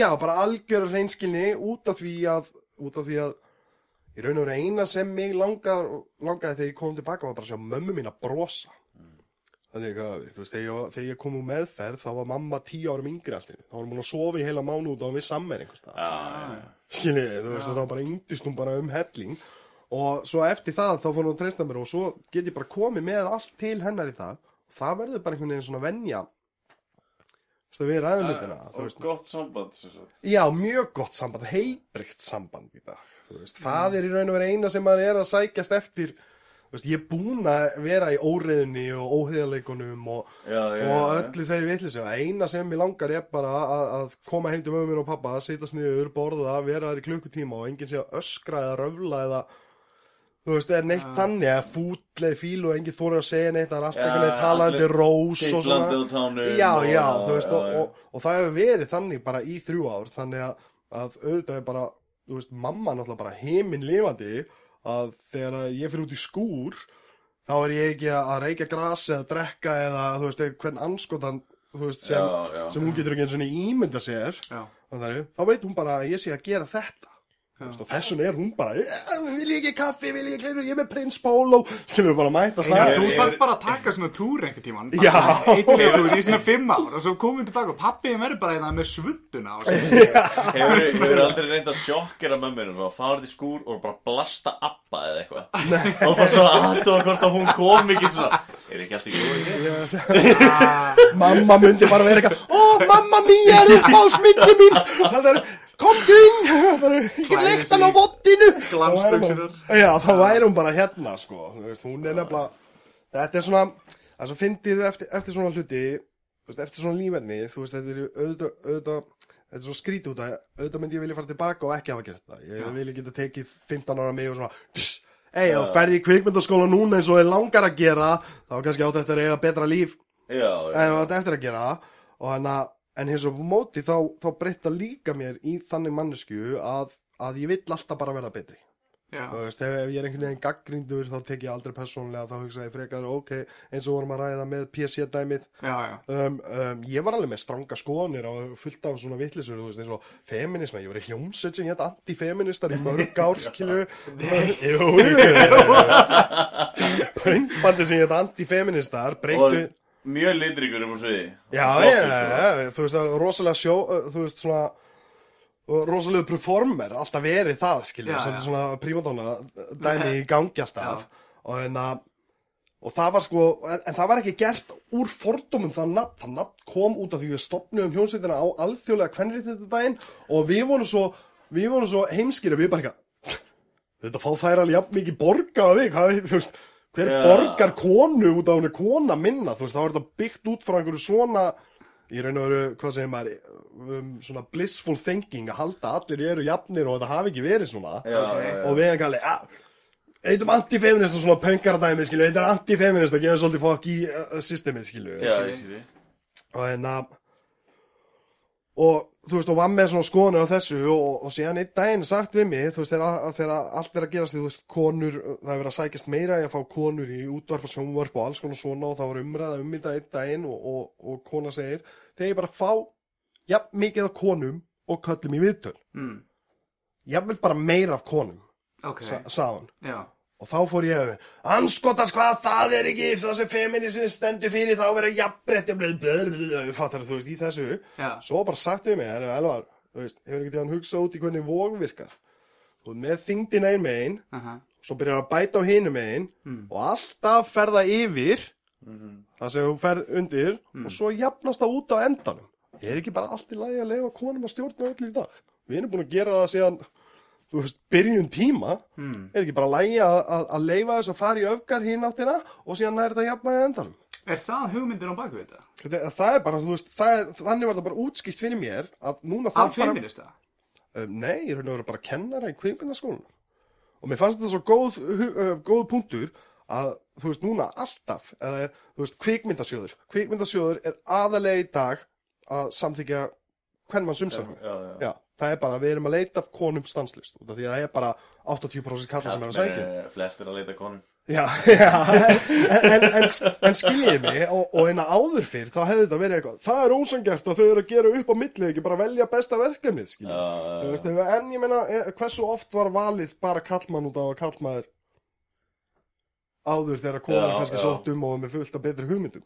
Já, bara algjör hreinskilni út af því að út af því að í raun og veru eina sem mig langar, langaði þegar ég kom tilbaka var bara að sjá mömmu mín að brosa Þannig að, þú veist, þegar ég, þegar ég kom úr meðferð þá var mamma tíu árum yngri alltaf þá var hún búin að sofa í heila mánu út á við já, Skiljið, þú veist, þá bara yngdist hún bara um helling og svo eftir það þá fór hún að treysta mér og svo get ég bara komið með allt til hennar í það. Og það verður bara einhvern veginn svona venja. Þú veist, að við ræðum hlutina og gott samband. Já, mjög gott samband, heilbrygt samband í dag veist, það er í raun og veru eina sem maður er að sækjast eftir. Veist, ég er búinn að vera í óreiðunni og óheðaleikunum og, Já, já, og já, öllu þeir vitlisum eina sem ég langar er bara að, að koma heim til mömmu mín og pappa, sitast niður, borða vera þar í klukkutíma og enginn sé að öskra eða röfla eða þú veist, er neitt þannig að fútleið fíl og enginn þóri að segja neitt, það er allt Já, einhvern veginn talandi rós og svona Teitlandi á tánum já, og- já, þú veist, já, og, já. og, og það hefur verið þannig bara í þrjú ár, þannig að, að auðvitað er bara, þú veist, mamma náttúrulega bara heiminn lifandi að þegar að ég fyrir út í skúr þá er ég ekki að reykja gras eða drekka eða, þú veist, hvern anskotan þú veist, sem, Já, já. sem hún getur ekki eins og ímynda sér Já. þannig, þá veit hún bara að ég sé að gera þetta og þessum er hún bara "Eh, vil ég ekki kaffi, vil ég ekki kleinu, ég er með prins Póló skilur bara mæta stað þú þarf bara að taka svona túr einhvern tíman Já. Eitthvað túr í svona fimm ár Og svo komum við tilbaka og pappi verður bara hérna með svunduna og svona. Hefur hefur aldrei reynd að sjokkera mömminu og fara til skúr og bara blasta appa eða eitthvað? Og bara svona aðtóða hvort að hún kom ekki svona er ekki allt í góði mamma myndi bara vera eitthvað ó mamma mín er upp á smyndi mín. Það er komdu inn ekki Klæðir leikt hann á vottinu já þá væri hún bara hérna sko. Þú veist, hún er nefnilega þetta er svona er svo fyndið eftir, eftir svona hluti eftir svona lífenni þú veist þetta er auðvitað, auðvitað þetta er svo skrítið út að auðvitað myndi ég vilja fara tilbaka og ekki hafa gert það. Ég vil ekki tekið 15 ára mig og svona Ei, þú ferði í kvikmyndaskóla núna eins og er langar að gera þá kannski átt eftir að eiga betra líf Já, en já, það er eftir að gera. Og hann að, en hins og móti þá, þá breytta líka mér í þannig mannesku að, að ég vill alltaf bara verða betri. Já. Þú veist, ef, ef ég er einhvern veginn gaggrindur þá tek ég aldrei persónlega þá hugsa ég frekar ok, eins og vorum að ræða með PC-dæmið Já, já. Um, um, ég var alveg með stranga skoðanir á fullt af svona vittlisur þú veist, eins og feminisma, ég var í hljómsveit sem hétt antifeministar í mörg ár skilu Jú, pöngbandi sem hétt antifeministar og breyttu mjög litrikur um á sviði Já, Flottur, já, sko. þú veist, það er rosalega sjó, þú veist, svona, og rosalega performer, alltaf verið það, skilur, Já, já. svona prímadóna dæmi í gangi alltaf, og en að, og það var sko, en, en það var ekki gert úr fordómum það nafn, það nafn kom út af því við stopnum hljónsveitina á alþjóðlega kvenréttindadaginn og við vorum svo, við vorum svo heimskir við bara eitthvað, þetta fá þær alveg jafn mikið borga á við, hvað veit, þú veist, hver Já. borgar konu út á henni kona minna, þú veist, þá er þetta byggt út frá einhverju svona, í raun og veru, hvað segir maður, um, svona blissful thinking, að halda allir eru jafnir og þetta hafi ekki verið svona, já, já. og við erum gæli, ja, eitthvað antifeminist og svona pönkaradæmi, skilu, eitthvað antifeminist að gefa svolítið fokk í uh, systemið, skilu, og en að og þú veist, og var með svona skoðanir á þessu og, og síðan einn daginn sagt við mig þú veist, þegar, að- allt er að gerast þú veist, konur, það er verið að sækjast meira í að fá konur í útvarp og sjónvarp og alls konar svona og það var umræða um þetta einn daginn og, og, og kona segir, þegar ég bara fá jafn mikið af konum og köllum í viðtöl, mm. jafnvel bara meira af konum Ok, sa, sagðan já Og þá fór ég að anskotast hvað það er ekki það sem feminismin stendur fyrir þá verður jafnbreytti fattar þú veist í þessu Já. svo bara sagt við mig herra, Elvar, þú veist, hefur ekki tíðan hugsað út í hvernig vóg virkar? Þú veist með þingdina ein megin Aha. svo byrjar að bæta á hinu megin og alltaf ferða yfir það sem þú ferð undir og svo jafnast það út á endanum. Er ekki bara allt í lagi að leifa konum að stjórna öllu í dag? Við erum búin að gera það síðan þú veist, byrjun tíma er ekki bara lægi að, leifa þess að fara í öfgar hinn áttina og síðan næri þetta jafnvægi á endanum Er það hugmyndin á baku þetta? Þetta, það er bara, þú veist, það er, þannig var það bara útskýst fyrir mér að núna Af þarf bara feminista? um, Nei, ég raun og veru bara kennara í kvikmyndaskólan og mér fannst þetta svo góð, uh, góð punktur að, þú veist, núna alltaf eða er, þú veist, kvikmyndasjóður kvikmyndasjóður er aðalega í dag að samþykja hvern mann. Já, það er bara, við erum að leita konum stanslist út af því að það er bara 80% kallar sem er að sækja Kallmenn, Flestir að leita konum Já, já, en, en, en, en skiljiði mig og, og eina áður fyrr þá hefði þetta verið eitthvað, það er ósangjart og þau eru að gera upp á milli, ekki bara velja besta verkefnið, skiljiði. Já, Þú veist, en ég meina, eh, hversu oft var valið bara kallmann út á að kallmaður áður þegar konur Já, kannski sótt um og með fullt af betri hugmyndum.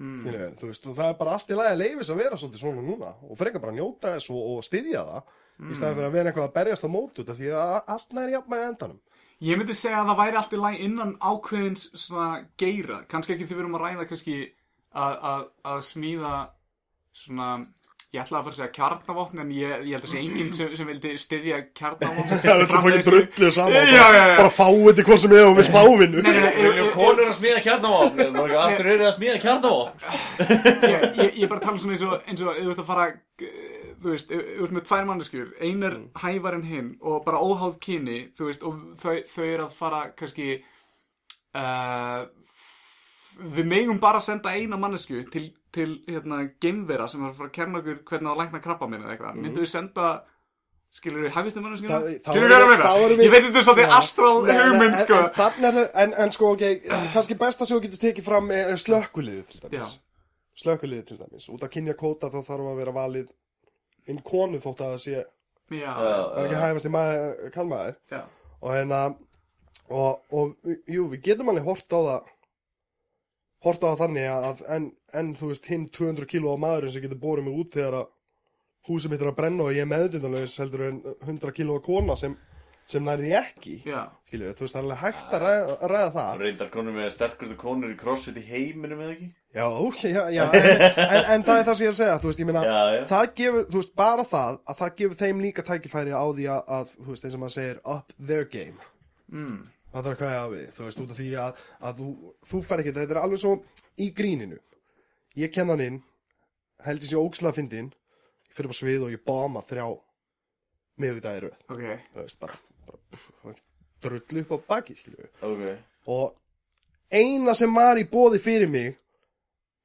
Mm. þú veist, og það er bara allt í lagi að leifis að vera svolítið svona núna og frekar bara að njóta þess og, og styðja það í staðan fyrir að vera eitthvað að berjast á mót út af því að allt næri jafn með endanum. Ég myndi segja að það væri allt í læg innan ákveðins svona geira, kannski ekki því við erum að ræða kannski að, að, að smíða svona, ég ætlaði að fara að segja kjarnavopn en ég, ég held að sé enginn sem, sem vildi styðja kjarnavopn. Það er þetta fokkin drullu saman bara, já, já. bara fáið til hvað sem er og vilt fávinnu Nei, nei, nei, Viljum konur að smíða kjarnavopn Aftur eru að smíða kjarnavopn ég, ég, ég bara tala svona eins og, eins og þú ert að fara, þú veist, þú ert með tvær manneskjur, ein er hævar en hinn og bara óháð kyni, þú veist, og þau, þau eru að fara kannski, uh, við megum bara senda eina mannesku til, til hérna, geimvera sem er að fara að kerna okkur hvernig það lækna krabba minna eða eitthvað. Myndu við senda, skilur við, hæfistu manneskuna? Það- þá Skilur við að við- meina? erum við- Ég veit þetta er svolítið astral hugmynd, en- sko. En, er það- en, en sko, ok, kannski besta sem þú getur tekið fram er slökkuliðið til dæmis. Já. Slökkuliðið til dæmis. Út að kynja kóta þá þarf að vera valið inn konu þótt að það sé, er ekki hæfast í maður, kallmaður. já, Og hérna, og, og, jú, við getum alveg hort á það, hort á það þannig að, en, en þú veist, hinn 200 kíló á maðurinn sem getur borið mig út þegar að húsið mitt er að brenna og ég er meðdundanlegs heldur en 100 kíló kona sem, sem nærði ekki. já. Skilju, þú veist, það er alveg hægt að ræða, að ræða það. Reyndar konur með sterkustu konur í crossfit í heiminum eða ekki Já, ok, já, já, en, en, en það er það sem ég er að segja, þú veist, ég meina, Já, já. það gefur, þú veist, bara það, að það gefur þeim líka tækifæri á því að, að þú veist, eins og maður segir, up their game. Mm. Það er hvað ég að við, þú veist, út af því að, að þú, þú fer ekki, þetta er alveg svo í gríninu. Ég kenn hann inn, held ég sé ógislega fyndin, ég fyrir á svið og ég báma þrjá miðvikudagir röð, Ok, þú veist, bara, bara drullu upp á baki, skilju Ok. Og eina sem var í bóði fyrir mig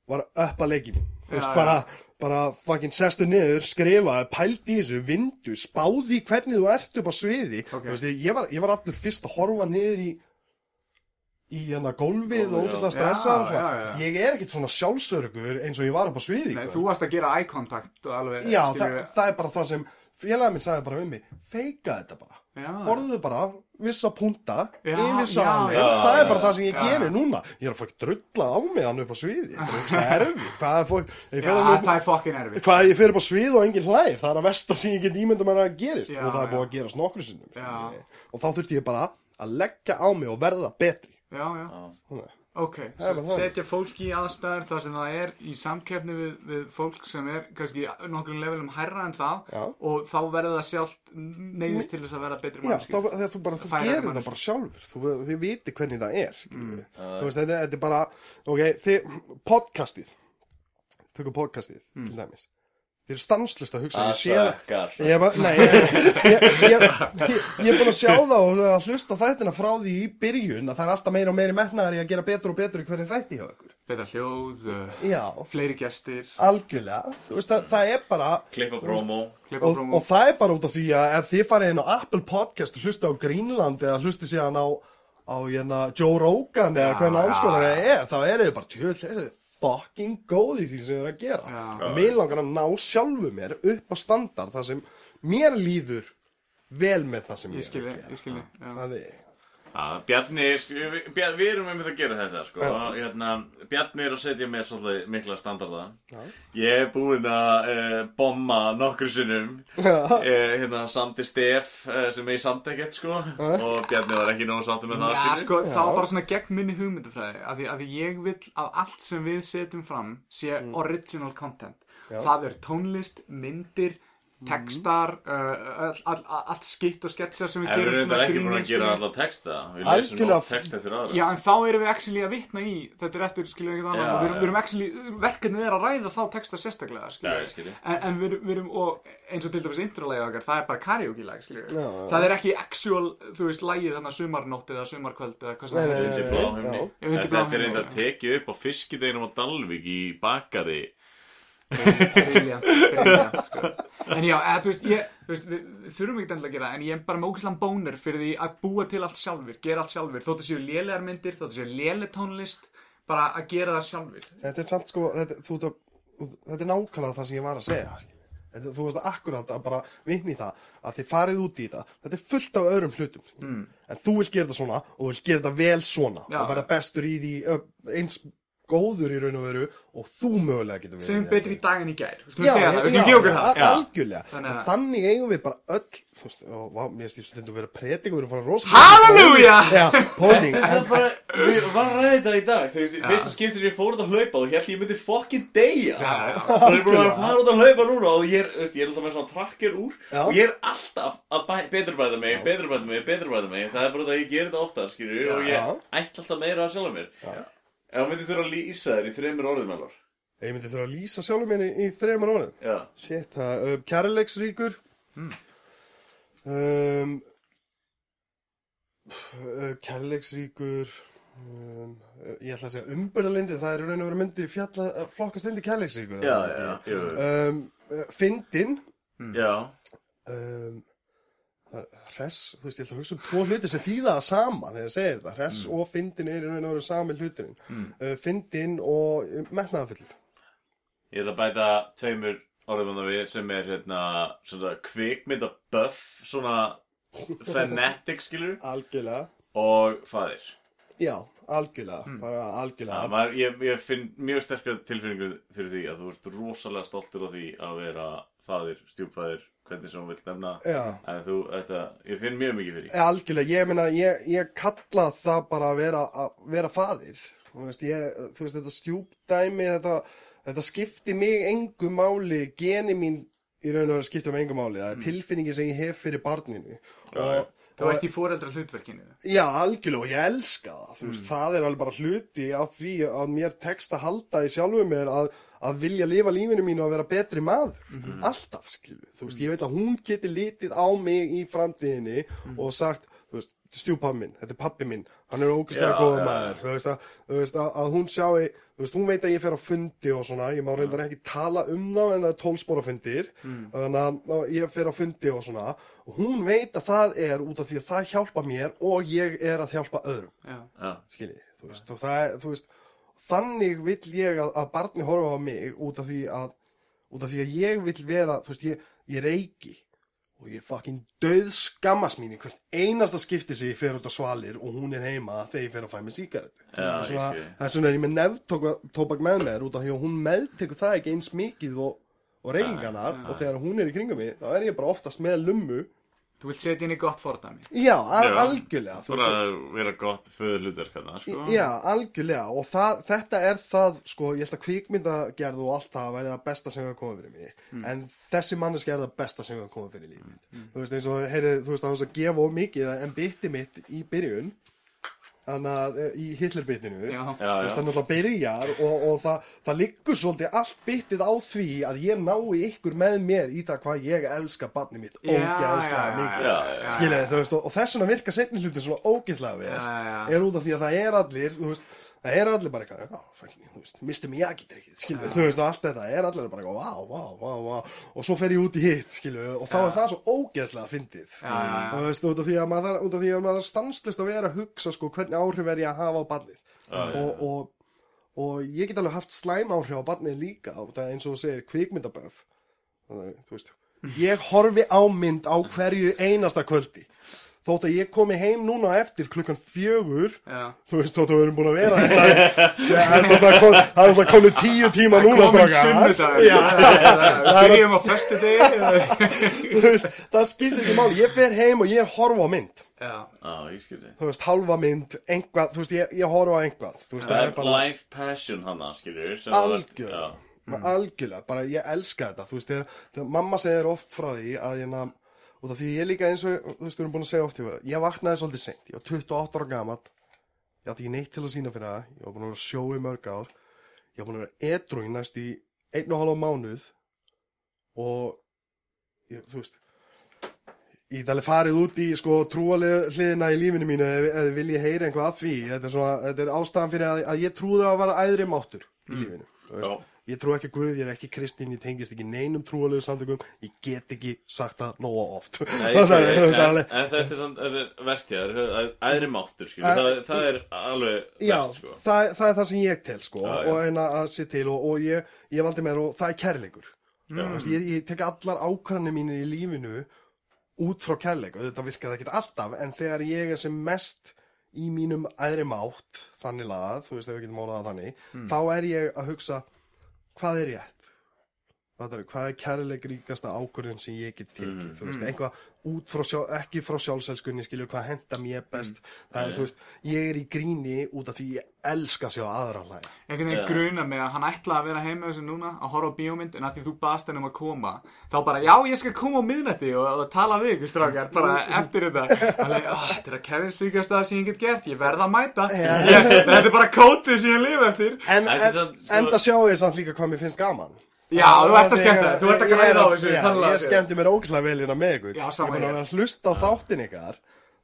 var upp að leggja mín þú veist bara, bara fucking sestu niður, skrifaði, pældi í þessu vindu, spáði hvernig þú ert upp á sviði. Ok. þú veist, ég var, ég var allur fyrst að horfa niður í í hérna gólfið og já. stressaður og svona, já, já. Ég er ekkit svona sjálfsörgur eins og ég var upp á sviði Nei, þú varst að gera eye contact alveg já, það, það er bara það sem félagið minn sagði bara um mig, feika þetta bara. Horfðu bara, vissa punta Já, yfir já, það er já, bara það sem ég já. gerir núna. Ég er að fokk drulla á mig hann upp á sviði það er erfitt. Hvað er fokk er hvað ég fer upp á svið og enginn hlær. Það er að versta sem ég get ímynda mér að gerist. Já, og það er búið að gerast nokkru sinnum. Já. og þá þurfti ég bara að leggja á mig og verða betri. Já, já. Ok setja fólk í aðstæður þar sem það er í samkeppni við, við fólk sem er kannski nokkur levelum hærra en það Já. og þá verður það sjálft neyðist til þess að vera betri Já, þá, mannskip þú bara, þú gerir það bara sjálfur. Þú, þið viti hvernig það er mm. Þú veist, þetta er bara ok, þið, podcastið. Tökum podcastið, Mm. til dæmis þið eru stanslust að hugsa Það ég sé það sökkar Ég ég, ég, ég, er búin að sjá það og að hlusta á þættina frá því í byrjun að það er alltaf meira og meiri metnaðar í að gera betur og betur í hvernig þætti hjá ykkur. betra hljóð, uh, Já, fleiri gestir algjörlega. Þú veist að það er bara, Klippa promo klippa og, promo og það er bara út af því að ef þið farið inn á Apple Podcast og hlusta á Greenland eða hlusti síðan á, á hérna, Joe Rogan eða hvernig já. það er, þá er þið bara tjöl, er þið fucking góð í því sem þið eru að gera. Og mér langar að ná sjálfu mér upp á standard þar sem mér líður vel með það sem Ég ég, er að gera. ég skilji já. Það er, Já, Bjarni, við, Bjar- við erum með að gera þetta sko. hérna, Bjarni er að setja mér svolítið mikla standarda. Já. Ég er búinn að uh, bomma nokkru sinnum. Uh, hérna, Samdi Stef uh, sem ég samdi ekkert sko. og Bjarni var ekki nógu sáttur með það Já, sko, það var bara svona gegn minni hugmyndafræði af því, af því ég vil að allt sem við setjum fram sé Mm. original content. Það er tónlist, myndir textar uh, all, all, all, allt skitt og sketsjar sem við En við gerum erum þetta ekki búin að gera alla texta Við lesum Algjörlega. nóg text eftir aðra Já, en þá erum við actually að vitna í þetta er eftir, skiljum við ekki Já, annað við, erum- við erum actually, verkefnið er að ræða þá texta sérstaklega, Já, skiljum ég skilji. en, en við, erum- við erum, og eins og til dæmis introlega okkar, það er bara karaoke-lag, skiljum Já, já. það er ekki actual, þú veist, lagið þannig sumarnótt eða sumarkvöld eða hvað sem það er. Þetta er reynda já. tekið upp á fiskideginum á Dalvík í bakari Brilliant sko. En já, eða, þú veist, ég, þú veist við, við þurfum ekki endilega að gera það, En ég er bara með ógæslan bónir fyrir því að búa til allt sjálfur Gera allt sjálfur, þóttu séu lélegar myndir Þóttu séu léleg tónlist Bara að gera það sjálfur Þetta er samt sko, þetta, þú, þú, þetta er nákvæmlega það sem ég var að segja þetta, Þú veist akkurat að bara vinni það að þið farið út í þetta Þetta er fullt af öðrum hlutum mm. En þú vilt gera þetta svona og þú vilt gera þetta vel svona Já. og verða bestur í því eins góður í raun og veru og þú mögulega getur verið Sem í betri í dag en í gær. Við Já, já, það, við það. algjörlega. Þannig að- og þannig eigum við bara öll þú veist, og vá, mér finnst ég stundum vera predik og vera að fara rosa Halleluja! Það er við varum að ræða þetta í dag. Þú veist, fyrsta skiptir ég fór út að hlaupa og held ég myndi fokkin deyja. Það er búin að fara út að hlaupa núna og ég er, þú veist, ég er alltaf með svona tracker úr. Já. og ég er alltaf að bæ, beturbæða mig, beturbæða mig, beturbæða mig. Það er bara það að ég gerir þetta ofta, og ég ætla alltaf meira að sjálfa mér Ef þú myndir þurfa að lýsa þér í þreymur orðum alvar Ég myndi þurfa að lýsa sjálfum minni í þreymar orðin Já, Shit, það, um, kærleiksríkur. Um, uh, Kærleiksríkur um, Ég ætla að segja umbyrðalindi Það er í raun og veru myndi fjalla, flokkast indi kærleiksríkur já, já, Fyndin já um, það er Hress, þú veist, ég ætla að hugsa um tvo hluti sem þýða það sama þegar ég segir þetta Hress og fyndin er í raun og veru sami hluturinn. Uh, Fyndin og uh, metnaðafullur Ég ætla að bæta tveimur orðum að við sem er hérna svona kvikmynda buff svona fanatic skilur Algjörlega. Og faðir. Já, algjörlega, bara Ja, algjörlega maður, ég, ég finn mjög sterkar tilfinningu fyrir því að þú ert rosalega stoltur á því að vera faðir, stjúpfaðir, hvernig sem þú vilt nefna en þú, þetta, ég finn mjög mikið fyrir Algjörlega, ég meina, ég, ég kalla það bara að vera, að vera faðir. Þú veist, ég, þú veist, þetta stjúpdæmi, þetta, þetta skipti mig engu máli, geni mín í raun og veru skipti mig engu máli, það er tilfinningi sem ég hef fyrir barninu og, Þú ert í foreldra hlutverkinu Já, algjörlega og ég elska það, þú veist, það er alveg bara hluti á því að mér tekst að halda í sjálfum mér að, að vilja lifa lífinu mínu og vera betri maður, alltaf, skilju, þú veist, ég veit að hún geti litið á mig í framtíðinni og sagt, stjúpað minn, þetta er pappi minn, hann er ógæslega Já, góður já, maður, þú veist, að, þú veist að, að hún sjái, þú veist, hún veit að ég fer á fundi og svona, ég má reyndar ekki tala um þá en það er tólspóra fundir, þannig að að ég fer á fundi og svona, og hún veit að það er út af því að það hjálpa mér og ég er að hjálpa öðrum, Já, skiljið, þú veist, og það er, þú veist, þannig vill ég að, að barni horfa á mig út af því að, út af því að ég vill vera, þú veist, ég, ég reiki og ég fucking döð skammast mín í hvert einasta skipti sem ég fer út á svalir og hún er heima þegar ég fer að fæ mig sígarettu. Já, Það er svona, er ég með nefntóbak með mér út af því að hún meðtekur það ekki eins mikið og, og reyningarnar og þegar hún er í kringum mig þá er ég bara oftast með lummu. Þú vilt setja inn í gott fordæmi Já, al Já. algjörlega. þú veist, að vera gott föður hlutverk hérna, sko. Já, algjörlega og það, þetta er það, sko, ég held að kvikmyndagerð og allt það væri það besta sem hefur komið fyrir mig en þessi manneski er það besta sem hefur komið fyrir lífið mitt þú veist, eins og, heyrið, þú veist, það var að gefa of mikið en bytti mitt í byrjun þannig að eh, í Hitlerbitinu Já. Já, þú veist, það náttúrulega byrjar og, og það, það liggur svolítið allt byttið á því að ég nái ykkur með mér í það hvað ég elska barnið mitt ógeðslega já, já, mikið skiljaði, þú veist, og, og þess vegna virka setni hlutin svona ógeðslega vel Já, já, já. er út af því að það er allir þú veist, það er allir bara eitthvað Mr. Miyagi drikkið, þú veist, og allt þetta. Er allir bara eitthvað, vá, vá, vá, vá og svo fer ég út í hitt, skilju og þá er það svo ógeðslega fyndið. Já, já. þú veist, út af því að maður, út af því að maður stanslist að vera að hugsa, sko, hvernig áhrif er ég að hafa á barnið. Og, og, og ég get alveg haft slæm áhrif á barnið líka, eins og þú segir kvikmyndaböf. Þú veist ég horfi á mynd á hverju einasta kvöldi þótt að ég komi heim núna eftir klukkan fjögur Já. þú veist, þótt að við erum búin að vera þetta það er er náttúrulega komið tíu tíma núna Komin. Já, Byrjum á þú veist, það skiptir ekki máli. Ég fer heim og ég horfa á mynd. Já. Já, ég skilji þú veist, halva mynd, einhvað þú veist, ég, ég horfa á einhvað þú veist, er er bara life passion hana, skilju algjörlega. Algjörlega, bara ég elska þetta. Þú veist, þegar, þegar mamma segir oft frá því að ég nam og það því ég líka eins og þú veist, við erum búin að segja oft í vera ég vaknaði svolítið seint, ég var 28 ára gamall ég átti ekki neitt til að sína fyrir það ég var búin að vera að sjó í mörg ár ég var búin að vera edru í næst í einn og halva mánuð og ég, þú veist ég get alveg farið út í sko trúalega hliðina í lífinu mínu ef, ef vil ég heyra einhvað að því þetta er, svona, þetta er ástæðan fyrir að, að ég trúði að vera æðri máttur í lífinu þú veist. Já. Ég trú ekki að Guð, ég er ekki kristin ég tengist ekki neinum trúalegu samtökum ég get ekki sagt það nóga oft Nei, Það ég er- þú veist, en, alveg- en þetta er samt, er vertjaður, æðri máttur, skilju, það, það er alveg Já, vert, sko. það, það er það sem ég tel sko Já, já. og eina að sé til og, og ég, ég valdi mér og það er kærleikur veist, ég, ég tek allar ákvarðanir mínir í lífinu út frá kærleik og þetta virkaði ekkert alltaf en þegar ég er sem mest í mínum æðri mátt þannig lagað, þú veist ef við getum málað það þannig Hmm. þá er ég að hugsa hvað er rétt Hvað er, hvað er kærleik ríkasta ákvörðun sem ég get tekið, Hmm. þú veist, einhvað út frá sjálf, ekki frá sjálfselskunni, skilju, hvað henda mér best, það er, þú veist, ég er í gríni út af því ég elska að sjá aðra hlæja. einhvern veginn Já. gruna með að hann ætla að vera heima þessu núna að horfa á bíómynd en að því þú baðst henni um að koma þá bara, já, ég skal koma á miðnætti og, og tala við ykkur strákar, bara eftir þetta. Alveg, "Ah, þetta er að kæðin slíkast það sem ég get gert, ég verð að mæta. Ég, þetta er bara kótið sem ég lifa eftir. En, er en samt, sko- enda sjáu ég samt líka hvað mér finnst gaman. Já, þú ert að skemmta þér, þú ert að græða á að- þessu að- Ég skemmti mér ógislega vel hérna með ykkur. Ég er hér. að hlusta á þáttin ykkar,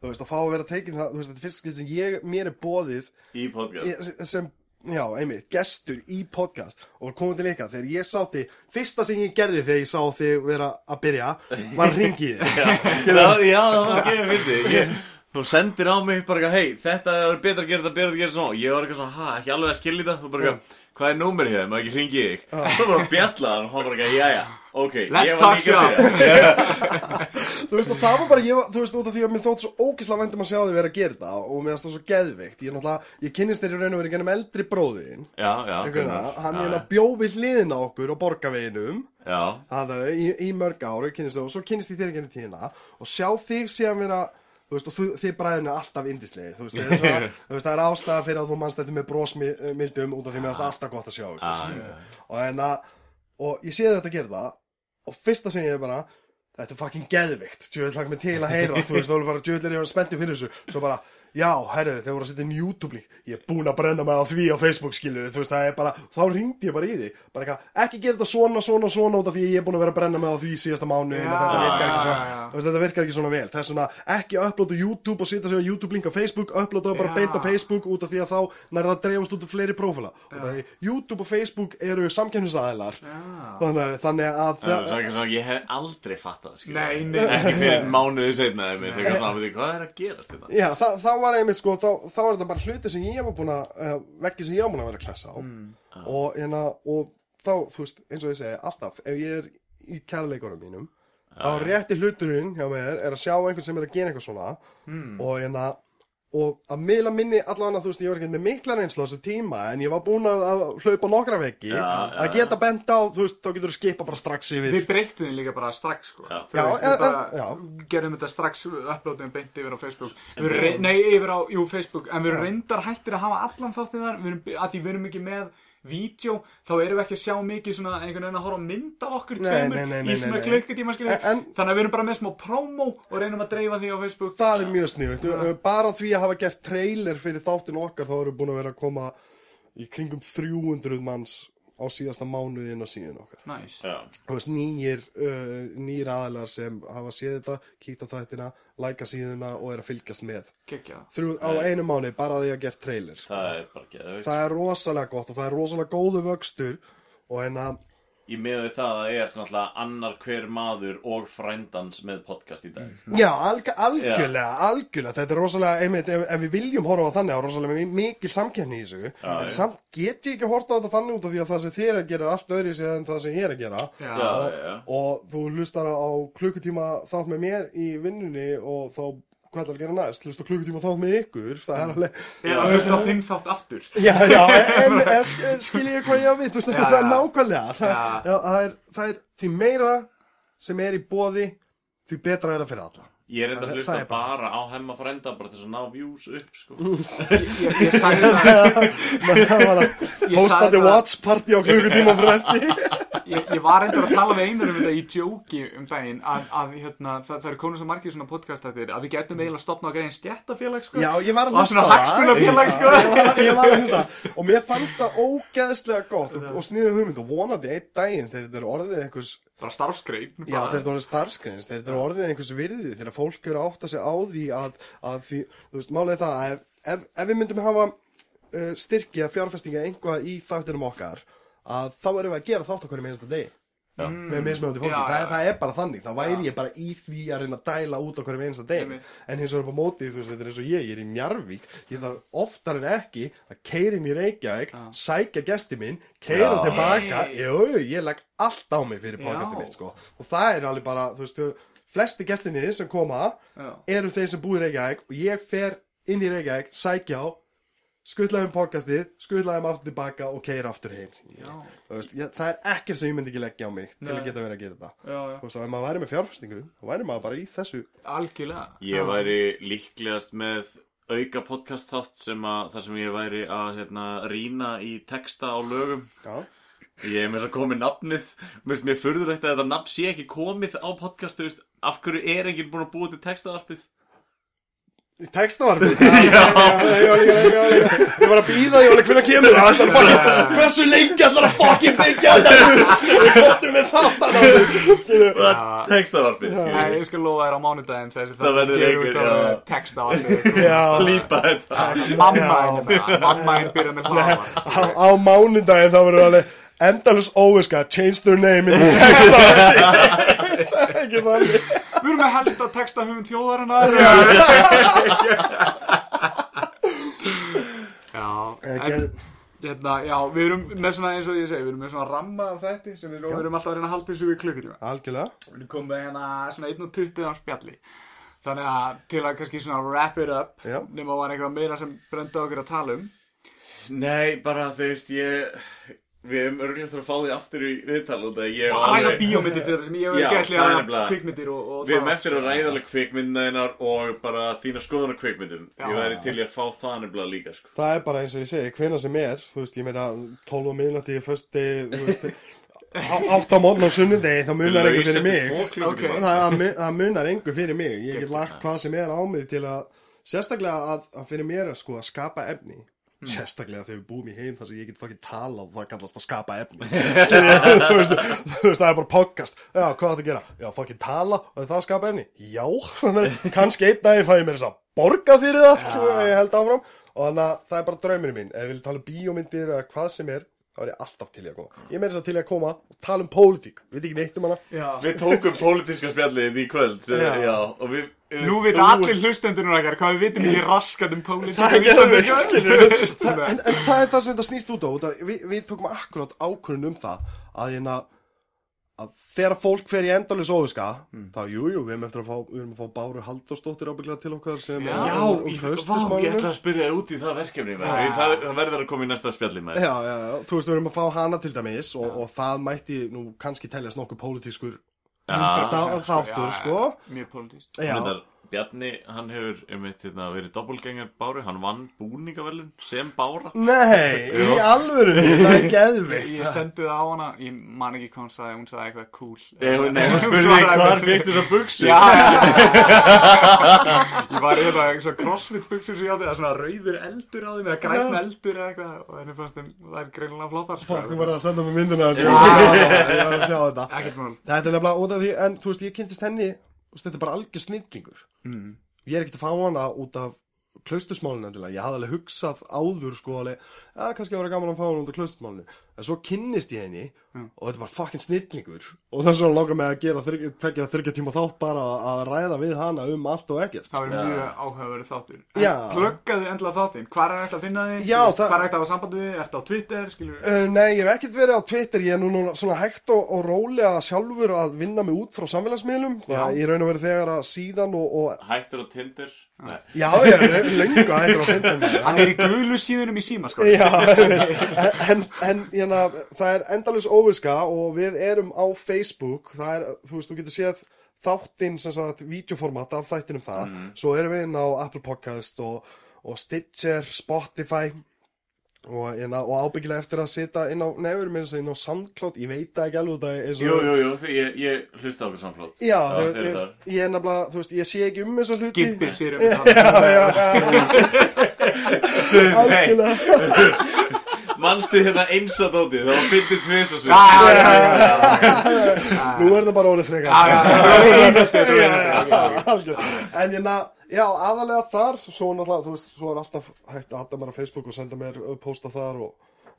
þú veist, og fá að vera tekin það, þú veist, þetta er fyrst skil sem ég, mér er bóðið Í podcast. sem, já, einmitt, gestur í podcast og komið til ykkar, þegar ég sá þig, fyrsta sem ég gerði þegar ég sá þig vera að byrja, var ringið þig. Já, já, það var ekki að fyndi ég, Þú sendir á mig bara eitthvað, hei, þetta er betra að gera þetta, betra að gera þetta Ég var eitthvað svona, ha, ekki alveg að skilja þetta? Þú bara eitthvað, hvað er númerið hér, maður ekki ringi þig? Svo bara bjallaðan og hann bara eitthvað, jæja, ok Let's ég var talk shop. Þú veist, það var bara, ég, var- þú veist, út af því að mér þótt svo ógislega vendum að sjá þig vera að gera þetta og mér finnst það svo geðveikt. Ég er náttúrulega, ég kynnist þér í raun og verið gennum eldri bróðin, Já, já hann er já, hérna bjó við hliðina á okkur á borgaveginum, Já, það er í, í mörg ár, ég kynnist þér og svo kynnist ég þér ekki henni tíðina og sjá þig síðan vera, þú veist, og þú, þið bræðin er alltaf indislegir, þú veist, það er, svona, þú veist, það er ástæða fyrir að þú mannst þetta með brósmildum út af því mér finnst alltaf gott að sjá ykkur, Ah, og en að, og ég sé þetta að gera það og fyrsta sem ég er bara þetta er fucking geðvikt, tjóðið hlaka mig til að heyra þú veist, þú er bara tjóðið er ég spenntið fyrir þessu? Svo bara, já, herðu, þegar voru að setja inn YouTube lík, ég er búinn að brenna mig á því á Facebook skilu, þú veist, það er bara þá ringdi ég bara í því, bara eitthvað, ekki gera þetta svona, svona, svona út af því ég er búinn að vera að brenna mig á því síðasta mánu, Já, þetta virkar ekki svona já, já. þú veist, þetta virkar ekki svona vel, það er svona ekki uploada YouTube og setja sig á YouTube link á Facebook uploada bara beint á Facebook út af því að þá nær það dreifast út af fleiri prófila. Og það er YouTube og Facebook eru samkemnisaðilar þannig, þannig að það ekki svona, ég hef aldrei fattað er var einmitt sko, þá, þá var þetta bara hluti sem ég var búin að, uh, veggi sem ég var búin að vera að klessa á. Og, hérna, og þá, þú veist, eins og ég segi, alltaf, ef ég er í kærleikunum mínum, þá rétti hluturinn hjá mér er að sjá einhvern sem er að gera eitthvað svona og hérna, og að miðla minni allavega, þú veist, ég var ekki með mikla reynslu á þessu tíma, en ég var búin að, að hlaupa nokkra veggi, Já, já, að geta bent á, þú veist, þá getur þú skipa bara strax yfir. Við breyttum líka bara strax sko. E- við gerðum þetta strax uploadum beint yfir á Facebook. Við Nei, yfir á, jú, Facebook. En við erum reyndar hættir að hafa allan þáttið þar. Við erum, að því við erum ekki með vídeo Þá erum við ekki að sjá mikið svona einhvern veginn að horfa mynd af okkur tveimur Í svona klukkutíma Þannig að við erum bara með smá promo Og reynum að dreifa því á Facebook. Það er mjög sniðut, bara því að hafa gert trailer fyrir þáttin okkar þá erum búin að vera að koma í kringum 300 manns á síðasta mánuðin og síðan okkar. Já, Þú veist, nýjir, uh, nýjir aðlar sem hafa séð þetta, kíkt á þættina, læka síðuna og er að fylgjast með. Þrjú, á einu mánu, bara því að gert trailer. Sko. það er Það er rosalega gott og það er rosalega góðu vöxtur og en að, Í með við það að er náttúrulega annar hver maður og frændans með podcast í dag. Já, alg, algjörlega, algjörlega, þetta er rosalega, einmitt, ef, ef við viljum horfa á þannig, þá er rosalega mi- mikil samkenni í þessu, en já. samt get ég ekki horfa á þetta þannig út af því að það sem þér er að gera er allt öðri sér en það sem ég er að gera. Já, Já, já, já. og þú hlustar á klukkutíma þátt með mér í vinnunni og þá hvað ætlar að gera næst, hlusta klukkutíma þátt með ykkur, það er alveg, Eða hlusta þinn þátt aftur. Já, já, en, en sk- skil ég hvað ég á við, þú veist, Já, það er nákvæmlega, það, já, það, er, það er því meira sem er í bóði, því betra er það fyrir alla. Ég er enda Það- að hlusta bara- bara á hemma frenda bara til þess að ná views upp sko. Ég, ég, ég sagði það það- watch party á klukkutíma fresti. ég, ég var endur að tala við einar um þetta í djóki um daginn að, að hérna, það, það eru konur svo margir svona podcast að að við getum eiginlega stopnað að greina stjættafélag sko. Já, ég var að hlusta á það. sko. Ég var, að hlusta á það. Og mér fannst það ógeðslega gott og, og sniðið hugmynd og vonandi einn daginn þegar þetta er orðið einhvers, bara starfskrein já þegar þetta er orðið starfskreins, þegar þetta er orðið einhvers virði, þegar fólk eru að átta sig á því að, að því, þú veist, er það að ef, ef, ef við myndum hafa uh, styrkja fjárfestinga einhvað í þáttunum okkar, að þá erum við að gera þátt okkur í minnsta degi. Já. með mismunandi fólki, Já, það, já. það er bara þannig. Þá væri ég bara í því að reyna að dæla út á hverju einasta deg en hins vegar upp á móti, þú veist, þetta er eins og ég ég er í Njarvík, ég þarf oftar en ekki að keira inn í Reykjavík sækja gesti minn, keira Já. tilbaka. Jú, jú, ég legg allt á mig fyrir podcastið Já. mitt, sko. Og það er alveg bara, þú veist, flesti gestinni sem koma Já. eru þeir sem búið í Reykjavík og ég fer inn í Reykjavík, sækja á skuttlaðum podcastið, skuttlaðum aftur tilbaka og keira aftur heim. Veist, ég, það er ekkert sem ég myndi ekki leggja á mig til að Nei. geta verið að gera þetta. Já, já. Veist, og ef maður væri með fjárfestingu þá væri maður bara í þessu. Algjörlega. Ég væri líklegast með auka podcast þátt sem að þar sem ég væri að hérna, rýna í texta á lögum. Já, Ég er með þess að komið nafnið. Mér finnst mér furðulegt að þetta nafn sé ekki komið á podcast þú veist, Af hverju er enginn búin að búa til textaðarpið? já, ég var að býða, ég var líka, hvernig kemur. Að Hversu lengi ætlar að fucking byggja þetta Skilur, fóttum við þáttan Nei, ég skal lofa þér á mánudaginn þessi Það verður einhver, Já, Lípa þetta. Mamma henni byrja með hlaða á, mánudaginn þá verður alveg endalus óviska Change their name in the textavarpið. Það er ekki þannig Við erum með helsta texta hugum þjóðarinnar. Já. Hérna, Já, við erum með svona eins og ég segi Við erum með svona ramma af þetta sem við, við erum alltaf að reyna að halda þessu við klukkutíma. Algjörlega. Við erum komið hérna svona 1.20 á spjalli. Þannig að til að kannski svona wrap it up Já. nema var eitthvað meira sem brenda okkur að tala um? Nei, bara þú veist, ég Við erum örgulega eftir að fá því aftur í viðtal út að ég að ræða bíómyndir til það sem ég hef gætli það er að ræða kvikmyndir og, og Við erum það, eftir að sko. ræða alveg kvikmyndaðinnar og bara þína skoðunar kvikmyndum Já. Ég væri til í að fá það nefnilega líka sko. Það er bara eins og ég segi, hvena sem er, þú veist, ég meina 12 á miðnætti, fösti, þú veist, á- átta á morgun á sunnudegi, þá munar einhver fyrir mig. Ok. Það, það, mu- það munar einhver fyrir mig. Ég get lagt hvað sem er á mig til að, sérstaklega að, að fyrir mér að sko að skapa efni. Sérstaklega þegar við búum í heim þar sem ég get fucking tala og það kallast að skapa efni. Þú, veist, það er bara podcast. Já, hvað það að gera? Já, fucking tala og það að skapa efni? Já, kannski einn dag ég mér þess að borga fyrir það svo ég held áfram. Og þannig að það er bara draumurinn minn. Ef ég vil tala um bíómyndir eða hvað sem er þá er ég alltaf til í að koma Ég meira þess að til í að koma og tala um pólitík Við ekki neitt um hana Já. Við tókum pólitíska spjallið í kvöld sem, Já. já. og við Nú við allir hlustendunum okkar hvað við vitum ekki raskat um pólitík Það er ekki það en, en það er það sem þetta snýst út á út af- við, við tókum akkurát ákvörðun um það að, hérna, að þegar fólk fer í endalus óviska þá jú, jú, við erum eftir að fá, við erum að fá Báru Halldórsdóttir ábygglega til okkar sem Já, er Já, úr- ég, vá, ég ætla að spyrja út í það verkefni það, það verður að koma í næsta spjalli með Já, já, já, þú veist, við erum að fá hana til dæmis og, og það mætti nú kannski teljast nokkuð pólitískur Já. þá- þáttur, Já, sko. Mjög pólitíst Já, Bjarni, hann hefur um eitt hérna, verið doppelgengar Báru, hann vann búningavelun sem Bára. Nei, í alvöru það er geðveikt. Ég sendi það á hana, ég man ekki hvað hún sagði, hún sagði eitthvað cool. Nei, hún nei, hún spurði hvar bara- fyrst þessar buksur Já. Ég var í þetta svona crossfit buksur sem ég átti, það er svona rauður eldur á þeim eða græn eldur eða eitthvað og henni fannst þeim, það er greinilega flottar sko. Fokk, þú verður að senda mig myndina þessu Ég var að sjá þetta, þetta er bara algjör snillingur. mm. Ég er ekkert að fá hana út af klaustusmálinu endilega. Ég hafði alveg hugsað áður, sko, alveg, að kannski að vera gaman að fá út af klaustusmálinu. en svo kynnist ég henni og þetta var fucking snillingur og þess vegna langar mig að gera þryggja, tveggja, þryggja tíma þátt bara að ræða við hana um allt og ekkert Það verður mjög áhugaverið þáttur Já. En pluggaðu endla þáttinn, hvað er hægt að finna þig? Já, Hvað er hægt að hafa samband við þig? Ertu á Twitter, Uh, nei, ég hef ekkert verið á Twitter, ég er nú núna svona hægt og, og rólega sjálfur að vinna mig út frá samfélagsmiðlum. Ég raun og verið þegar að síðan og, og Hættur á Tinder. Já, ég er löngu hættur á Tinder Hann er í gulu síðunum í síma, sko. Já, en, en hérna, það er endalus óviska og við erum á Facebook, það er, þú veist, þú getur séð þáttinn sem sagt, vídeoformat af þættinum það, svo erum við inn á Apple Podcast og, og Stitcher, Spotify og, hérna, og ábyggilega eftir að sita inn á, nefnir minn inn á SoundCloud, ég veit það ekki alveg það eins og Jú, jú, jú, því ég, ég hlusta á okkur samflót Já, þú, þeir ég, ég er nefnilega, þú veist, ég sé ekki um þessa hluti. Gimpir sér um Já, það já, já, algjörlega Manstu hérna eins að dóti? Það var fyndið tvis og svo Nú er það bara orðið frekar. En ég na, já, aðalega þar Svo náttúrulega, þú veist, svo er alltaf hægt að hadda mér á Facebook og senda mér uh, posta þar og,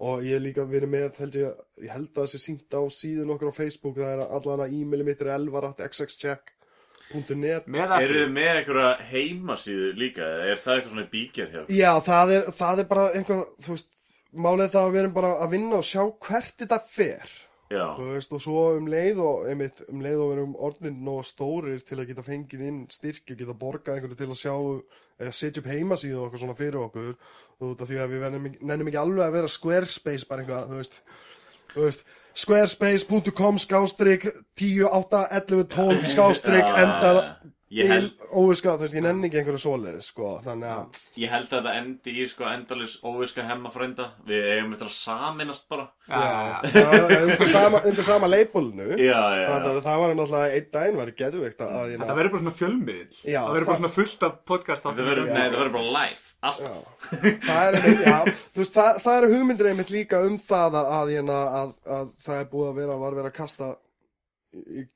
og ég hef líka verið með, held ég Ég held að það sé sínt á síðun okkur á Facebook Það er allan að e-maili mitt er elvarat.xxcheck.net Með Eru þið með einhverja heimasíðu líka? eða Er það eitthvað svona bíkjar hjá? Já, það er, það er bara einhver, þú veist Málið það að við erum bara að vinna og sjá hvert þetta fer. Veist, og svo um leið og einmitt, um leið og við erum orðin nóg stórir til að geta fengið inn styrki og geta borgað einhverju til að sjá eða setja upp heimasíðu og eitthvað svona fyrir okkur þú veit, af því að við nennum ekki alveg að vera Squarespace bara eitthvað, þú veist veist, squarespace.com skástrík 10, 8, 11, 12 skástrík Já, enda ég held, óviska, þú veist, ég nenni ekki einhverju svoleiðis, sko, þannig að ég held að þetta endi í sko endalus óviska hemma frænda Við eigum eftir að saminast bara. Já, það undir sama, undir sama leipolnu Já, já, það, já það var náttúrulega einn daginn var geðveikt að, að Það verður bara svona fjölmiðl Já, Það verður það- bara svona fullt af podcast Þetta verður, nei, þetta verður bara live. Allt. Já, það er einmitt, já, þú veist, það, það eru hugmyndir einmitt líka um það að, að, að, að, að það er búið að vera, var verið að kasta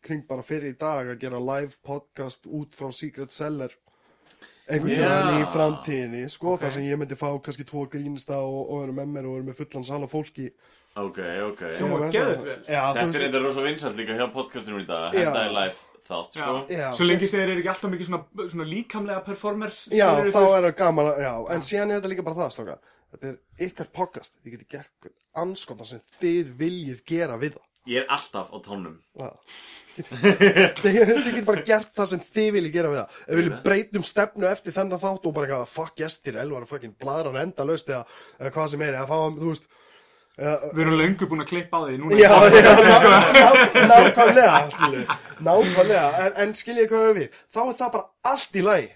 kring bara fyrir í dag að gera live podcast út frá Secret Seller einhvern Já. tíðan í framtíðinni, sko, Ok. þar sem ég myndi fá kannski tvo grínista og, og vera með mér og vera með fullan sala fólki. Ok, ok Hljómar Já, Þetta er rosa vinsalt líka hjá podcastinu í dag. Henda í live þátt, sko Já. Já, Svo lengi segir er ekki alltaf mikið svona, svona líkamlega performers já, þá veist. er það gaman, að- já, en síðan er þetta líka bara það, strákar. Þetta er ykkar podcast, þið getur gert hvern anskota sem þið viljið gera við það. Ég er alltaf á tónum. Þið getur bara gert það sem þið viljið gera við það. Ef við viljum breytum stefnu eftir þennan þátt og bara eitthvað fuck gestir, elvar og fucking bladrar enda laust eða, eða hvað sem er, eða fá þú veist Við erum löngu búin að klippa á því núna. Já, já, ná- ná- nákvæmlega nákvæmlega. En, en skiljið hvað við, þá er það bara allt í lagi,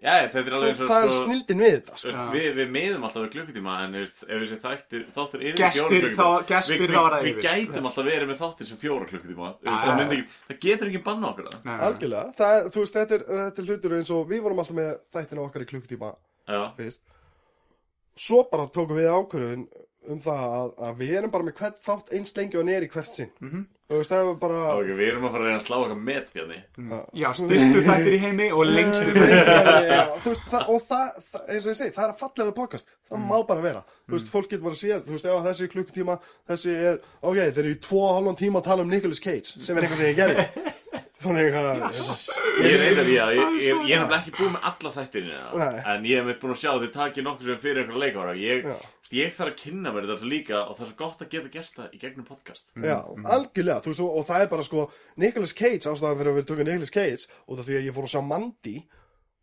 Já, þetta er alveg eins og það er sko snildin við þetta Þú sko. veist, við, við miðum alltaf við klukkutíma en þú veist, ef þessi þættir, þáttur er Gestir þá- gestir við, þá er það við, yfir. við gætum alltaf verið með þáttir sem fjóra klukkutíma Þú veist, Já, það, getur ekki banna okkur það algjörlega, það er, þú veist, þetta er, þetta er hlutur eins og við vorum alltaf með þættina okkar í klukktíma Já, fyrst. Svo bara tókum við ákvörðun um það að, að við erum bara með hvert þátt eins lengi og er í hvert sinn. Mhm. Þú veist, það er bara ok, við erum að fara að reyna að slá okkar met Bjarni. Já, styrstu þættir í heimi og lengstu þættir Já, þú veist, það, og það, það, eins og ég segi, það er að fallega podcast, það má bara vera. Þú veist, fólk getur bara að sé, þú veist, ef þessi er klukkutíma þessi er, ok, þeir eru í tvo og halvan tíma að tala um Nicolas Cage, sem er eitthvað sem ég gerði þannig að Ég reyndar, já, ég, ég, ég, er nefnilega ekki búið með alla þættirina. En ég hef búin að sjá að þið takið nokkuð sem fyrir einhverja leikára Ég, ég þarf að kynna mér þetta líka Og það er svo gott að geta gert það í gegnum podcast. Já, algjörlega, þú veist, og, og það er bara sko Nicolas Cage, ástæðan fyrir að við tökum Nicolas Cage út af því að ég fór að sjá Mandy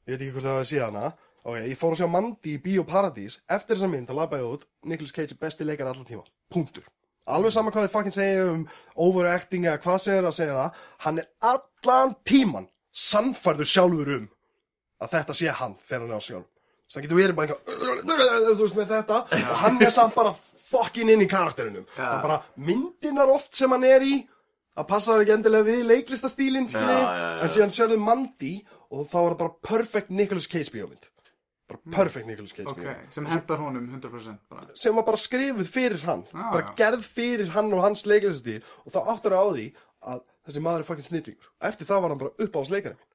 ég veit ekki hvort það var síðan ok, ég fór að sjá Mandy í Bíóparadís eftir þessa mynd að labba ég út Nicolas Cage er besti leikar allar tíma, punktur alveg sama hvað þið fucking segja um overacting eða hvað segir að segja það hann er allan tíman sannfærður sjálfur um að þetta sé hann þegar hann er á sjálf það getur verið bara eitthvað þú veist með þetta og hann er samt bara fucking inn í karakterinum það er bara myndinar oft sem hann er í að passa það ekki endilega við leiklistastílinn já, já. en síðan sérðu Mandy og þá er það bara perfect Nicolas Cage bíómynd bara perfect Nicolas Cage Ok, bíómynd sem hendar honum 100% bara. sem var bara skrifuð fyrir hann Já, bara já. gerð fyrir hann og hans leiklistastíl. Og þá áttur á því að þessi maður er fucking snillingur. Eftir það var hann bara upp á sleikari Þetta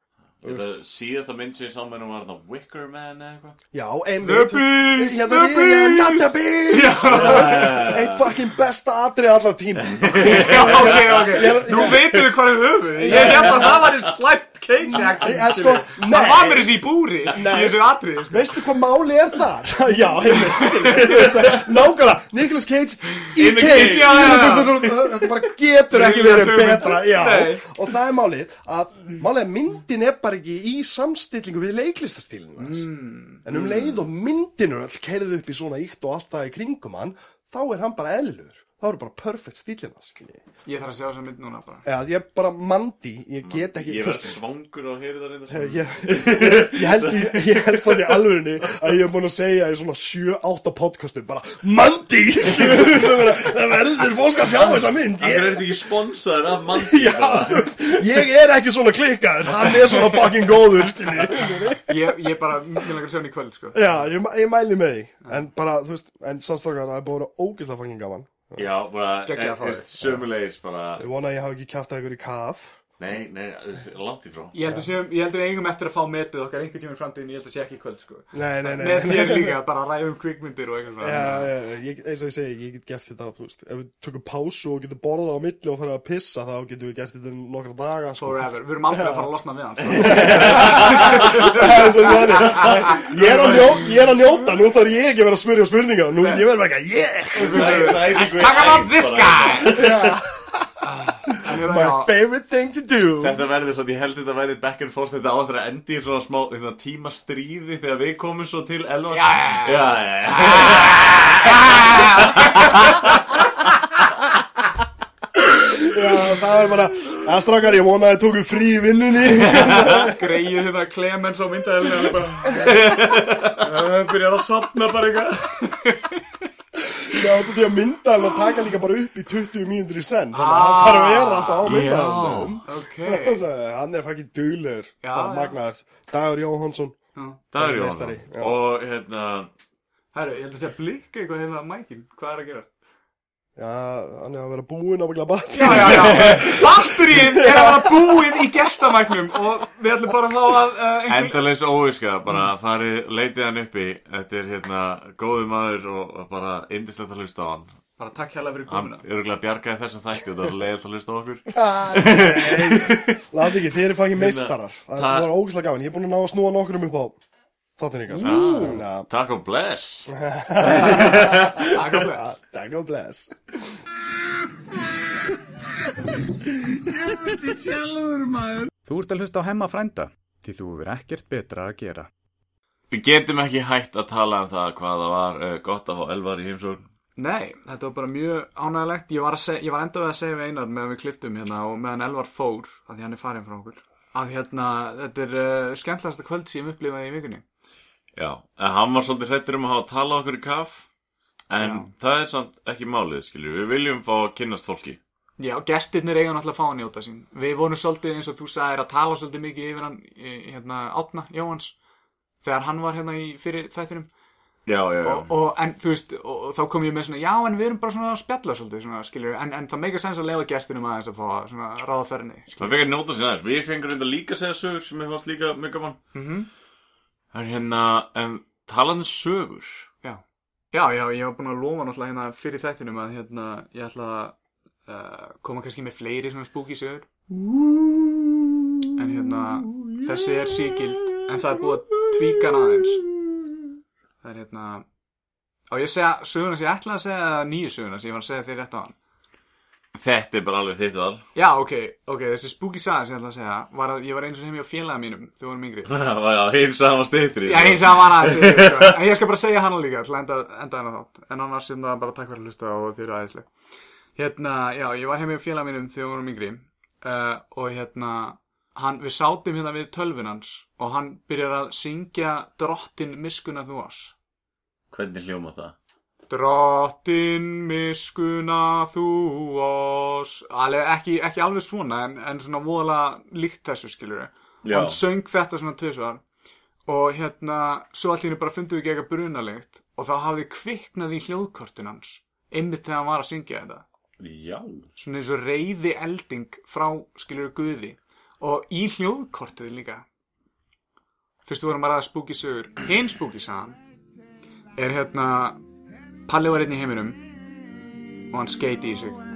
síðasta mynd sem ég sá með nú var þetta Wicker Man eða eitthvað. Já, einmitt. The Beast, Hérna, The ég- ég- Not the Beast. Þetta var Eitt fucking besta atrið allar tíma. Já, ok, ok, nú veitum við hvað er höfuð Ég held að það var í slæmt cage acting Ég- sko, Það nei. var mér þessi í búri í þessu atriði sko. Veistu hvað máli er þar? Já, einmitt skilur, þú veist það, Nákvæmlega, Nicolas Cage í Cage. Þetta bara getur ekki verið betra og það er málið að Málið er myndin er bara ekki í samstillingu við leiklistastílinu hans Mm. En um leið og myndin er all kerið upp í svona íkt og allt það í kringum hann Þá er hann bara eðlur þá eru bara perfect stílina skilji. Ég þarf að sjá þessa mynd núna bara. Já, ég er bara mandi, ég get ekki Ég verð svangur á heyri það reynda ég, ég, ég held, ég, ég held svona í alvörinni að ég er búin að segja í svona 7-8 podcastum bara Mandi, það verður fólk að sjá þessa mynd. Það er þetta ekki sponsaður af mandi já, ég er ekki svona klikkaður hann er svona fucking góður skilji. Ég, ég bara, mér langar að sjá hann í kvöld sko. Já, ég, ég mæli með því. En bara, þú veist, en sannstrákar það er búin að vera ógeðslega fucking gaman Já, bara, sömulegis bara ég vona að ég hafa ekki kæft að ykkur í kaf Nei, nei, langt í frá. Ég held að séum, ég held að við eigum eftir að fá metið okkar einhvern tíma í framtíðin, ég held að sé ekki í kvöld sko. Nei, nei, nei, Með þér líka, bara ræðum kvikmyndir og eitthvað. Já, svona já, ég, eins og ég segi, ég get gert þetta, þú veist, ef við tökum pásu og getum borðað á milli og fara að pissa, þá getum við gert þetta nokkra daga, sko. Forever, við erum aldrei að fara að losna við hann sko. Er. Ég er að hérna, my já, favorite thing to do. Þetta verður svo, ég held þetta verður back and forth Þetta áttur að endi í svona smá þetta, tíma stríði Þegar við komum svo til Elvar Já, já, já. já, það er bara, að strákar, ég vona að þið tóku frí vinnunni. greið hérna Clemens á bara Það byrjar að sopna bara eitthvað Já, þetta því að myndaðalina taka líka bara upp í 20 mínútur í senn, þannig að hann þarf að vera alltaf á myndaðalina. Ok Hann er duglegur, Já, bara já. magnaður. Dagur Jóhansson. Já. Jóhann Og hérna Herru, ég held að segja blikka eitthvað hérna á mækin Hvað er að gera? Já, hann er að vera búinn á bakla bat. Já, já, já. Batterín er að vera búinn í gestamæknum Og við ætlum bara þá að uh, einhver... Endaleins óviska, bara farið, leitið hann uppi. Þetta er hérna góðu maður og bara indislegt að hlusta á hann. Bara takk hérlega fyrir Hann komuna. er örgulega bjargaði þessum þætti og það er leiðast að hlusta á okkur. Láti ekki, þeir eru fangin meistarar. Það Hérna, var ógæslega gaman. Ég er búinn að ná að snúa nokkrum upp á þáttin ykkar. að, Takk og bless Takk fyrir takk og bless. Ég veit sjálfur maður. Þú ert að hlusta á hemma frænda Því þú verður ekkert betra að gera. Við getum ekki hægt að tala um það hvað það var uh, gott að fá Elvar í heimsókn. Nei, þetta var bara mjög ánægilegt Ég var, að seg, ég var enda við að segja við einar meðan við kliftum hérna og meðan Elvar fór að því hann er farin frá okkur. Að hérna, þetta er uh, skemmtilegasta kvöld sem ég upplifaði í vikunni Já, en hann var svolítið hrættur um að hafa að tala okkur í kaff En Já. það er samt ekki málið, skilju Við viljum fá að kynnast fólki. Já, gestirnir eiga náttúrulega að fá að njóta sín. Við vorum svolítið eins og þú sagðir að tala svolítið mikið yfir hann hérna, Átna Jóhans þegar hann var hérna í fyrir þættinum. Já, já, já. Og, og, en þú veist, og, og þá kom ég með svona já, en við erum bara svona að spjalla svolítið svona, skilur, en, en það meika sens að lefa gestinum aðeins að fá svona ráða ferðinni Það fekk að njóta sér aðeins. Við fengum reynda líka segja sögur sem ég fannst líka mjög gaman mm En hérna, en talandi um sögur? Já, já, já, ég var búin að lofa náttúrulega hérna fyrir þættinum að hérna, ég ætla að uh, koma kannski með fleiri svona spooky sögur. En hérna, þessi er síkild, en það er búið að tvíka aðeins. Það er hérna, á ég segja söguna sem ég ætla að segja nýju söguna sem ég var að segja þér rétt á hann Þetta er bara alveg þitt val. Já, ok, ok, þessi spooky saga sem ég ætla að segja var að ég var eins og heim hjá félaga mínum þegar við vorum yngri. Var já, hinn saman stýttri Já, hins að hann aðeins við, sko. En ég skal bara segja hana líka til að enda, enda hana þátt. En annars sem það bara takk fyrir að hlusta og þið eru aðeinsleg Hérna, já, ég var heim hjá félag mínum þegar við vorum yngri uh, Og hérna, hann, við sátum hérna við tölvunans Og hann byrjar að syngja Drottin miskuna þú oss Hvernig hljóma það? Drottin miskuna þú oss alveg ekki, ekki alveg svona en, en svona voðalega líkt þessu skilur og hann söng þetta svona tvisvar og hérna svo allir bara fundið við gegn að bruna líkt og þá hafði kviknað í hljóðkortin hans einmitt þegar hann var að syngja þetta. Já. Svona eins og reyði elding frá skilur guði. Og í hljóðkortið líka. Fyrstu vorum bara að spúki sögur. Hinn spúki sann er hérna Palli var einn í heiminum og hann skeiti í sig.